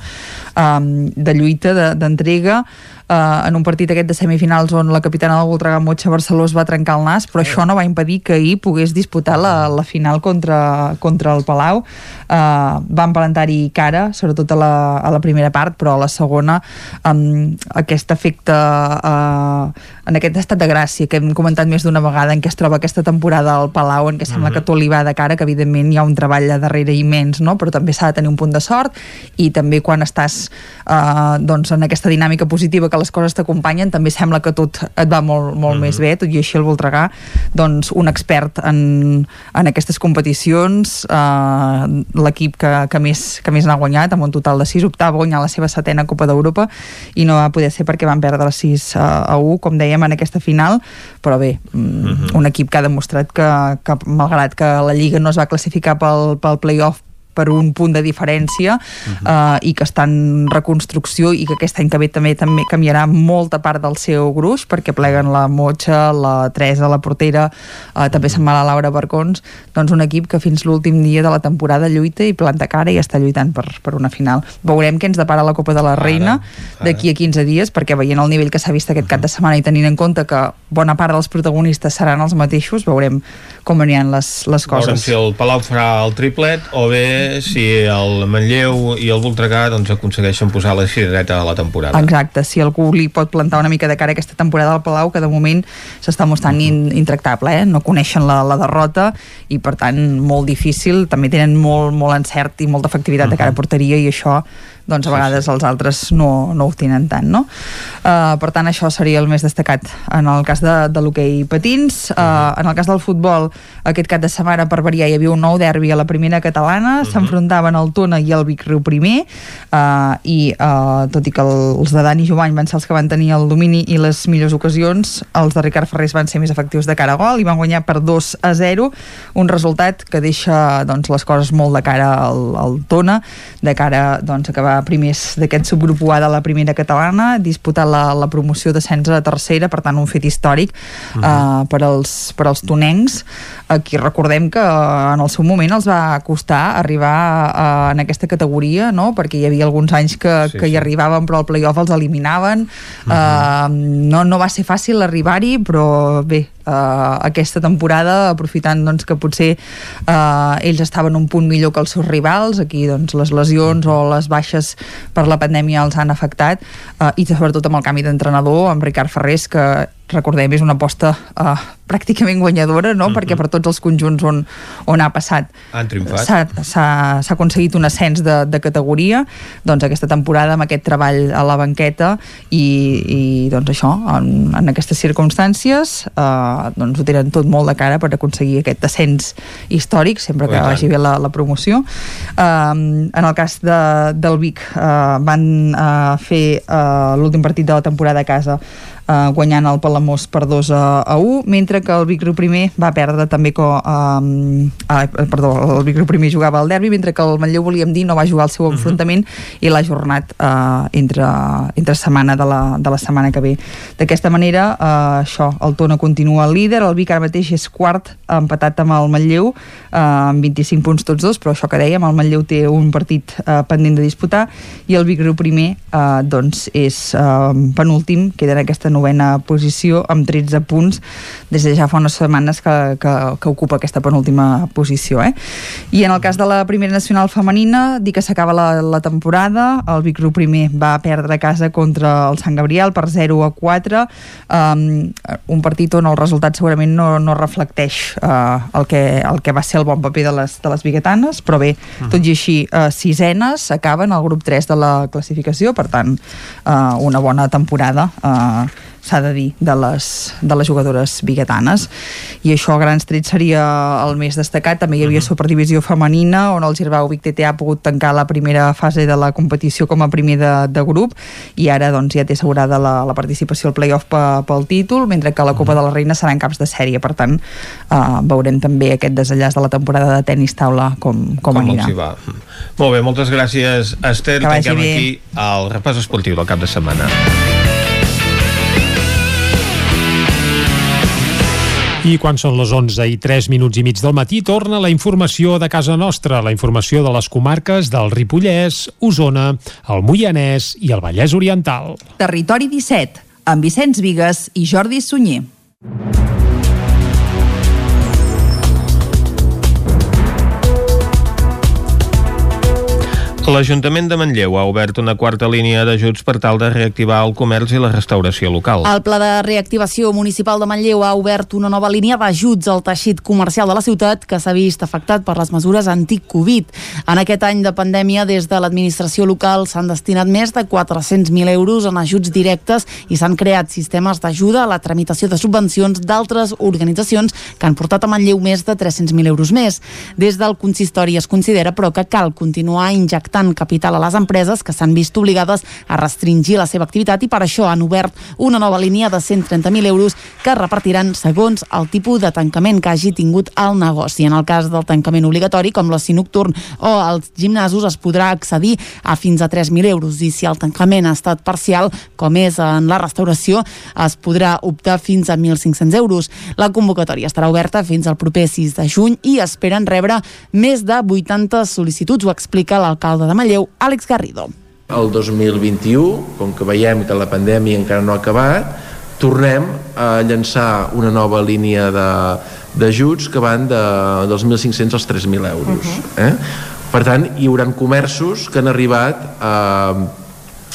um, de lluita, d'entrega de, uh, en un partit aquest de semifinals on la capitana del Voltregà Motxa Barceló es va trencar el nas però això no va impedir que ahir pogués disputar la, la final contra, contra el Palau. Uh, van plantar-hi cara sobretot a la, a la primera part però a la segona um, aquest efecte uh, en aquest estat de gràcia que hem comentat més d'una vegada en què es troba aquesta temporada al Palau en què sembla mm -hmm. que tot li va de cara que evidentment hi ha un treball a darrere immens no? però també s'ha de tenir un punt de sort i també quan estàs eh, doncs en aquesta dinàmica positiva que les coses t'acompanyen també sembla que tot et va molt, molt mm -hmm. més bé tot i així el Voltregà doncs un expert en, en aquestes competicions eh, l'equip que, que, més, que més n'ha guanyat amb un total de 6 optava a guanyar la seva setena Copa d'Europa i no va poder ser perquè van perdre les 6 eh, a 1, com dèiem, en aquesta final, però bé, mm, -huh. Mhm. un equip que ha demostrat que, que malgrat que la Lliga no es va classificar pel, pel playoff per un punt de diferència uh -huh. uh, i que està en reconstrucció i que aquest any que ve també també canviarà molta part del seu gruix perquè pleguen la Motxa, la Teresa, la portera, uh, també se'n va la Laura Barcons, doncs un equip que fins l'últim dia de la temporada lluita i planta cara i està lluitant per, per una final. Veurem què ens depara la Copa de la Reina d'aquí a 15 dies perquè veient el nivell que s'ha vist aquest cap de setmana i tenint en compte que bona part dels protagonistes seran els mateixos, veurem com aniran les, les coses. Veurem si el Palau farà el triplet o bé si el Manlleu i el Voltregà doncs, aconsegueixen posar la cirereta a la temporada. Exacte, si algú li pot plantar una mica de cara aquesta temporada al Palau, que de moment s'està mostrant uh -huh. in intractable, eh? no coneixen la, la derrota i per tant molt difícil, també tenen molt, molt encert i molta efectivitat uh -huh. de cara a porteria i això doncs a vegades els altres no, no ho tenen tant, no? Uh, per tant, això seria el més destacat en el cas de, de l'hoquei patins. Uh. En el cas del futbol, aquest cap de setmana per variar hi havia un nou derbi a la primera catalana, uh -huh. s'enfrontaven el Tona i el Vic Riu primer, uh, i uh, tot i que els de Dani Jovany van ser els que van tenir el domini i les millors ocasions, els de Ricard Ferrés van ser més efectius de cara a gol i van guanyar per 2 a 0, un resultat que deixa doncs, les coses molt de cara al, al Tona, de cara doncs, a acabar primers d'aquest subgrup UA de la primera catalana, disputar la, la promoció d'ascens a tercera, per tant un fet històric uh -huh. uh, per, als, per als tonencs. Aquí recordem que uh, en el seu moment els va costar arribar uh, en aquesta categoria, no? perquè hi havia alguns anys que, sí, que hi arribaven però al playoff els eliminaven. Uh -huh. uh, no, no va ser fàcil arribar-hi, però bé, uh, aquesta temporada aprofitant doncs, que potser uh, ells estaven un punt millor que els seus rivals aquí doncs, les lesions o les baixes per la pandèmia els han afectat uh, i sobretot amb el canvi d'entrenador amb Ricard Ferrés que recordem, és una aposta uh, pràcticament guanyadora, no? Mm -hmm. perquè per tots els conjunts on, on ha passat s'ha aconseguit un ascens de, de categoria, doncs aquesta temporada amb aquest treball a la banqueta i, i doncs això, en, en aquestes circumstàncies uh, doncs ho tenen tot molt de cara per aconseguir aquest ascens històric, sempre que vagi bé la, la promoció. Uh, en el cas de, del Vic uh, van uh, fer uh, l'últim partit de la temporada a casa eh, guanyant el Palamós per 2 a, a 1, mentre que el Vic Riu primer va perdre també com, eh, eh, perdó, el Vic Riu primer jugava al derbi, mentre que el Manlleu volíem dir no va jugar el seu mhm. enfrontament uh -huh. i l'ha ajornat eh, entre, entre setmana de la, de la setmana que ve. D'aquesta manera, eh, això, el Tona continua el líder, el Vic ara mateix és quart, empatat amb el Manlleu, eh, amb 25 punts tots dos, però això que dèiem, el Manlleu té un partit eh, pendent de disputar i el Vic Riu primer eh, doncs és eh, penúltim, queda en aquesta novena posició amb 13 punts des de ja fa unes setmanes que, que, que ocupa aquesta penúltima posició. Eh? I en el cas de la primera nacional femenina, dir que s'acaba la, la temporada, el Vic Ru primer va perdre casa contra el Sant Gabriel per 0 a 4, um, un partit on el resultat segurament no, no reflecteix uh, el, que, el que va ser el bon paper de les, de les biguetanes, però bé, tot i així, uh, sisenes acaben al grup 3 de la classificació, per tant, uh, una bona temporada uh, s'ha de dir, de les, de les jugadores biguetanes. I això a grans trets seria el més destacat. També hi havia uh -huh. superdivisió femenina, on el Girbau Vic TT ha pogut tancar la primera fase de la competició com a primer de, de grup, i ara doncs, ja té assegurada la, la participació al playoff pel títol, mentre que la Copa de la Reina serà en caps de sèrie. Per tant, uh, veurem també aquest desenllaç de la temporada de tennis taula com, com, com anirà. va. Molt bé, moltes gràcies, Esther. Que Tanquem bé. aquí el repàs esportiu del cap de setmana. I quan són les 11 i 3 minuts i mig del matí, torna la informació de casa nostra, la informació de les comarques del Ripollès, Osona, el Moianès i el Vallès Oriental. Territori 17, amb Vicenç Vigues i Jordi Sunyer. L'Ajuntament de Manlleu ha obert una quarta línia d'ajuts per tal de reactivar el comerç i la restauració local. El Pla de Reactivació Municipal de Manlleu ha obert una nova línia d'ajuts al teixit comercial de la ciutat que s'ha vist afectat per les mesures antic-Covid. En aquest any de pandèmia, des de l'administració local s'han destinat més de 400.000 euros en ajuts directes i s'han creat sistemes d'ajuda a la tramitació de subvencions d'altres organitzacions que han portat a Manlleu més de 300.000 euros més. Des del consistori es considera, però, que cal continuar injectant capital a les empreses que s'han vist obligades a restringir la seva activitat i per això han obert una nova línia de 130.000 euros que repartiran segons el tipus de tancament que hagi tingut el negoci. En el cas del tancament obligatori, com l'oci nocturn o els gimnasos, es podrà accedir a fins a 3.000 euros i si el tancament ha estat parcial, com és en la restauració, es podrà optar fins a 1.500 euros. La convocatòria estarà oberta fins al proper 6 de juny i esperen rebre més de 80 sol·licituds, ho explica l'alcalde de Manlleu, Àlex Garrido. El 2021, com que veiem que la pandèmia encara no ha acabat, tornem a llançar una nova línia de- d'ajuts que van de, dels 1.500 als 3.000 euros. Uh -huh. eh? Per tant, hi haurà comerços que han arribat a,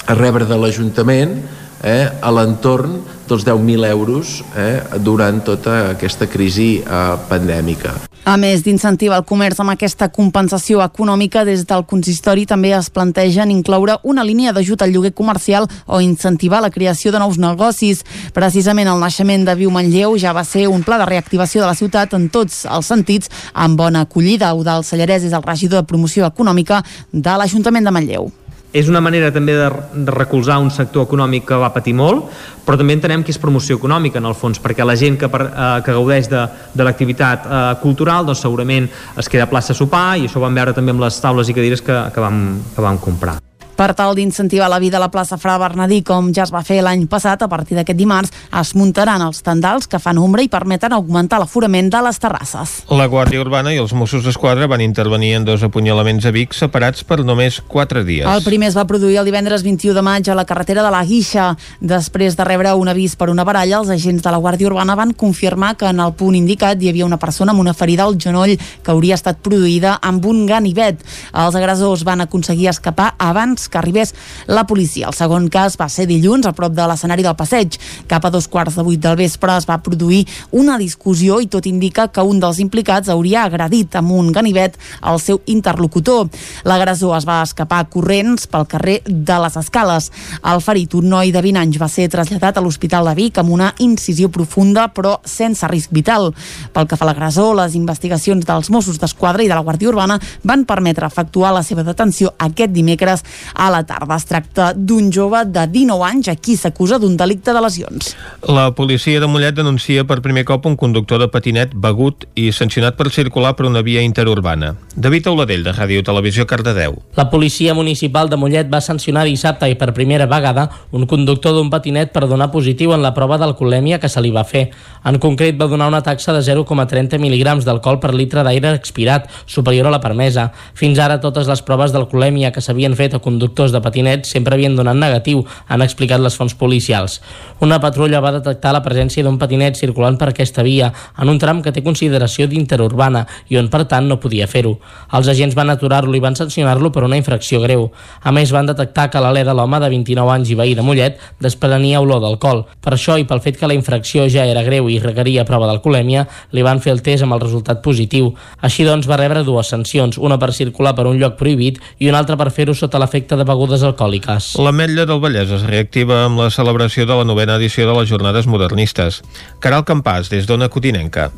a rebre de l'Ajuntament eh, a l'entorn dels 10.000 euros eh, durant tota aquesta crisi eh, pandèmica. A més d'incentivar el comerç amb aquesta compensació econòmica, des del consistori també es plantegen incloure una línia d'ajut al lloguer comercial o incentivar la creació de nous negocis. Precisament el naixement de Viu Manlleu ja va ser un pla de reactivació de la ciutat en tots els sentits, amb bona acollida. Eudal Sallarès és el regidor de promoció econòmica de l'Ajuntament de Manlleu. És una manera també de, de recolzar un sector econòmic que va patir molt, però també entenem que és promoció econòmica en el fons, perquè la gent que, per, eh, que gaudeix de, de l'activitat eh, cultural doncs segurament es queda a plaça a sopar i això ho vam veure també amb les taules i cadires que, que, vam, que vam comprar. Per tal d'incentivar la vida a la plaça Fra Bernadí, com ja es va fer l'any passat, a partir d'aquest dimarts es muntaran els tendals que fan ombra i permeten augmentar l'aforament de les terrasses. La Guàrdia Urbana i els Mossos d'Esquadra van intervenir en dos apunyalaments a Vic separats per només 4 dies. El primer es va produir el divendres 21 de maig a la carretera de la Guixa. Després de rebre un avís per una baralla, els agents de la Guàrdia Urbana van confirmar que en el punt indicat hi havia una persona amb una ferida al genoll que hauria estat produïda amb un ganivet. Els agressors van aconseguir escapar abans que arribés la policia. El segon cas va ser dilluns a prop de l'escenari del passeig. Cap a dos quarts de vuit del vespre es va produir una discussió i tot indica que un dels implicats hauria agredit amb un ganivet al seu interlocutor. L'agressor es va escapar corrents pel carrer de les Escales. El ferit, un noi de 20 anys, va ser traslladat a l'Hospital de Vic amb una incisió profunda però sense risc vital. Pel que fa a l'agressor, les investigacions dels Mossos d'Esquadra i de la Guàrdia Urbana van permetre efectuar la seva detenció aquest dimecres a la tarda. Es tracta d'un jove de 19 anys a qui s'acusa d'un delicte de lesions. La policia de Mollet denuncia per primer cop un conductor de patinet begut i sancionat per circular per una via interurbana. David Auladell, de Ràdio Televisió, Cardedeu. La policia municipal de Mollet va sancionar dissabte i per primera vegada un conductor d'un patinet per donar positiu en la prova d'alcoholèmia que se li va fer. En concret, va donar una taxa de 0,30 mil·lígrams d'alcohol per litre d'aire expirat, superior a la permesa. Fins ara, totes les proves d'alcoholèmia que s'havien fet a conductors conductors de patinets sempre havien donat negatiu, han explicat les fonts policials. Una patrulla va detectar la presència d'un patinet circulant per aquesta via, en un tram que té consideració d'interurbana i on, per tant, no podia fer-ho. Els agents van aturar-lo i van sancionar-lo per una infracció greu. A més, van detectar que l'alè de l'home de 29 anys i veí de Mollet desprenia olor d'alcohol. Per això, i pel fet que la infracció ja era greu i requeria prova d'alcoholèmia, li van fer el test amb el resultat positiu. Així doncs, va rebre dues sancions, una per circular per un lloc prohibit i una altra per fer-ho sota l'efecte de begudes alcohòliques. L'Ametlla del Vallès es reactiva amb la celebració de la novena edició de les Jornades Modernistes. Caral Campàs, des d'Ona Cotinenca.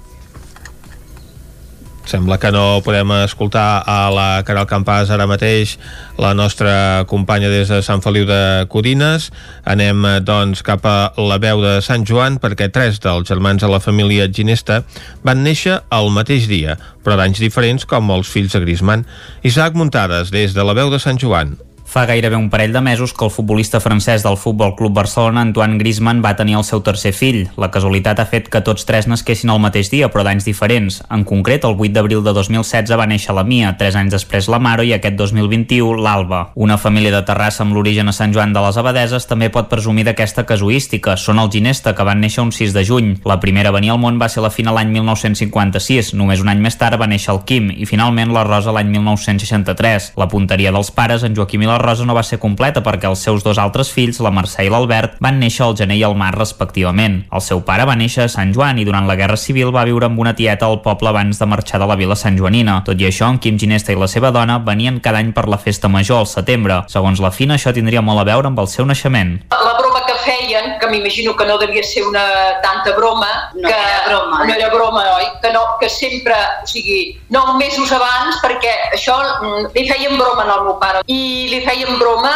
Sembla que no podem escoltar a la Caral Campàs ara mateix la nostra companya des de Sant Feliu de Codines. Anem, doncs, cap a la veu de Sant Joan perquè tres dels germans de la família Ginesta van néixer el mateix dia, però d'anys diferents com els fills de Grisman. Isaac Muntades, des de la veu de Sant Joan. Fa gairebé un parell de mesos que el futbolista francès del Futbol Club Barcelona, Antoine Griezmann, va tenir el seu tercer fill. La casualitat ha fet que tots tres nasquessin el mateix dia, però d'anys diferents. En concret, el 8 d'abril de 2016 va néixer la Mia, tres anys després la Maro i aquest 2021 l'Alba. Una família de Terrassa amb l'origen a Sant Joan de les Abadeses també pot presumir d'aquesta casuística. Són el Ginesta, que van néixer un 6 de juny. La primera a venir al món va ser la Fina l'any 1956. Només un any més tard va néixer el Quim i finalment la Rosa l'any 1963. La punteria dels pares, en Joaquim i la Rosa no va ser completa perquè els seus dos altres fills, la Mercè i l'Albert, van néixer al gener i al mar respectivament. El seu pare va néixer a Sant Joan i durant la Guerra Civil va viure amb una tieta al poble abans de marxar de la vila Sant Joanina. Tot i això, en Quim Ginesta i la seva dona venien cada any per la festa major al setembre. Segons la Fina, això tindria molt a veure amb el seu naixement. Feien, que m'imagino que no devia ser una tanta broma, No que era broma, eh? no era broma, oi? Que, no, que sempre, o sigui, nou mesos abans, perquè això mm, li feien broma al meu pare, i li feien broma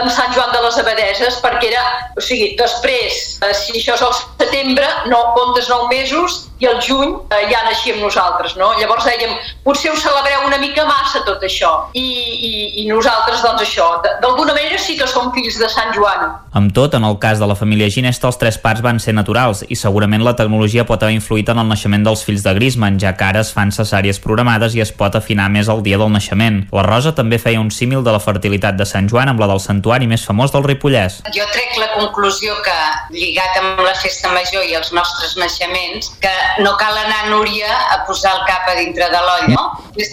amb Sant Joan de les Abadeses, perquè era, o sigui, després, eh, si això és al setembre, no comptes nou mesos, i al juny eh, ja naixíem nosaltres, no? Llavors dèiem, potser ho celebreu una mica massa tot això, i, i, i nosaltres, doncs això, d'alguna manera sí que som fills de Sant Joan, Amb tot, en el cas de la família Ginesta, els tres parts van ser naturals i segurament la tecnologia pot haver influït en el naixement dels fills de Griezmann, ja que ara es fan cesàries programades i es pot afinar més el dia del naixement. La Rosa també feia un símil de la fertilitat de Sant Joan amb la del santuari més famós del Ripollès. Jo trec la conclusió que, lligat amb la festa major i els nostres naixements, que no cal anar a Núria a posar el cap a dintre de l'oll, no?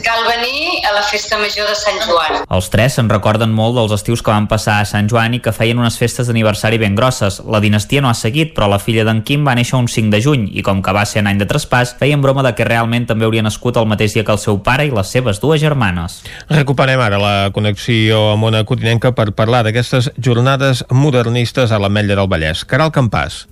Cal venir a la festa major de Sant Joan. Els tres se'n recorden molt dels estius que van passar a Sant Joan i que feien unes festes d'aniversari ben grosses. La dinastia no ha seguit, però la filla d'en Quim va néixer un 5 de juny i com que va ser en any de traspàs, feien broma de que realment també hauria nascut el mateix dia que el seu pare i les seves dues germanes. Recuperem ara la connexió amb Ona Cotinenca per parlar d'aquestes jornades modernistes a l'Ametlla del Vallès. Caral Campàs.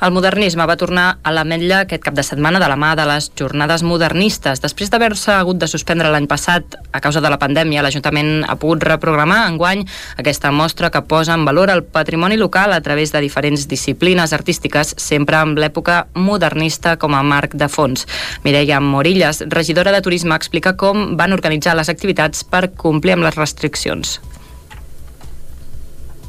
El modernisme va tornar a l'Ametlla aquest cap de setmana de la mà de les jornades modernistes. Després d'haver-se hagut de suspendre l'any passat a causa de la pandèmia, l'Ajuntament ha pogut reprogramar enguany aquesta mostra que posa en valor el patrimoni local a través de diferents disciplines artístiques, sempre amb l'època modernista com a marc de fons. Mireia Morillas, regidora de Turisme, explica com van organitzar les activitats per complir amb les restriccions.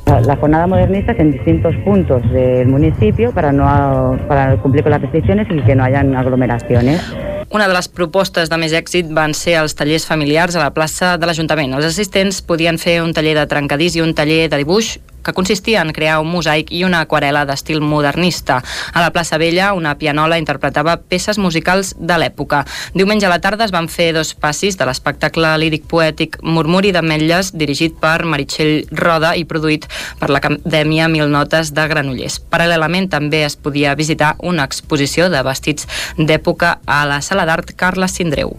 La jornada modernista en distintos puntos del municipio para, no, para cumplir con las restricciones y que no hayan aglomeraciones. Una de les propostes de més èxit van ser els tallers familiars a la plaça de l'Ajuntament. Els assistents podien fer un taller de trencadís i un taller de dibuix que consistia en crear un mosaic i una aquarela d'estil modernista. A la plaça Vella, una pianola interpretava peces musicals de l'època. Diumenge a la tarda es van fer dos passis de l'espectacle líric poètic Murmuri d'Ametlles, dirigit per Meritxell Roda i produït per l'Acadèmia Mil Notes de Granollers. Paral·lelament també es podia visitar una exposició de vestits d'època a la sala d'art Carles Sindreu.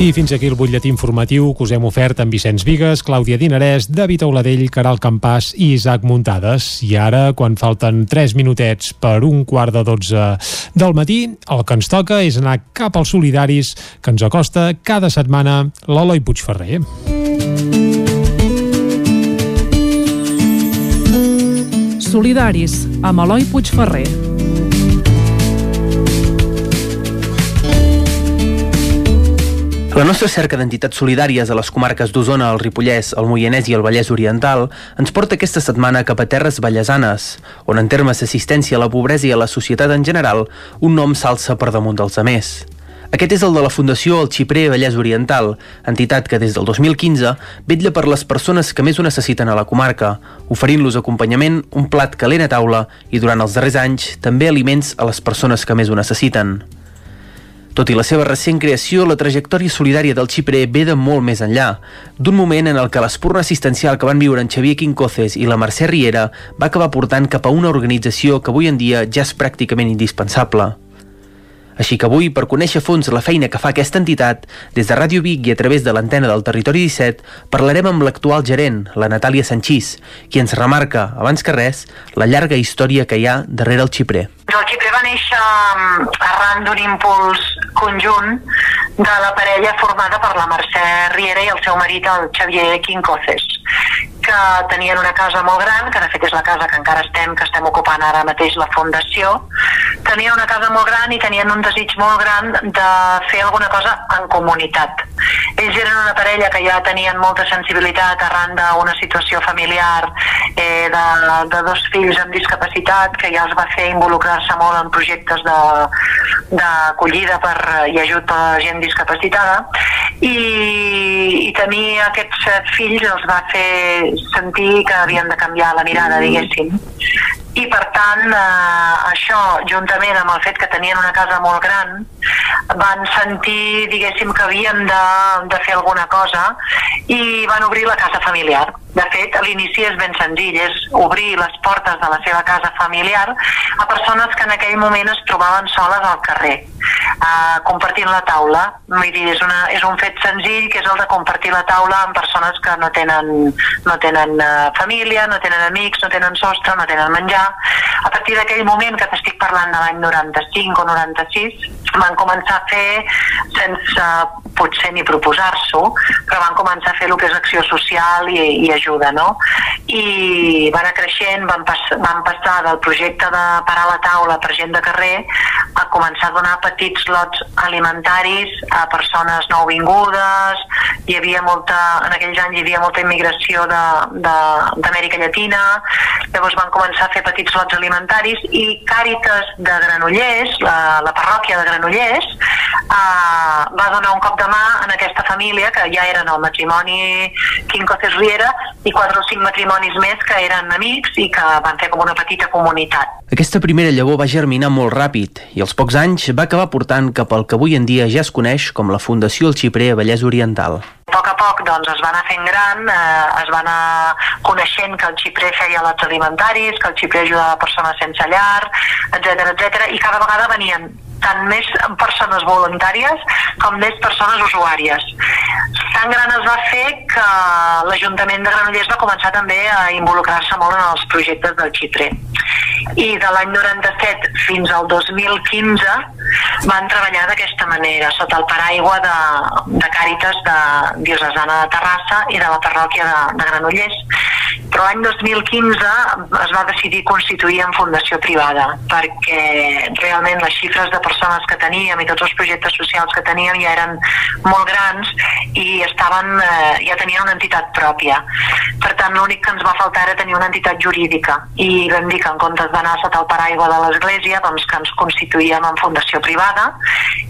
I fins aquí el butlletí informatiu que us hem ofert amb Vicenç Vigues, Clàudia Dinarès, David Auladell, Caral Campàs i Isaac Muntades. I ara, quan falten 3 minutets per un quart de 12 del matí, el que ens toca és anar cap als solidaris que ens acosta cada setmana l'Eloi Puigferrer. Solidaris, amb Eloi Puigferrer. La nostra cerca d'entitats solidàries a les comarques d'Osona, el Ripollès, el Moianès i el Vallès Oriental ens porta aquesta setmana cap a terres vallesanes, on en termes d'assistència a la pobresa i a la societat en general, un nom s'alça per damunt dels amers. Aquest és el de la Fundació El Xiprer Vallès Oriental, entitat que des del 2015 vetlla per les persones que més ho necessiten a la comarca, oferint-los acompanyament, un plat calent a taula i durant els darrers anys també aliments a les persones que més ho necessiten. Tot i la seva recent creació, la trajectòria solidària del Xiprer ve de molt més enllà, d'un moment en el que l'espurna assistencial que van viure en Xavier Quincoces i la Mercè Riera va acabar portant cap a una organització que avui en dia ja és pràcticament indispensable. Així que avui, per conèixer a fons la feina que fa aquesta entitat, des de Ràdio Vic i a través de l'antena del Territori 17, parlarem amb l'actual gerent, la Natàlia Sanchís, qui ens remarca, abans que res, la llarga història que hi ha darrere el xiprer. El xiprer va néixer mm, arran d'un impuls conjunt de la parella formada per la Mercè Riera i el seu marit, el Xavier Quincoces que tenien una casa molt gran, que de fet és la casa que encara estem, que estem ocupant ara mateix la fundació, tenien una casa molt gran i tenien un desig molt gran de fer alguna cosa en comunitat. Ells eren una parella que ja tenien molta sensibilitat arran d'una situació familiar eh, de, de dos fills amb discapacitat que ja els va fer involucrar-se molt en projectes d'acollida per i ajut per la gent discapacitada i, i tenir aquests fills els va fer sentir que havien de canviar la mirada, diguéssim. I per tant, eh, això, juntament amb el fet que tenien una casa molt gran, van sentir, diguéssim, que havien de, de fer alguna cosa i van obrir la casa familiar. De fet, l'inici és ben senzill, és obrir les portes de la seva casa familiar a persones que en aquell moment es trobaven soles al carrer, uh, compartint la taula. Vull dir, és, una, és un fet senzill que és el de compartir la taula amb persones que no tenen, no tenen uh, família, no tenen amics, no tenen sostre, no tenen menjar. A partir d'aquell moment que t'estic parlant de l'any 95 o 96, van començar a fer sense potser ni proposar-s'ho, però van començar a fer el que és acció social i, i ajuda, no? I van anar creixent, van, pas, van passar del projecte de parar la taula per gent de carrer a començar a donar petits lots alimentaris a persones nouvingudes, hi havia molta, en aquells anys hi havia molta immigració d'Amèrica Llatina, llavors van començar a fer petits lots alimentaris i Càritas de Granollers, la, la parròquia de Granollers, eh, va donar un cop de mà en aquesta família que ja eren el matrimoni Quincoces Riera i quatre o cinc matrimonis més que eren amics i que van fer com una petita comunitat. Aquesta primera llavor va germinar molt ràpid i als pocs anys va acabar portant cap al que avui en dia ja es coneix com la Fundació El Xiprer a Vallès Oriental. A poc a poc doncs, es va anar fent gran, eh, es va anar coneixent que el xiprer feia lots alimentaris, que el xiprer ajudava persones sense llar, etc etc i cada vegada venien tant més persones voluntàries com més persones usuàries. Tan gran es va fer que l'Ajuntament de Granollers va començar també a involucrar-se molt en els projectes del Xipre. I de l'any 97 fins al 2015 van treballar d'aquesta manera, sota el paraigua de, de Càritas de Diocesana de Terrassa i de la parròquia de, de Granollers. Però l'any 2015 es va decidir constituir en fundació privada perquè realment les xifres de persones que teníem i tots els projectes socials que teníem ja eren molt grans i estaven, eh, ja tenien una entitat pròpia. Per tant, l'únic que ens va faltar era tenir una entitat jurídica i vam dir que en comptes d'anar sota el paraigua de l'Església, doncs que ens constituíem en fundació privada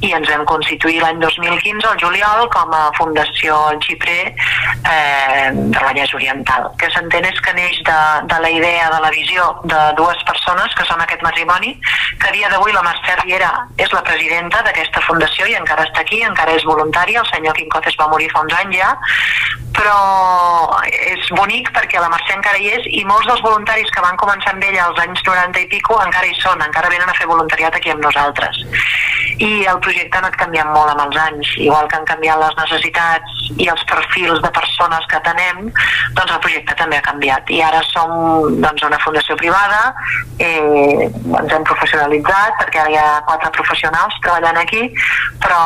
i ens vam constituir l'any 2015, el juliol, com a Fundació El Xiprer eh, de Vallès Oriental. Que s'entén és que neix de, de la idea, de la visió de dues persones, que són aquest matrimoni, que a dia d'avui la Mercè Riera és la presidenta d'aquesta fundació i encara està aquí, encara és voluntària, el senyor Quincotes va morir fa uns anys ja, però és bonic perquè la Mercè encara hi és i molts dels voluntaris que van començar amb ella als anys 90 i pico encara hi són, encara venen a fer voluntariat aquí amb nosaltres. I el projecte ha anat canviant molt amb els anys, igual que han canviat les necessitats i els perfils de persones que tenem, doncs el projecte també ha canviat. I ara som doncs, una fundació privada, eh, ens hem professionalitzat perquè ara hi ha quatre professionals treballant aquí, però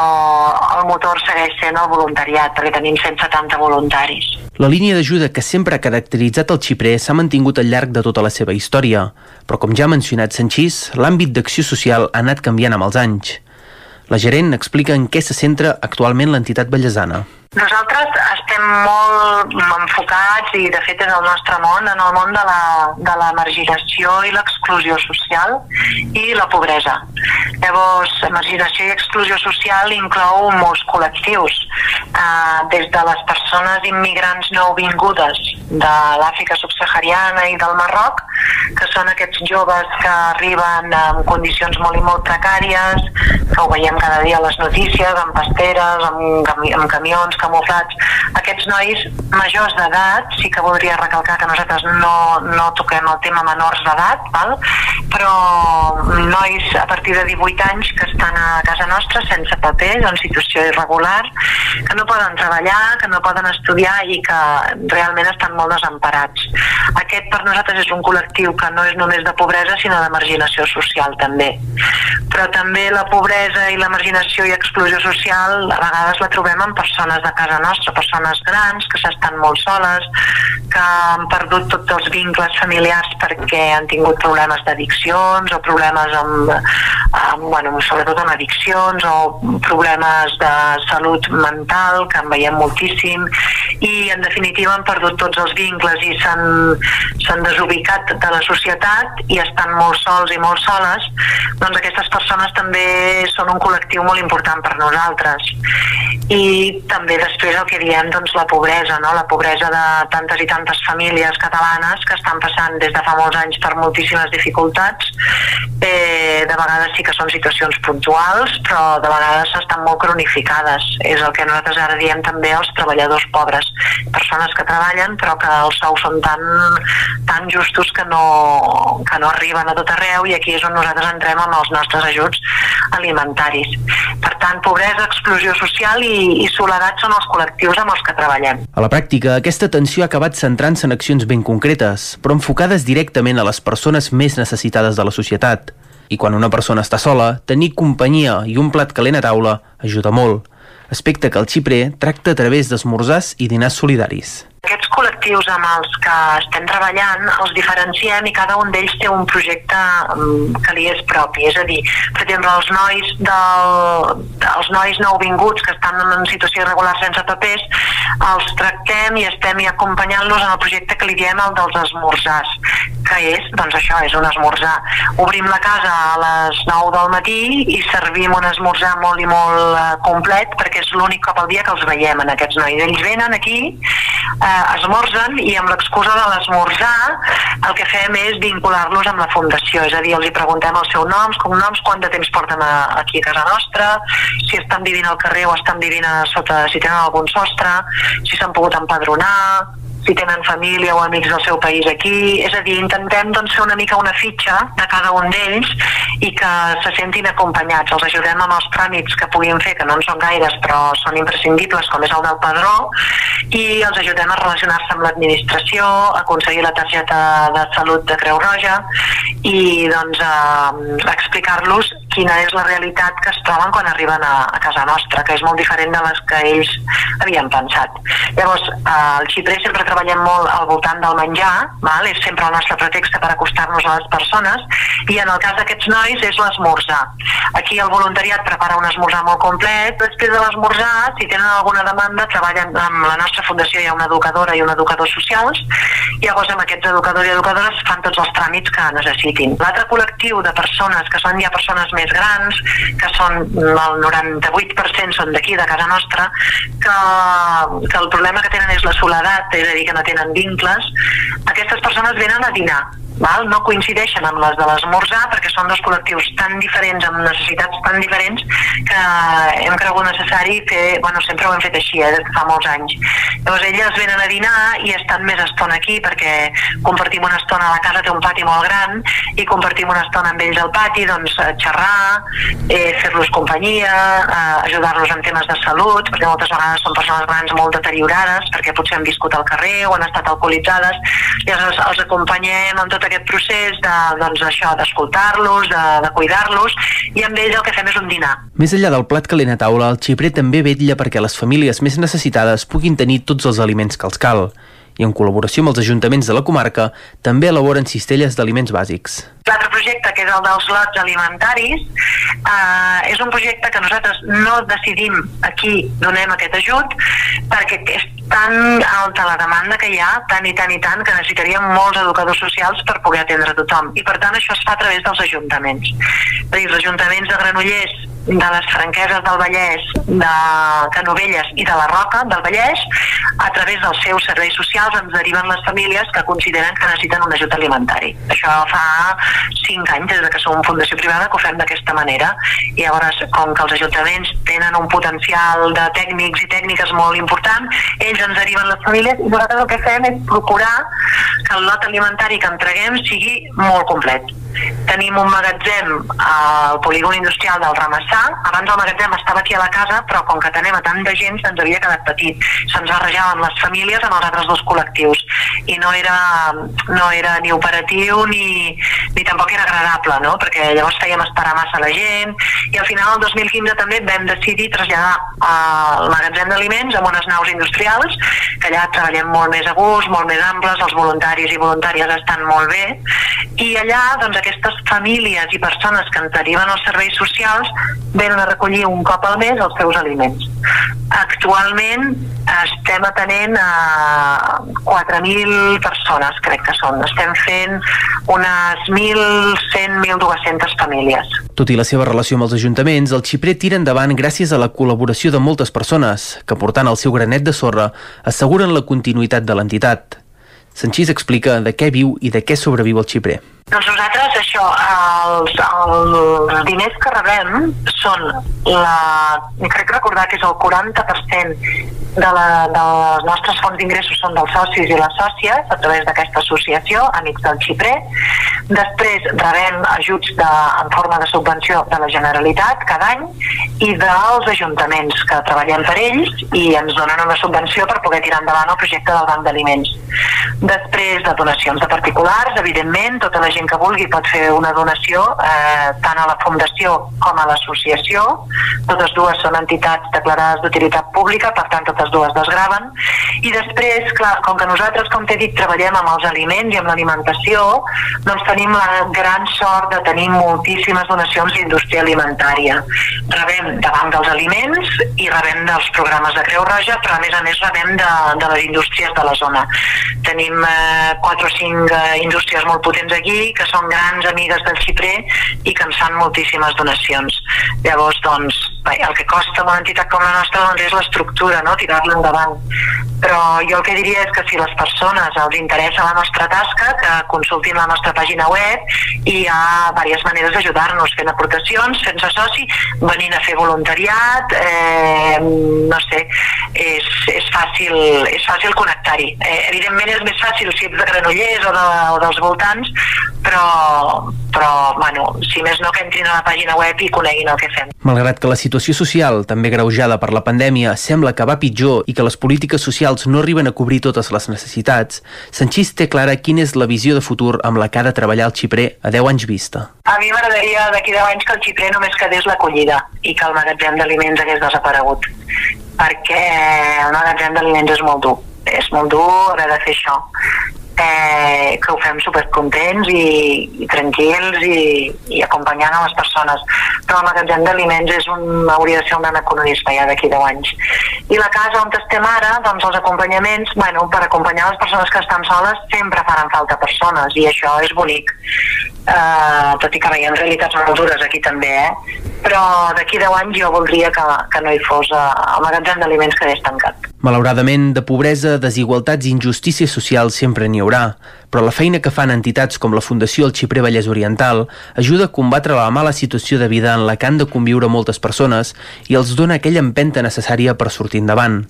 el motor segueix sent el voluntariat, perquè tenim 170 voluntaris. La línia d'ajuda que sempre ha caracteritzat el xiprer s'ha mantingut al llarg de tota la seva història, però com ja ha mencionat Sanchís, l'àmbit d'acció social ha anat canviant amb els anys. La gerent explica en què se centra actualment l'entitat ballesana. Nosaltres estem molt enfocats i de fet és el nostre món en el món de la, de la marginació i l'exclusió social i la pobresa. Llavors, marginació i exclusió social inclou molts col·lectius, eh, des de les persones immigrants nouvingudes de l'Àfrica subsahariana i del Marroc, que són aquests joves que arriben en condicions molt i molt precàries, que ho veiem cada dia a les notícies, amb pasteres, amb, amb camions camuflats. Aquests nois majors d'edat, sí que voldria recalcar que nosaltres no, no toquem el tema menors d'edat, val? però nois a partir de 18 anys que estan a casa nostra sense papers, en situació irregular, que no poden treballar, que no poden estudiar i que realment estan molt desemparats. Aquest per nosaltres és un col·lectiu que no és només de pobresa sinó de marginació social també. Però també la pobresa i la marginació i exclusió social a vegades la trobem en persones de casa nostra, persones grans que s'estan molt soles, que han perdut tots els vincles familiars perquè han tingut problemes d'addiccions o problemes amb, amb, bueno, sobretot amb addiccions o problemes de salut mental que en veiem moltíssim i en definitiva han perdut tots els vincles i s'han desubicat de la societat i estan molt sols i molt soles, doncs aquestes persones també són un col·lectiu molt important per nosaltres. I també després el que diem, doncs la pobresa, no? la pobresa de tantes i tantes famílies catalanes que estan passant des de fa molts anys per moltíssimes dificultats. Eh, de vegades sí que són situacions puntuals, però de vegades estan molt cronificades. És el que nosaltres ara diem també als treballadors pobres, persones que treballen però que els sous són tan, tan justos que no, que no arriben a tot arreu i aquí és on nosaltres entrem amb els nostres ajuts alimentaris. Per tant, pobresa, exclusió social i, i soledat són els col·lectius amb els que treballem. A la pràctica, aquesta atenció ha acabat centrant-se en accions ben concretes, però enfocades directament a les persones més necessitades de la societat. I quan una persona està sola, tenir companyia i un plat calent a taula ajuda molt. Aspecte que el xiprer tracta a través d'esmorzars i dinars solidaris. Aquests col·lectius amb els que estem treballant els diferenciem i cada un d'ells té un projecte mm, que li és propi. És a dir, per exemple, els nois, del, els nois nouvinguts que estan en situació irregular sense papers, els tractem i estem i acompanyant-los en el projecte que li diem el dels esmorzars, que és, doncs això, és un esmorzar. Obrim la casa a les 9 del matí i servim un esmorzar molt i molt eh, complet perquè és l'únic cop al dia que els veiem en aquests nois. Ells venen aquí, eh, eh, esmorzen i amb l'excusa de l'esmorzar el que fem és vincular-los amb la fundació, és a dir, els hi preguntem els seus noms, cognoms, quant de temps porten a, aquí a casa nostra, si estan vivint al carrer o estan vivint a sota, si tenen algun sostre, si s'han pogut empadronar, si tenen família o amics del seu país aquí. És a dir, intentem doncs, fer una mica una fitxa de cada un d'ells i que se sentin acompanyats. Els ajudem amb els tràmits que puguin fer, que no en són gaires però són imprescindibles, com és el del padró, i els ajudem a relacionar-se amb l'administració, a aconseguir la targeta de salut de Creu Roja i doncs a explicar-los quina és la realitat que es troben quan arriben a, a casa nostra, que és molt diferent de les que ells havien pensat. Llavors, eh, al Xipre sempre treballem molt al voltant del menjar, val? és sempre el nostre pretext per acostar-nos a les persones, i en el cas d'aquests nois és l'esmorzar. Aquí el voluntariat prepara un esmorzar molt complet, després de l'esmorzar, si tenen alguna demanda, treballen amb la nostra fundació, hi ha una educadora i un educador socials, i llavors amb aquests educadors i educadores fan tots els tràmits que necessitin. L'altre col·lectiu de persones, que són ja persones més més grans, que són el 98% són d'aquí, de casa nostra, que, que el problema que tenen és la soledat, és a dir, que no tenen vincles, aquestes persones venen a dinar val? no coincideixen amb les de l'esmorzar perquè són dos col·lectius tan diferents, amb necessitats tan diferents, que hem cregut necessari fer, bueno, sempre ho hem fet així, eh, des de fa molts anys. Llavors elles venen a dinar i estan més estona aquí perquè compartim una estona a la casa, té un pati molt gran, i compartim una estona amb ells al pati, doncs xerrar, eh, fer-los companyia, eh, ajudar-los en temes de salut, perquè moltes vegades són persones grans molt deteriorades, perquè potser han viscut al carrer o han estat alcoholitzades, i els, els acompanyem en tot aquest procés de, doncs, això, d'escoltar-los, de, de cuidar-los, i amb ells el que fem és un dinar. Més enllà del plat calent a taula, el xiprer també vetlla perquè les famílies més necessitades puguin tenir tots els aliments que els cal. I en col·laboració amb els ajuntaments de la comarca també elaboren cistelles d'aliments bàsics. L'altre projecte, que és el dels lots alimentaris, eh, és un projecte que nosaltres no decidim a qui donem aquest ajut perquè és tan alta la demanda que hi ha, tant i tant i tant, que necessitaríem molts educadors socials per poder atendre tothom. I per tant això es fa a través dels ajuntaments. Dir, els ajuntaments de Granollers de les franqueses del Vallès, de Canovelles i de la Roca del Vallès, a través dels seus serveis socials ens deriven les famílies que consideren que necessiten un ajut alimentari. Això fa 5 anys, des que som fundació privada, que ho fem d'aquesta manera. I llavors, com que els ajuntaments tenen un potencial de tècnics i tècniques molt important, ells ens deriven les famílies i nosaltres el que fem és procurar que el lot alimentari que entreguem sigui molt complet. Tenim un magatzem al polígon industrial del Ramassà. Abans el magatzem estava aquí a la casa, però com que tenem a tanta gent se'ns havia quedat petit. Se'ns barrejaven les famílies amb els altres dos col·lectius i no era, no era ni operatiu ni, ni tampoc era agradable, no? perquè llavors fèiem esperar massa la gent i al final el 2015 també vam decidir traslladar al magatzem d'aliments amb unes naus industrials que allà treballem molt més a gust, molt més amples, els voluntaris i voluntàries estan molt bé i allà doncs, aquestes famílies i persones que ens deriven als serveis socials venen a recollir un cop al mes els seus aliments. Actualment estem atenent a 4.000 persones, crec que són. Estem fent unes 1.100, 1.200 famílies. Tot i la seva relació amb els ajuntaments, el xiprer tira endavant gràcies a la col·laboració de moltes persones que, portant el seu granet de sorra, asseguren la continuïtat de l'entitat. Sanchís explica de què viu i de què sobreviu el xiprer. Doncs nosaltres això, els, els diners que rebem són la, crec recordar que és el 40% de, la, de les nostres fonts d'ingressos són dels socis i les sòcies a través d'aquesta associació, Amics del Xiprer. Després rebem ajuts de, en forma de subvenció de la Generalitat cada any i dels ajuntaments que treballem per ells i ens donen una subvenció per poder tirar endavant el projecte del banc d'aliments. Després de donacions de particulars, evidentment, tota la gent que vulgui pot fer una donació eh, tant a la Fundació com a l'associació. Totes dues són entitats declarades d'utilitat pública, per tant totes dues desgraven. I després, clar, com que nosaltres, com t'he dit, treballem amb els aliments i amb l'alimentació, doncs tenim la gran sort de tenir moltíssimes donacions d'indústria alimentària. Rebem de Banc dels Aliments i rebem dels programes de Creu Roja, però a més a més rebem de, de les indústries de la zona. Tenim eh, 4 o 5 eh, indústries molt potents aquí, que són grans amigues del xiprer i que ens fan moltíssimes donacions. Llavors, doncs, el que costa una entitat com la nostra doncs, és l'estructura, no? tirar-la endavant. Però jo el que diria és que si les persones els interessa la nostra tasca, que consultin la nostra pàgina web i hi ha diverses maneres d'ajudar-nos, fent aportacions, fent-se soci, venint a fer voluntariat, eh, no sé, és, és fàcil, és fàcil connectar-hi. Eh, evidentment és més fàcil si ets de Granollers o, de, o dels voltants, però, però bueno, si més no que entrin a la pàgina web i coneguin el que fem. Malgrat que la situació social, també greujada per la pandèmia, sembla que va pitjor i que les polítiques socials no arriben a cobrir totes les necessitats, Sanchís té clara quina és la visió de futur amb la que ha de treballar el xiprer a 10 anys vista. A mi m'agradaria d'aquí 10 anys que el xiprer només quedés l'acollida i que el magatzem d'aliments hagués desaparegut perquè el magatzem d'aliments és molt dur és molt dur haver de fer això eh, que ho fem supercontents i, i tranquils i, i acompanyant a les persones. Però el magatzem d'aliments és un, hauria de ser un anacronisme ja d'aquí 10 anys. I la casa on estem ara doncs els acompanyaments, bueno, per acompanyar les persones que estan soles sempre faran falta persones i això és bonic. Eh, tot i que veiem realitats molt dures aquí també eh? però d'aquí 10 anys jo voldria que, que no hi fos eh, el magatzem d'aliments quedés tancat Malauradament, de pobresa, desigualtats i injustícies socials sempre n'hi haurà, però la feina que fan entitats com la Fundació El Xiprer Vallès Oriental ajuda a combatre la mala situació de vida en la que han de conviure moltes persones i els dona aquella empenta necessària per sortir endavant.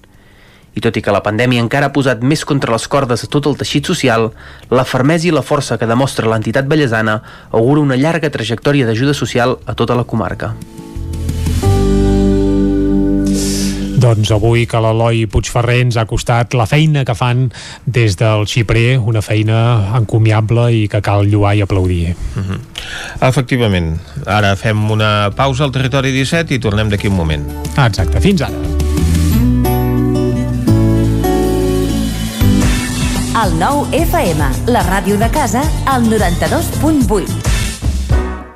I tot i que la pandèmia encara ha posat més contra les cordes a tot el teixit social, la fermesa i la força que demostra l'entitat ballesana augura una llarga trajectòria d'ajuda social a tota la comarca. Doncs avui que l'Eloi Puigferrer ens ha costat la feina que fan des del Xiprer, una feina encomiable i que cal lluar i aplaudir. Uh -huh. Efectivament. Ara fem una pausa al territori 17 i tornem d'aquí un moment. Exacte, fins ara. El 9 FM, la ràdio de casa, al 92.8.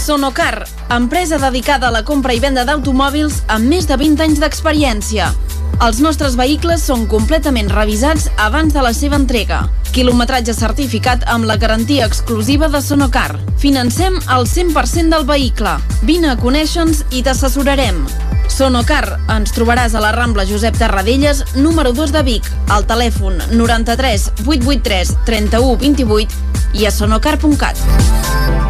Sonocar, empresa dedicada a la compra i venda d'automòbils amb més de 20 anys d'experiència. Els nostres vehicles són completament revisats abans de la seva entrega. Quilometratge certificat amb la garantia exclusiva de Sonocar. Financem el 100% del vehicle. Vine a conèixer-nos i t'assessorarem. Sonocar, ens trobaràs a la Rambla Josep Tarradellas, número 2 de Vic, al telèfon 93 883 31 28 i a sonocar.cat.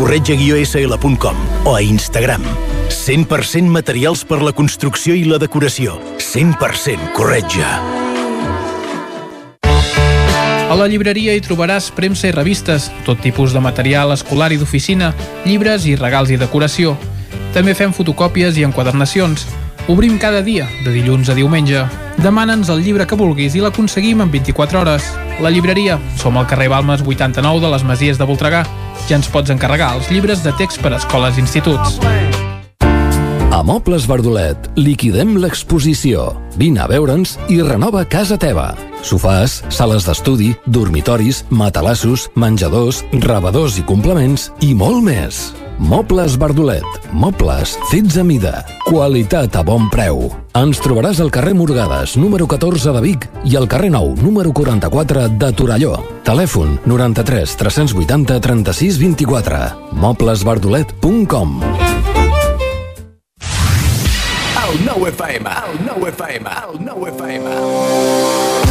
corretja-sl.com o a Instagram. 100% materials per la construcció i la decoració. 100% corretja. A la llibreria hi trobaràs premsa i revistes, tot tipus de material escolar i d'oficina, llibres i regals i decoració. També fem fotocòpies i enquadernacions. Obrim cada dia, de dilluns a diumenge. Demana'ns el llibre que vulguis i l'aconseguim en 24 hores. La llibreria. Som al carrer Balmes 89 de les Masies de Voltregà. Ja ens pots encarregar els llibres de text per a escoles i instituts. A Mobles Verdolet liquidem l'exposició. Vine a veure'ns i renova casa teva. Sofàs, sales d'estudi, dormitoris, matalassos, menjadors, rebedors i complements i molt més. Mobles Verdolet. Mobles fets a mida. Qualitat a bon preu. Ens trobaràs al carrer Morgades, número 14 de Vic i al carrer Nou, número 44 de Torelló. Telèfon 93 380 36 24. Moblesverdolet.com El nou FM, el nou FM, el nou FM.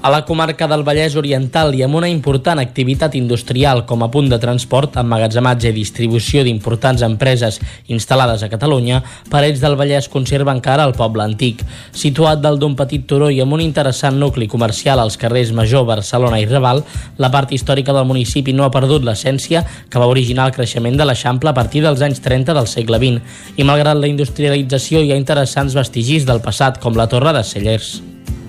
A la comarca del Vallès Oriental i amb una important activitat industrial com a punt de transport, emmagatzematge i distribució d'importants empreses instal·lades a Catalunya, Parets del Vallès conserva encara el poble antic. Situat dalt d'un petit turó i amb un interessant nucli comercial als carrers Major, Barcelona i Raval, la part històrica del municipi no ha perdut l'essència que va originar el creixement de l'Eixample a partir dels anys 30 del segle XX. I malgrat la industrialització hi ha interessants vestigis del passat, com la Torre de Cellers.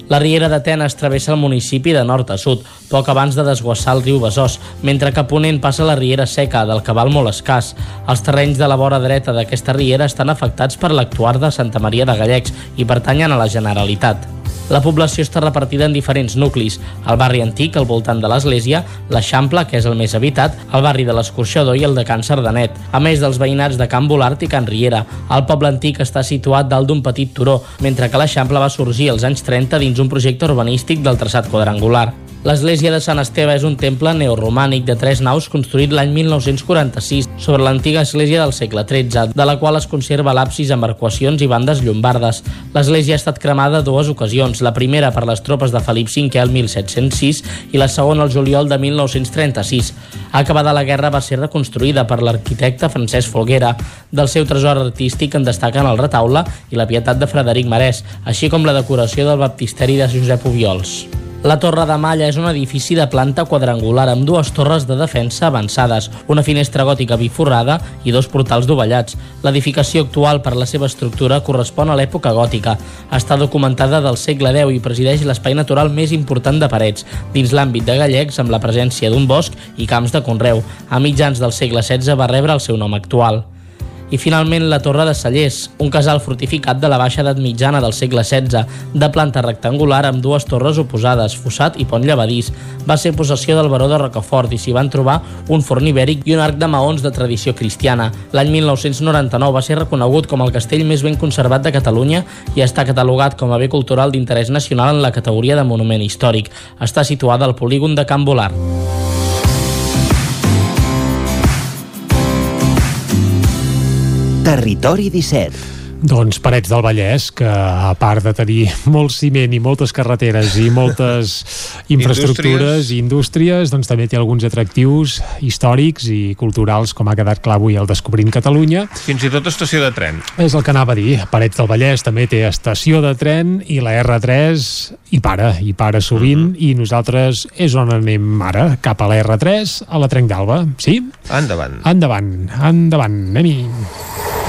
La Riera d'Atenes travessa el municipi de nord a sud, poc abans de desguassar el riu Besòs, mentre que a ponent passa la Riera Seca, del cabal molt escàs. Els terrenys de la vora dreta d'aquesta riera estan afectats per l'actuar de Santa Maria de Gallecs i pertanyen a la Generalitat. La població està repartida en diferents nuclis. El barri antic, al voltant de l'església, l'Eixample, que és el més habitat, el barri de l'Escorxador i el de Can Sardanet, a més dels veïnats de Can Volart i Can Riera. El poble antic està situat dalt d'un petit turó, mentre que l'Eixample va sorgir als anys 30 dins un projecte urbanístic del traçat quadrangular. L'església de Sant Esteve és un temple neoromànic de tres naus construït l'any 1946 sobre l'antiga església del segle XIII, de la qual es conserva l'absis amb arcuacions i bandes llombardes. L'església ha estat cremada dues ocasions, la primera per les tropes de Felip V el 1706 i la segona el juliol de 1936. Acabada la guerra va ser reconstruïda per l'arquitecte Francesc Folguera. Del seu tresor artístic en destaquen el retaule i la pietat de Frederic Marès, així com la decoració del baptisteri de Josep Obiols. La Torre de Malla és un edifici de planta quadrangular amb dues torres de defensa avançades, una finestra gòtica biforrada i dos portals dovellats. L'edificació actual per la seva estructura correspon a l'època gòtica. Està documentada del segle X i presideix l'espai natural més important de Parets, dins l'àmbit de Gallecs amb la presència d'un bosc i camps de conreu. A mitjans del segle XVI va rebre el seu nom actual i finalment la Torre de Cellers, un casal fortificat de la baixa edat mitjana del segle XVI, de planta rectangular amb dues torres oposades, fossat i pont llevadís. Va ser possessió del baró de Rocafort i s'hi van trobar un forn ibèric i un arc de maons de tradició cristiana. L'any 1999 va ser reconegut com el castell més ben conservat de Catalunya i està catalogat com a bé cultural d'interès nacional en la categoria de monument històric. Està situada al polígon de Can Volar. Territori 17. Doncs Parets del Vallès, que a part de tenir molt ciment i moltes carreteres i moltes infraestructures i indústries, doncs també té alguns atractius històrics i culturals, com ha quedat clar avui al Descobrint Catalunya. Fins i tot estació de tren. És el que anava a dir. Parets del Vallès també té estació de tren i la R3 hi para, hi para sovint, uh -huh. i nosaltres és on anem ara, cap a la R3, a la Trenc d'Alba. Sí? Endavant. Endavant, endavant, anem-hi.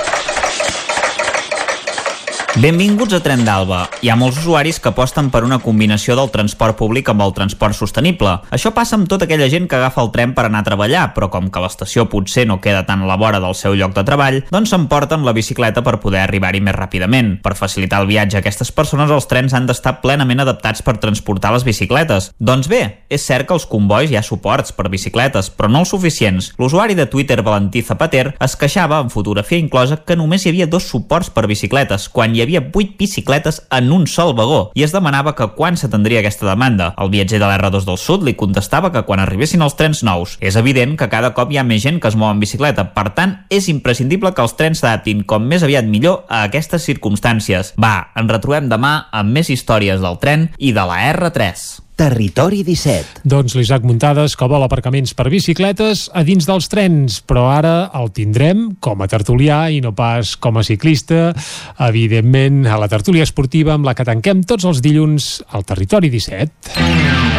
Benvinguts a Tren d'Alba. Hi ha molts usuaris que aposten per una combinació del transport públic amb el transport sostenible. Això passa amb tota aquella gent que agafa el tren per anar a treballar, però com que l'estació potser no queda tan a la vora del seu lloc de treball, doncs s'emporten la bicicleta per poder arribar-hi més ràpidament. Per facilitar el viatge a aquestes persones, els trens han d'estar plenament adaptats per transportar les bicicletes. Doncs bé, és cert que als combois hi ha suports per bicicletes, però no els suficients. L'usuari de Twitter Valentí Zapater es queixava, amb fotografia inclosa, que només hi havia dos suports per bicicletes, quan hi havia 8 bicicletes en un sol vagó i es demanava que quan s'atendria aquesta demanda. El viatger de l'R2 del Sud li contestava que quan arribessin els trens nous. És evident que cada cop hi ha més gent que es mou en bicicleta, per tant, és imprescindible que els trens s'adaptin com més aviat millor a aquestes circumstàncies. Va, ens retrobem demà amb més històries del tren i de la R3. Territori 17. Doncs l'Isaac Muntades que vol aparcaments per bicicletes a dins dels trens, però ara el tindrem com a tertulià i no pas com a ciclista, evidentment a la tertúlia esportiva amb la que tanquem tots els dilluns al Territori 17.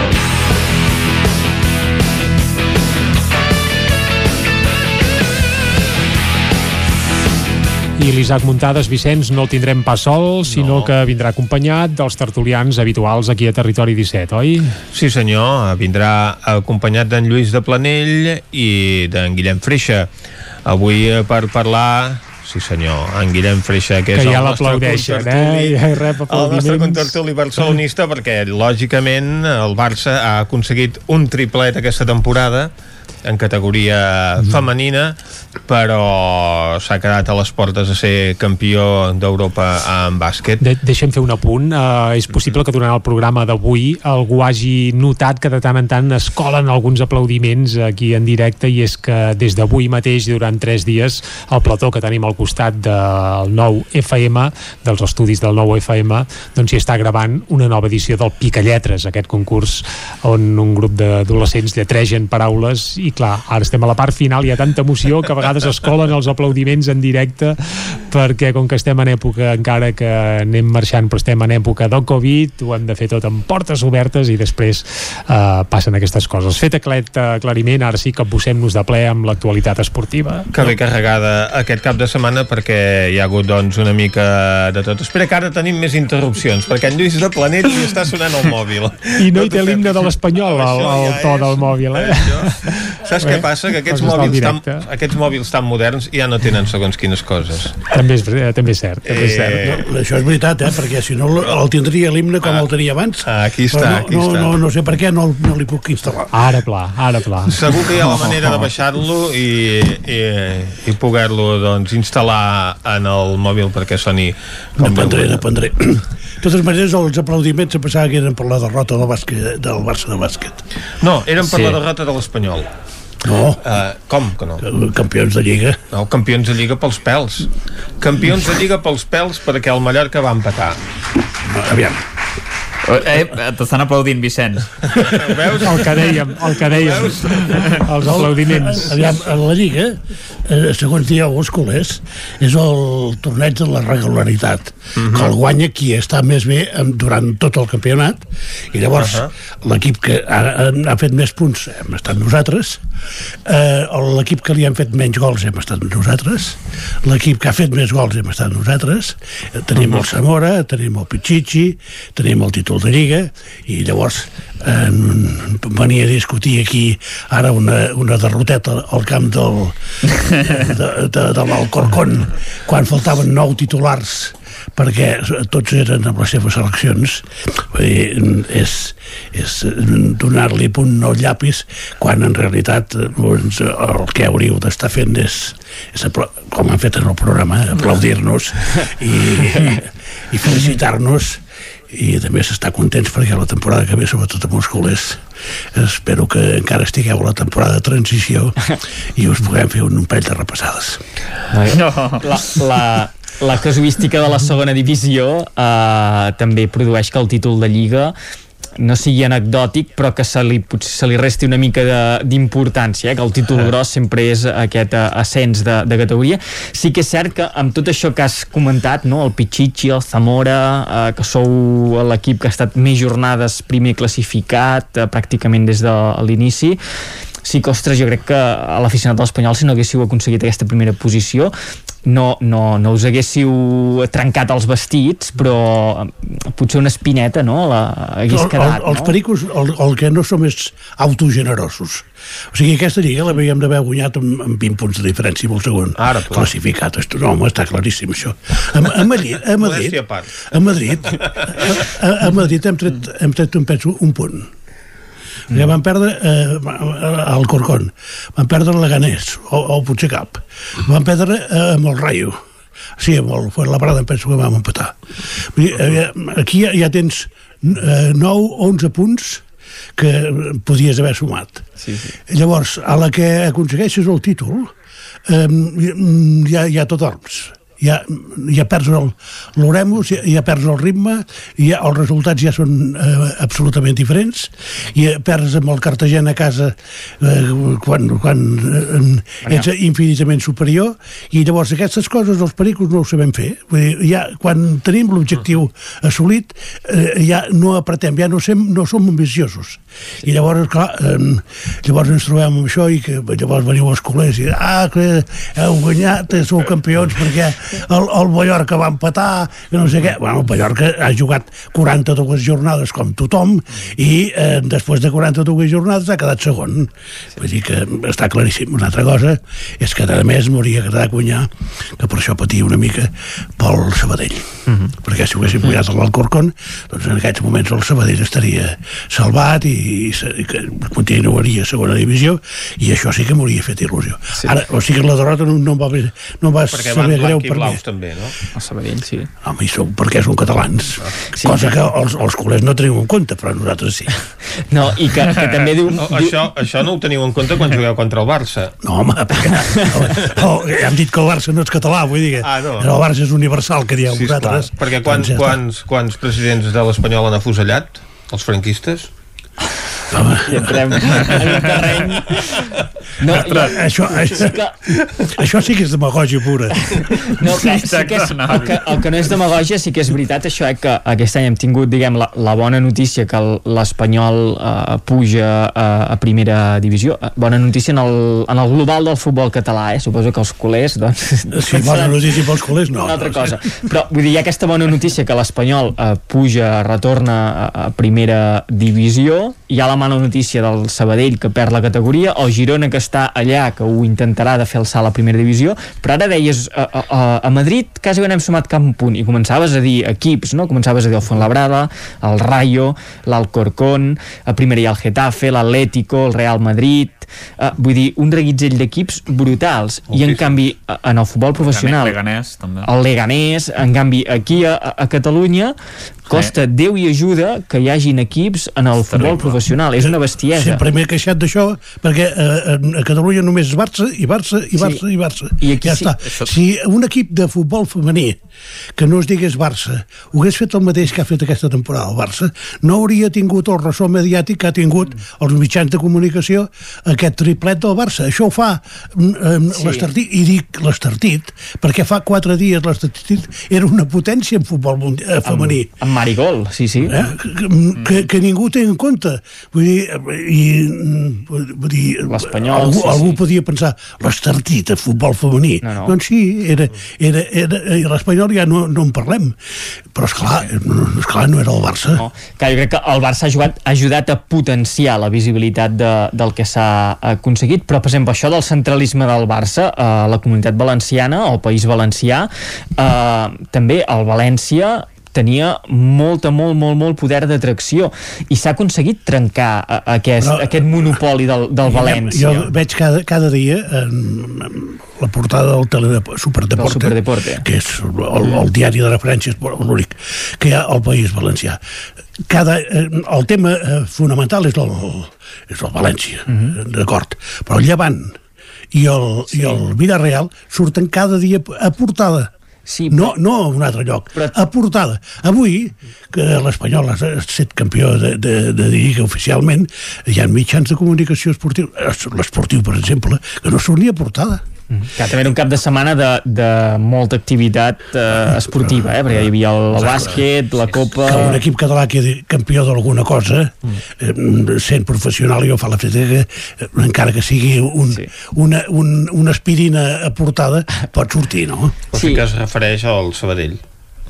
I l'Isaac Muntades, Vicenç, no el tindrem pas sol, sinó no. que vindrà acompanyat dels tertulians habituals aquí a Territori 17, oi? Sí senyor, vindrà acompanyat d'en Lluís de Planell i d'en Guillem Freixa. Avui eh, per parlar Sí senyor, en Guillem Freixa que, que és ja el nostre eh? Ja rep el nostre contertuli barcelonista perquè lògicament el Barça ha aconseguit un triplet aquesta temporada en categoria mm. femenina però s'ha quedat a les portes de ser campió d'Europa en bàsquet. De Deixem fer un apunt. Uh, és possible que durant el programa d'avui algú hagi notat que de tant en tant es colen alguns aplaudiments aquí en directe i és que des d'avui mateix, durant tres dies, el plató que tenim al costat del nou FM, dels estudis del nou FM, doncs hi està gravant una nova edició del Picalletres, aquest concurs on un grup d'adolescents lletregen paraules i clar, ara estem a la part final, hi ha tanta emoció que a vegades es colen els aplaudiments en directe perquè com que estem en època encara que anem marxant però estem en època del Covid ho hem de fer tot amb portes obertes i després eh, passen aquestes coses. Fet aquest aclariment, ara sí que posem-nos de ple amb l'actualitat esportiva. Que bé carregada aquest cap de setmana perquè hi ha hagut doncs una mica de tot. Espera que ara tenim més interrupcions perquè en Lluís de Planet li està sonant el mòbil. I no, no hi té l'himne de l'Espanyol al, al to del mòbil eh? Saps què passa? que aquests mòbils, tan, aquests mòbils tan moderns ja no tenen segons quines coses també és, també és cert, també és cert. Eh, no, això és veritat, eh? perquè si no el tindria l'himne com ah, el tenia abans ah, aquí està, no, aquí no, està. No, no sé per què no, no li puc instal·lar ara pla, ara pla segur que hi ha la manera de baixar-lo i, i, i poder-lo doncs, instal·lar en el mòbil perquè soni n'aprendré, n'aprendré de totes maneres els aplaudiments se pensava que eren per la derrota del, bàsquet, del Barça de bàsquet no, eren per sí. la derrota de l'Espanyol no. Uh, com que no? Campions de Lliga. No, campions de Lliga pels pèls. Campions de Lliga pels pèls perquè el Mallorca va empatar. Aviam. Eh, T'estan aplaudint, Vicenç. Veus? El que dèiem, el que dèiem. Els aplaudiments. Aviam, a la Lliga, eh, segons dieu els culers, és el torneig de la regularitat, Mhm. que el guanya qui està més bé durant tot el campionat, i llavors Ahà. l'equip que ha, ha fet més punts hem estat nosaltres, eh, l'equip que li han fet menys gols hem estat nosaltres, l'equip que ha fet més gols hem estat nosaltres, eh, tenim el Zamora, tenim el Pichichi, tenim el títol de Lliga, i llavors eh, venia a discutir aquí ara una, una derroteta al camp del, de, de, de l'Alcorcón quan faltaven nou titulars perquè tots eren amb les seves seleccions dir, és, és donar-li punt al llapis quan en realitat doncs, el que hauríeu d'estar fent és, és com han fet en el programa aplaudir-nos i, i felicitar-nos i també s'està contents perquè la temporada que ve, sobretot amb els culers, espero que encara estigueu a la temporada de transició i us puguem fer un, un parell de repassades. No. La, la, la casuística de la segona divisió eh, també produeix que el títol de Lliga no sigui anecdòtic però que se li, potser se li resti una mica de- d'importància, eh? que el títol gros sempre és aquest eh, ascens de, de categoria sí que és cert que amb tot això que has comentat no? el Pichichi, el Zamora eh, que sou l'equip que ha estat més jornades primer classificat eh, pràcticament des de l'inici sí que, ostres, jo crec que a l'aficionat de l'Espanyol si no haguéssiu aconseguit aquesta primera posició no, no, no us haguéssiu trencat els vestits però eh, potser una espineta no? la, hagués El- quedat el, els no? pericos, el, el que no som és autogenerosos. O sigui, aquesta lliga l'havíem d'haver guanyat amb, amb 20 punts de diferència el segon Ara, clar. classificat. Esto, no, home, està claríssim, això. A, a Madrid, a Madrid, a Madrid, a, a, a Madrid hem tret, hem tret un, penso, un punt. Mm. Ja van perdre eh, el Corcón, van perdre el Leganés, o, o potser cap. Van perdre eh, amb el Rayo. Sí, amb el Fuenlabrada em penso que vam empatar. Vull dir, eh, aquí ja, ja tens eh, 9-11 punts que podies haver sumat. Sí, sí. Llavors, a la que aconsegueixes el títol, eh, ja, ja tot orms. Ja, ja perds l'oremus, ja, ja perds el ritme, ja, els resultats ja són eh, absolutament diferents, i perds amb el Cartagena a casa eh, quan, quan eh, ets infinitament superior, i llavors aquestes coses els pericos no ho sabem fer. Vull dir, ja, quan tenim l'objectiu assolit, eh, ja no apretem, ja no, sem, no som ambiciosos. I llavors, clar, eh, llavors ens trobem amb això i que llavors veniu els culers i ah, que heu guanyat, eh, sou campions perquè el, el Mallorca va empatar, que no sé què. Bueno, el Mallorca ha jugat 42 jornades com tothom i eh, després de 42 jornades ha quedat segon. Vull dir que està claríssim. Una altra cosa és que, a més, m'hauria agradat guanyar, que per això patia una mica pel Sabadell. Mm -hmm. Perquè si ho haguéssim guanyat a l'Alcorcón, doncs en aquests moments el Sabadell estaria salvat i, i, i que continuaria a segona divisió i això sí que m'hauria fet il·lusió. Sí. Ara, o sigui que la derrota no, no em va, no em va Perquè saber greu per. Blaus també, no? El Sabadell, sí. Home, i són, perquè són catalans. Sí. Cosa que els, els culers no teniu en compte, però nosaltres sí. No, i que, que també diu... No, això, això no ho teniu en compte quan jugueu contra el Barça. No, home, perquè no, no, ja hem dit que el Barça no és català, vull dir que Ah, no. el Barça és universal, que dieu Sí, vosaltres. esclar. Perquè quants, Doncs ja quants, quants presidents de l'Espanyol han afusellat? Els franquistes? Home. I entrem en un terreny... No, jo, això, això, això sí que és demagògia pura. No, que, sí que és, el, que, el que no és demagògia sí que és veritat això eh, que aquest any hem tingut diguem, la, la bona notícia que l'Espanyol eh, puja a, a primera divisió Eh, bona notícia en el, en el global del futbol català eh? suposo que els culers doncs, Sí, bona notícia pels culers, no. una altra no, cosa però vull dir, hi ha aquesta bona notícia que l'Espanyol eh, puja, retorna a, a primera divisió hi ha la mala notícia del Sabadell que perd la categoria, el Girona que està allà que ho intentarà de fer salt a primera divisió però ara deies a, a, a, a Madrid quasi no hem sumat cap punt i començaves a dir equips, no? començaves a dir el Fuenlabrada el Rayo, l'Alcorcón a primera hi ha el Getafe, l'Atlético, el Real Madrid uh, vull dir, un reguitzell d'equips brutals, i en canvi a- en el futbol professional Leganés, també. el Leganés, en canvi aquí a, a Catalunya costa Déu i ajuda que hi hagin equips en el futbol professional, és una bestiesa Sempre m'he queixat d'això, perquè eh, a Catalunya només és Barça, i Barça, i Barça, i Barça. I aquí ja sí. està. Si un equip de futbol femení que no es digués Barça ho hagués fet el mateix que ha fet aquesta temporada el Barça, no hauria tingut el ressò mediàtic que ha tingut els mitjans de comunicació aquest triplet del Barça. Això ho fa eh, Sí. l'Estartit, i dic l'Estartit, perquè fa quatre dies l'Estartit era una potència en futbol mundi- eh, femení. amb, amb Marigol, sí, sí Eh? Que, que, que ningú té en compte vull dir, i, mm, vull dir L'Espanyol, algú, sí, algú sí. podia pensar l'estartit a futbol femení No, no. doncs sí, era, era, era, i l'Espanyol ja no, no en parlem però esclar, no, esclar no era el Barça no. Clar, jo crec que el Barça ha, jugat, ha ajudat a potenciar la visibilitat de, del que s'ha aconseguit, però per exemple això del centralisme del Barça a la comunitat valenciana, al País Valencià eh, també el València tenia molta, molt, molt, molt poder d'atracció i s'ha aconseguit trencar aquest, Però- aquest monopoli del, del València. jo veig cada, cada dia en, en la portada del Superdeporte, Del Superdeporte. que és el, el diari de referència esport- l'únic que hi ha al País Valencià. Cada, eh, el tema eh, fonamental és el, és el València d'acord, però el Llevant i el, i el Villarreal surten cada dia a portada Sí, no, no a un altre lloc, però... a portada. Avui, que l'Espanyol ha estat campió de, de, de Lliga oficialment, hi ha mitjans de comunicació esportiu, l'esportiu, per exemple, que no surt ni a portada. Que també era un cap de setmana de, de molta activitat eh, esportiva, eh? perquè hi havia el, el bàsquet, la copa... Que un equip català quedi campió d'alguna cosa, eh, sent professional, jo fa la feta que, eh, encara que sigui un, sí. una, un, una aspirina a portada, pot sortir, no? O sigui que es refereix al Sabadell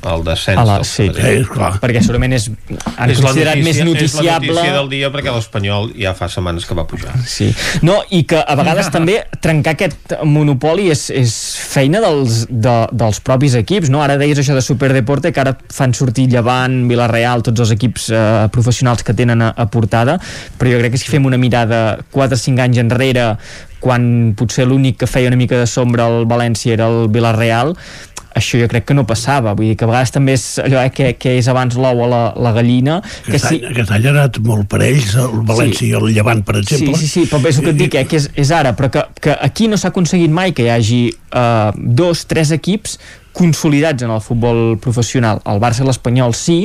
el descens A la, del sí, Sabadell. clar. perquè segurament és, han és considerat més És la noticiable notícia del dia perquè l'Espanyol ja fa setmanes que va pujar. Sí. No, i que a vegades també trencar aquest monopoli és, és feina dels, de, dels propis equips, no? Ara deies això de Superdeporte, que ara fan sortir Llevant, Vilareal, tots els equips eh, professionals que tenen a, a portada, però jo crec que si fem una mirada 4 o 5 anys enrere, quan potser l'únic que feia una mica de sombra al València era el Vilareal, això jo crec que no passava, vull dir que a vegades també és allò eh, que, que és abans l'ou a la, la gallina que Aquest, any, aquest any ha anat molt per ells, el València sí. i el Llevant, per exemple. Sí, sí, sí, però és el que et dic, eh, que és, és ara, però que, que aquí no s'ha aconseguit mai que hi hagi uh, dos, tres equips consolidats en el futbol professional. El Barça i l'Espanyol sí,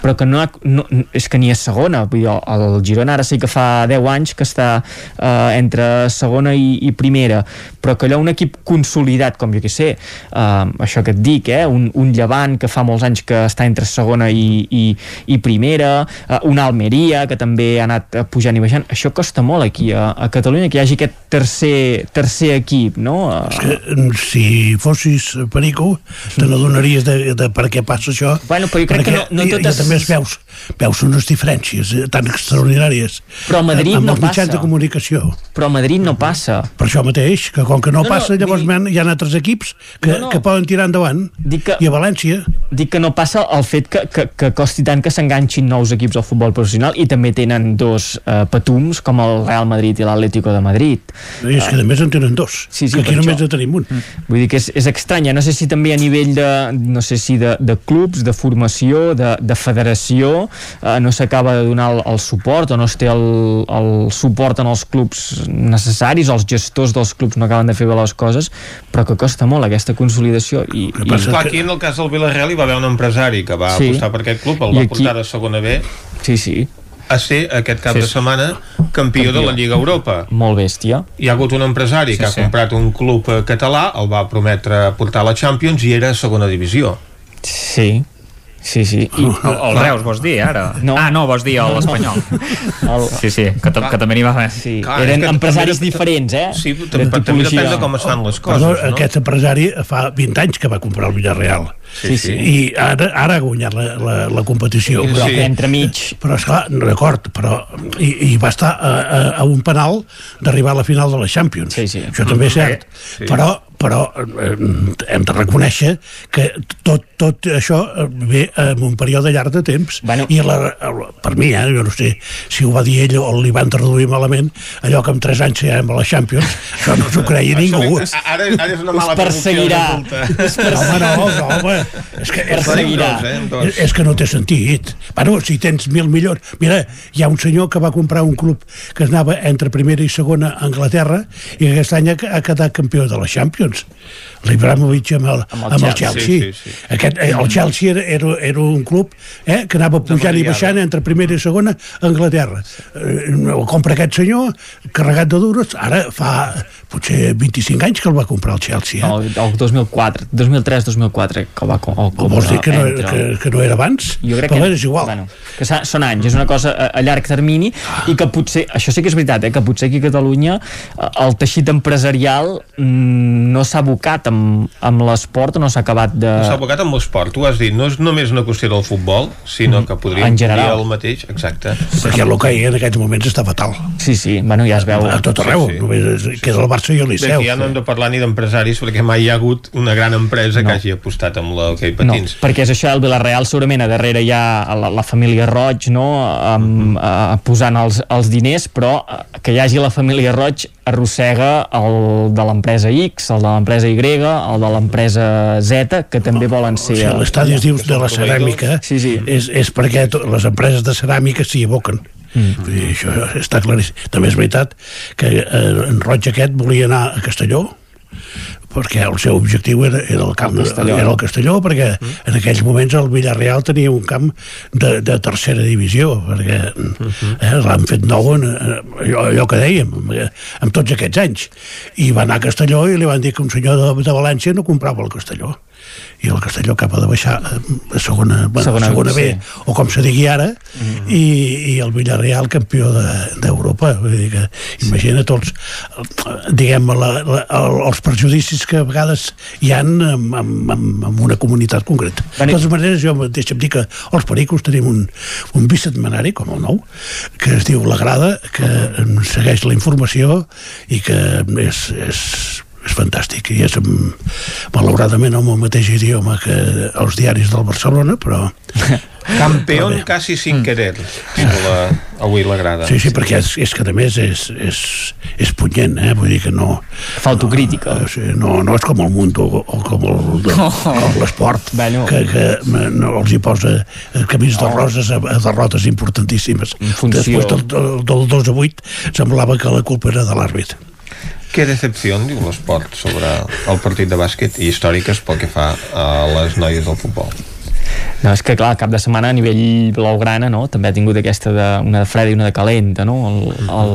però que no, ha, no és que ni és segona. Vull dir, el Girona ara sí que fa 10 anys que està eh, entre segona i, i primera, però que allò un equip consolidat, com jo que sé, eh, això que et dic, eh, un, un Llevant que fa molts anys que està entre segona i, i, i primera, eh, una Almeria que també ha anat eh, pujant i baixant, això costa molt aquí a, a Catalunya que hi hagi aquest tercer, tercer equip, no? És que mm, si fossis Perico, te n'adonaries de, de per què passa això. Bueno, però jo crec que no- no totes- I, també es veus, veus unes diferències eh, tan extraordinàries. Però a Madrid amb no els mitjans passa. de comunicació. Però a Madrid no passa. Per això mateix, que com que no, No, no, passa, llavors vull hi ha altres equips que, No, no. que poden tirar endavant. Dic que, I a València... Dic que no passa el fet que, que, que costi tant que s'enganxin nous equips al futbol professional i també tenen dos eh, patums com el Real Madrid i l'Atlético de Madrid. I és que més en tenen dos, Sí, sí, que aquí només això. en tenim un. Vull dir que és, és estranya, no sé si també a nivell de, no sé si de, de clubs, de formació, de, de federació, eh, no s'acaba de donar el, el suport o no es té el, el suport en els clubs necessaris, els gestors dels clubs no acaben de fer bé les coses, però que costa molt aquesta consolidació i, i Clar, aquí en el cas del Villarreal hi va haver un empresari que va Sí. apostar per aquest club, el I va aquí- portar a segona B Sí, sí. A ser aquest cap Sí, de setmana campió, de la Lliga Europa. Molt bèstia. Hi ha hagut un empresari Sí, que ha sí. comprat un club eh, català, el va prometre portar a la Champions i era a segona divisió. Sí, sí, sí. I, el, el Reus, vols dir, ara? No. Ah, no, vols dir No, no. l'Espanyol. El... Sí, sí, que, que també n'hi va haver. Sí, Clar, eren que empresaris també- diferents, eh? Sí, també, també depèn de com es fan les coses, Perdó, no? aquest empresari fa 20 anys que va comprar el Villarreal Sí, sí. I ara, ara ha guanyat la, la, la competició. Sí, sí. Entremig. Però, esclar, d'acord, però... I, I va estar a, a, a un penal d'arribar a la final de la Champions. Sí, sí. Això també és cert. Sí. Però però eh, hem de reconèixer que tot, tot això eh, ve en un període llarg de temps Bueno. i la, per mi, eh, jo no sé si ho va dir ell o li van traduir malament allò que en 3 anys siguem a la Champions això no s'ho creia ningú ara, ara és una Us mala perseguirà. traducció, resulta. home, no, no, home, és que, és, Perseguirà. Dos, eh, és, és que no té sentit. Bueno, si tens mil milions... Mira, hi ha un senyor que va comprar un club que es anava entre primera i segona a Anglaterra i que aquest any ha, ha quedat campió de la Champions. L'Ibrahimovic amb el, Amb el amb el Chelsea. Chelsea. Sí, sí, sí. Aquest, eh, el Chelsea era, era, era un club eh, que anava pujant i baixant entre primera i segona a Anglaterra. Eh, el compra aquest senyor, carregat de dures, ara fa potser 25 anys que el va comprar el Chelsea. Eh? No, el 2004, 2003-2004 que el va com, el Com vols dir que no, entre- que, que no era abans? jo crec Però que, és igual. Bueno, que són anys, és una cosa a, a llarg termini i que potser, això sí que és veritat, eh, que potser aquí a Catalunya eh, el teixit empresarial mm, no s'ha abocat amb, amb l'esport o no s'ha acabat de... S'ha abocat amb l'esport, tu has dit, no és només una qüestió del futbol, sinó que podríem En general. dir el mateix, exacte. Perquè l'hoquei en aquests moments està fatal. Sí, sí, bueno, ja es veu. A tot arreu, Sí, sí. només és- queda el Barça i el Liceu. D'aquí ja no hem de parlar ni d'empresaris perquè mai hi ha hagut una gran empresa no. que hagi apostat amb l'hoquei No, patins. perquè és això, el Villarreal segurament a darrere hi ha la, la família Roig no? amb, uh, posant els, els diners però eh, que hi hagi la família Roig arrossega el de l'empresa X, el de l'empresa Y el de l'empresa Z que també volen O ser sigui, l'estadi es diu de la ceràmica Sí, sí. és, és perquè les empreses de ceràmica s'hi aboquen. Mm. Dir, això està claríssim. També és veritat que eh, en Roig aquest volia anar a Castelló perquè el seu objectiu era, era, el camp, Castelló. era el Castelló perquè Mm. en aquells moments el Villarreal tenia un camp de, de tercera divisió perquè Mm-hmm. eh, l'han fet nou en, en, allò, allò que dèiem eh, amb tots aquests anys i va anar a Castelló i li van dir que un senyor de, de València no comprava el Castelló i el Castelló acaba de baixar eh, a segona, bueno, Segona segona, B, B, o com se digui ara, i, i el Villarreal campió de- d'Europa. De, Vull dir que, imagina tots, eh, diguem, la, la, el, els prejudicis que a vegades hi han amb, amb, amb, una comunitat concreta. De totes maneres, jo deixa'm dir que als Pericos tenim un, un bisetmanari, com el nou, que es diu La Grada, que segueix la informació i que és, és és fantàstic. I és mm, malauradament amb el mateix idioma que els diaris del Barcelona però Campeón casi sin querer, diu la, avui la grada. sí, sí, perquè és, és que a més és, és, és punyent, eh? vull dir que no fa autocrítica. No, sí, no, no és com el Mundo o, o com l'esport Bueno. que, que no, els hi posa eh, camins de roses a, a derrotes importantíssimes. Funció. després del, del, del 2 a 8 semblava que la culpa era de l'àrbit Què decepció, diu l'esport, sobre el partit de bàsquet i històriques pel que fa a les noies del futbol. No, és que clar, el cap de setmana a nivell blaugrana no? també ha tingut aquesta de, una de freda i una de calenta no? el, el,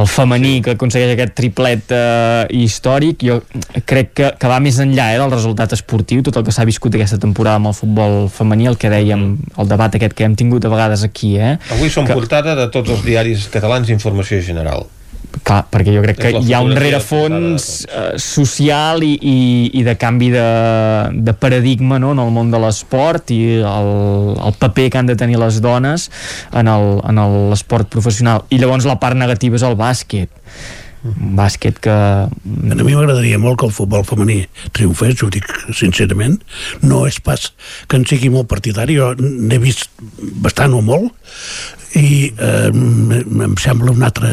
el femení que aconsegueix aquest triplet eh, històric jo crec que, que va més enllà eh, del resultat esportiu, tot el que s'ha viscut aquesta temporada amb el futbol femení, el que dèiem el debat aquest que hem tingut a vegades aquí eh? Avui som que, portada de tots els diaris catalans d'informació general. Clar, perquè jo crec que hi ha un rerefons eh, social i, i, i de canvi de, de paradigma no? en el món de l'esport i el, el paper que han de tenir les dones en el- en l'esport professional i llavors la part negativa és el bàsquet un bàsquet que A mi m'agradaria molt que el futbol femení triomfés, ho dic sincerament. No és pas que en sigui molt partidari, jo n'he vist bastant o molt, i eh, em em sembla un altre...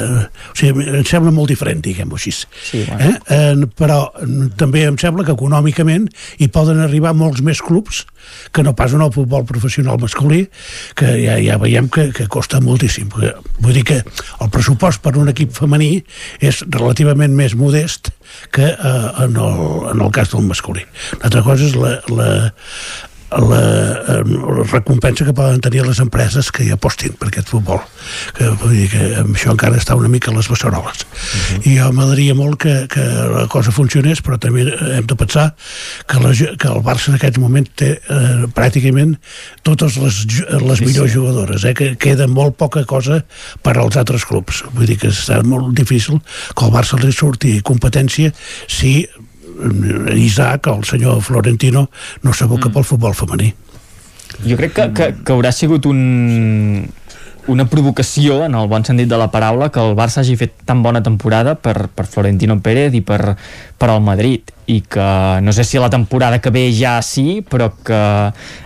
O sigui, em sembla molt diferent, diguem-ho així. Sí, bueno. eh? Eh, però també em sembla que econòmicament hi poden arribar molts més clubs que no pas en el futbol professional masculí, que ja, ja veiem que, que costa moltíssim. Vull dir que el pressupost per un equip femení és relativament més modest que eh, en, el, en el cas del masculí. L'altra cosa és la, la, la, eh, la recompensa que poden tenir les empreses que hi apostin per aquest futbol. Que vull dir que amb això encara està una mica a les beceroles. I jo m'agradaria molt que, que la cosa funcionés però també hem de pensar que, la, que el Barça en aquest moment té eh, pràcticament totes les, les Sí, millors sí. jugadores eh, que queda molt poca cosa per als altres clubs. Vull dir que serà molt difícil que el Barça li surti competència si eh, Isaac, el senyor Florentino, no s'aboca mm. pel futbol femení. Jo crec que, que, que haurà sigut un, una provocació, en el bon sentit de la paraula, que el Barça hagi fet tan bona temporada per, per Florentino Pérez i per, per el Madrid. I que no sé si la temporada que ve ja sí, però que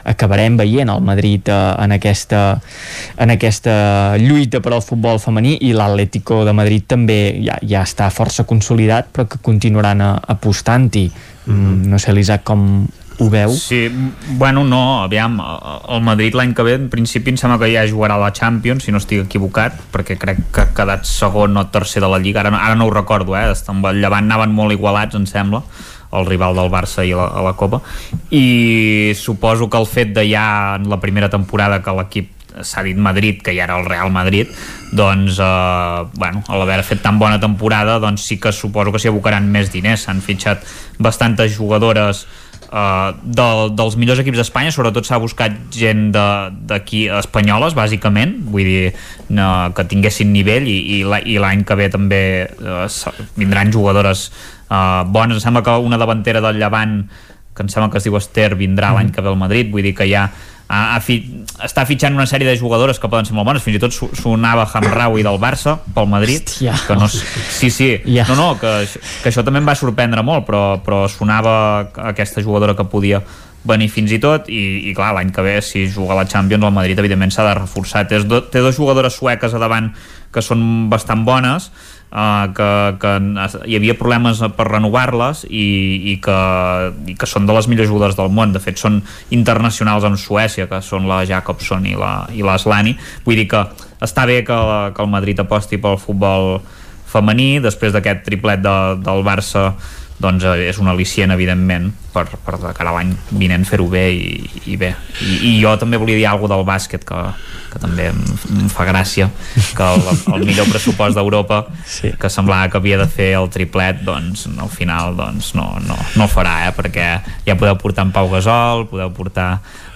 acabarem veient el Madrid eh, en, aquesta, en aquesta lluita per al futbol femení. I l'Atlético de Madrid també ja, ja està força consolidat però que continuaran a, apostant-hi. Mm -hmm. no sé l'Isaac com, ho veu? Sí, bueno, no, aviam, el Madrid l'any que ve en principi em sembla que ja jugarà la Champions, si no estic equivocat, perquè crec que ha quedat segon o tercer de la Lliga, ara no, ara no ho recordo, eh? amb el Llevant anaven molt igualats, em sembla, el rival del Barça i la, a la Copa, i suposo que el fet de ja en la primera temporada que l'equip s'ha dit Madrid, que ja era el Real Madrid doncs, eh, bueno, a l'haver fet tan bona temporada, doncs sí que suposo que s'hi abocaran més diners, s'han fitxat bastantes jugadores uh, de, dels millors equips d'Espanya sobretot s'ha buscat gent d'aquí espanyoles bàsicament. Vull dir no, que tinguessin nivell i, i l'any que ve també uh, vindran jugadores uh, bones, em sembla que una davantera del Llevant que em sembla que es diu Esther vindrà mm. l'any que ve al Madrid. Vull dir que ja ha, ha fi, està fitxant una sèrie de jugadores que poden ser molt bones, fins i tot sonava Hamraoui del Barça pel Madrid Hòstia. que no, sí, sí, yeah. no, no que, que això també em va sorprendre molt però, però sonava aquesta jugadora que podia venir fins i tot i, i clar, l'any que ve si juga a la Champions el Madrid evidentment s'ha de reforçar té, do, té dues jugadores sueques a davant que són bastant bones uh, que, que hi havia problemes per renovar-les i, i, que, i que són de les millors jugadores del món. De fet són internacionals amb Suècia que són la Jacobson i la, i la Slani vull dir que està bé que, la, que el Madrid aposti pel futbol femení després d'aquest triplet de, del Barça doncs eh, és un al·licient evidentment per, per de cara a l'any vinent fer-ho bé i, i bé I, i jo també volia dir alguna del bàsquet que, que també em, em fa gràcia que el, el millor pressupost d'Europa sí. que semblava que havia de fer el triplet doncs al final doncs, no, no, no farà eh? perquè ja podeu portar en Pau Gasol podeu portar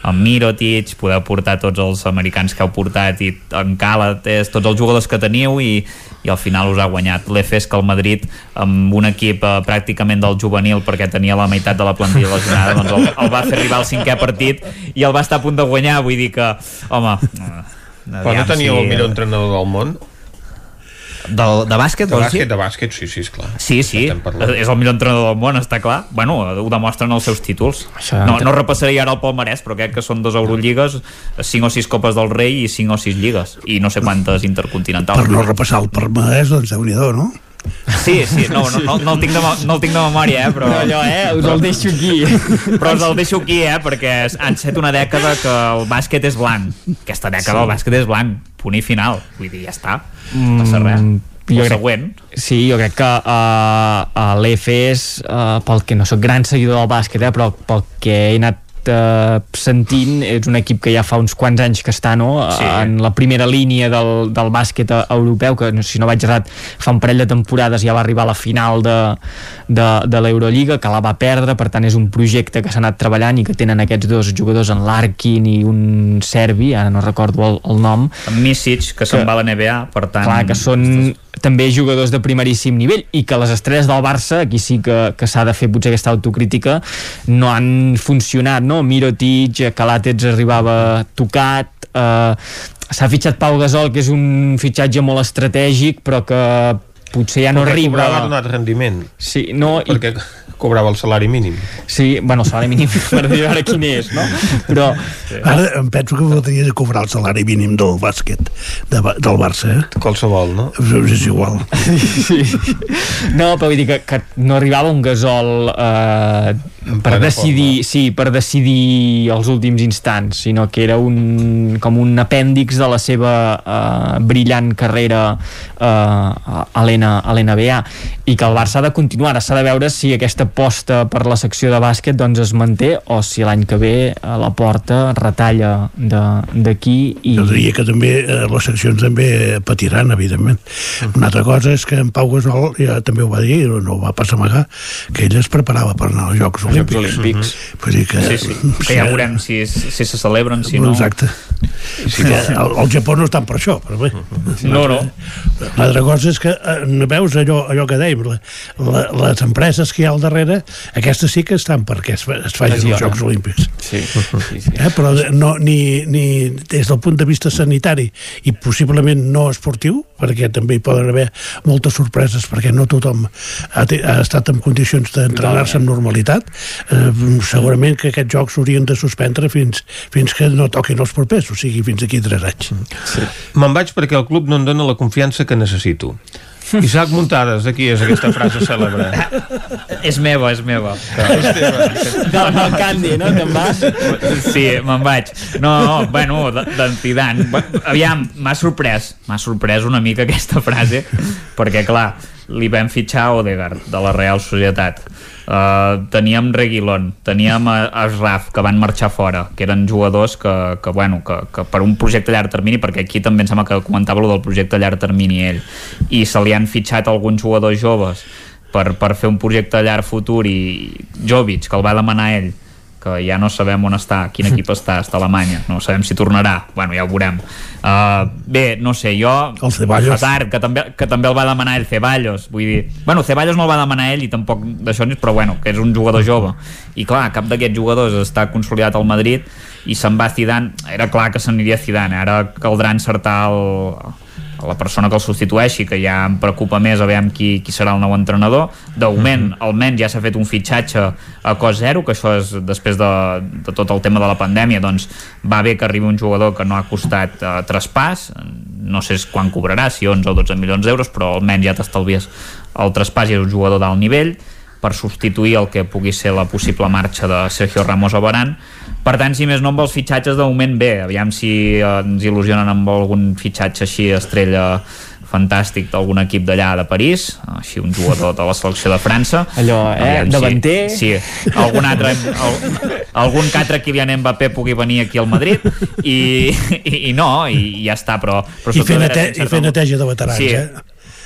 en Mirotic, podeu portar tots els americans que heu portat i en Calates, tots els jugadors que teniu i, i al final us ha guanyat l'Efes que el Madrid amb un equip eh, pràcticament del juvenil perquè tenia la meitat de la plantilla lesionada doncs el, el va fer arribar al cinquè partit i el va estar a punt de guanyar vull dir que, home però no teníeu si... el millor entrenador del món? Del, de bàsquet, de bàsquet, dir? de bàsquet, sí, sí, esclar. Sí, sí, és el millor entrenador del món, està clar. Bueno, ho demostren els seus títols. Això no, no repassaria ara el palmarès, però crec que són dos Eurolligues, cinc o sis Copes del Rei i cinc o sis lligues. I no sé quantes intercontinentals. Per no repassar el palmarès, doncs déu nhi no? Sí, sí, no, no, no, no, el tinc de, no el tinc de memòria, eh, però... No, allò, eh, us el deixo aquí. Però us el deixo aquí, eh, perquè han set una dècada que el bàsquet és blanc. Aquesta dècada sí. el bàsquet és blanc, punt i final. Vull dir, ja està, no passa res. Mm, jo crec, següent. Sí, jo crec que uh, uh, l'EFES, uh, pel que no sóc gran seguidor del bàsquet, eh, però pel que he anat eh, sentint és un equip que ja fa uns quants anys que està no? sí. en la primera línia del, del bàsquet europeu que si no vaig errat fa un parell de temporades ja va arribar a la final de, de, de l'Eurolliga que la va perdre, per tant és un projecte que s'ha anat treballant i que tenen aquests dos jugadors en l'Arkin i un serbi, ara no recordo el, el nom en Misic, que, que se'n va a la NBA per tant... Clar, que són també jugadors de primeríssim nivell i que les estrelles del Barça, aquí sí que, que s'ha de fer potser aquesta autocrítica, no han funcionat, no? Mirotic, Calatets arribava tocat, eh, s'ha fitxat Pau Gasol, que és un fitxatge molt estratègic, però que potser ja no Perquè arriba... Perquè donat rendiment. Sí, no... Perquè... I cobrava el salari mínim. Sí, bueno, el salari mínim per dir ara quin és, no? Però... Sí. Ara em penso que voldria cobrar el salari mínim del bàsquet de, del Barça, eh? Qualsevol, no? És igual. Sí. No, però vull dir que, que no arribava un gasol eh, per decidir, forma. sí, per decidir els últims instants, sinó que era un, com un apèndix de la seva eh, brillant carrera eh, a l'NBA i que el Barça ha de continuar, s'ha de veure si aquesta aposta per la secció de bàsquet doncs es manté o si l'any que ve a la porta retalla d'aquí i... Jo diria que també eh, les seccions també patiran, evidentment. Una altra cosa és que en Pau Gasol ja també ho va dir, no ho va passar amagar, que ell es preparava per anar als Jocs Olímpics. Jocs Olímpics. Mm -hmm. Vull dir que... Sí, sí. Que ja veurem si, si se celebren, si no... Exacte. Sí, que el, el Japó no estan per això, però bé. No, no. L'altra cosa és que eh, veus allò, allò que dèiem, la, la, les empreses que hi ha al darrere, aquestes sí que estan perquè es, es facin els Jocs Olímpics. Sí, sí, sí. Eh? Però no, ni, ni des del punt de vista sanitari i possiblement no esportiu, perquè també hi poden haver moltes sorpreses perquè no tothom ha, ha estat en condicions d'entrenar-se amb normalitat, eh, segurament que aquests jocs s'haurien de suspendre fins, fins que no toquin els propers, o sigui, fins aquí tres anys. Sí. Me'n vaig perquè el club no em dona la confiança que necessito. Isaac Muntades, aquí és aquesta frase cèlebre. És meva, és meva. No, no, Candy, no? Te'n vas? Sí, me'n vaig. No, no, bueno, de- d'en Zidane. Bu- Aviam, m'ha sorprès, m'ha sorprès una mica aquesta frase, perquè, clar, li vam fitxar Odegaard, de la Real Societat. Uh, teníem Reguilón, teníem a Asraf, que van marxar fora, que eren jugadors que, que, bueno, que, que per un projecte a llarg termini, perquè aquí també em sembla que comentava del projecte a llarg termini ell, i se li han fitxat alguns jugadors joves per, per fer un projecte a llarg futur i Jovic, que el va demanar ell que ja no sabem on està, quin equip està, està a Alemanya, no sabem si tornarà, bueno, ja ho veurem. Uh, bé, no sé, jo... El Ceballos. Hazard, que també, que també el va demanar ell, Ceballos, vull dir... Bueno, Ceballos no el va demanar ell i tampoc d'això ni però bueno, que és un jugador jove. I clar, cap d'aquests jugadors està consolidat al Madrid i se'n va Zidane, era clar que s'aniria Zidane, ara caldrà encertar el, la persona que el substitueixi, que ja em preocupa més a veure qui, qui serà el nou entrenador. De moment, almenys ja s'ha fet un fitxatge a cost zero, que això és després de, de tot el tema de la pandèmia, doncs va bé que arribi un jugador que no ha costat eh, traspàs, no sé quan cobrarà, si 11 o 12 milions d'euros, però almenys ja t'estalvies el traspàs i és un jugador d'alt nivell per substituir el que pugui ser la possible marxa de Sergio Ramos o Baran per tant, si més no amb els fitxatges de moment bé, aviam si eh, ens il·lusionen amb algun fitxatge així estrella fantàstic d'algun equip d'allà de París, així un jugador de la selecció de França Allò, eh, Aviam davanter. sí, algun altre al, algun que altre Kylian Mbappé pugui venir aquí al Madrid i, i, i no, i ja està però, però I fer, nete i fer neteja de veterans, Sí. eh?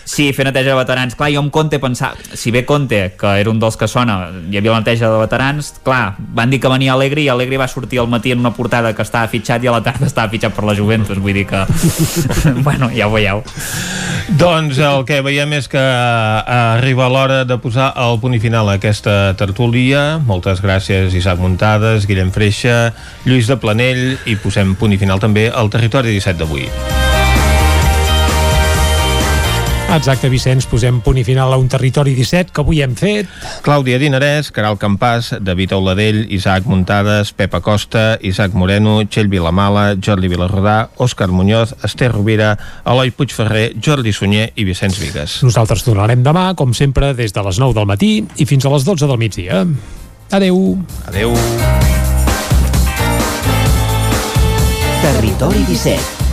Sí, fer neteja de veterans. Clar, jo amb Conte pensava... Si bé Conte, que era un dels que sona, hi havia la neteja de veterans, clar, van dir que venia Allegri i Allegri va sortir al matí en una portada que estava fitxat i a la tarda estava fitxat per la Juventus. Vull dir que... bueno, ja ho veieu. Doncs el que veiem és que eh, arriba l'hora de posar el punt i final a aquesta tertúlia. Moltes gràcies, Isaac Muntades, Guillem Freixa, Lluís de Planell, i posem punt i final també al territori 17 d'avui. Exacte, Vicenç, posem punt i final a un territori 17 que avui hem fet. Clàudia Dinarès, Caral Campàs, David Auladell, Isaac Muntades, Pep Acosta, Isaac Moreno, Txell Vilamala, Jordi Vilarrodà, Òscar Muñoz, Esther Rovira, Eloi Puigferrer, Jordi Sunyer i Vicenç Vigues. Nosaltres tornarem demà, com sempre, des de les 9 del matí i fins a les 12 del migdia. Adeu. Adeu. Territori 17,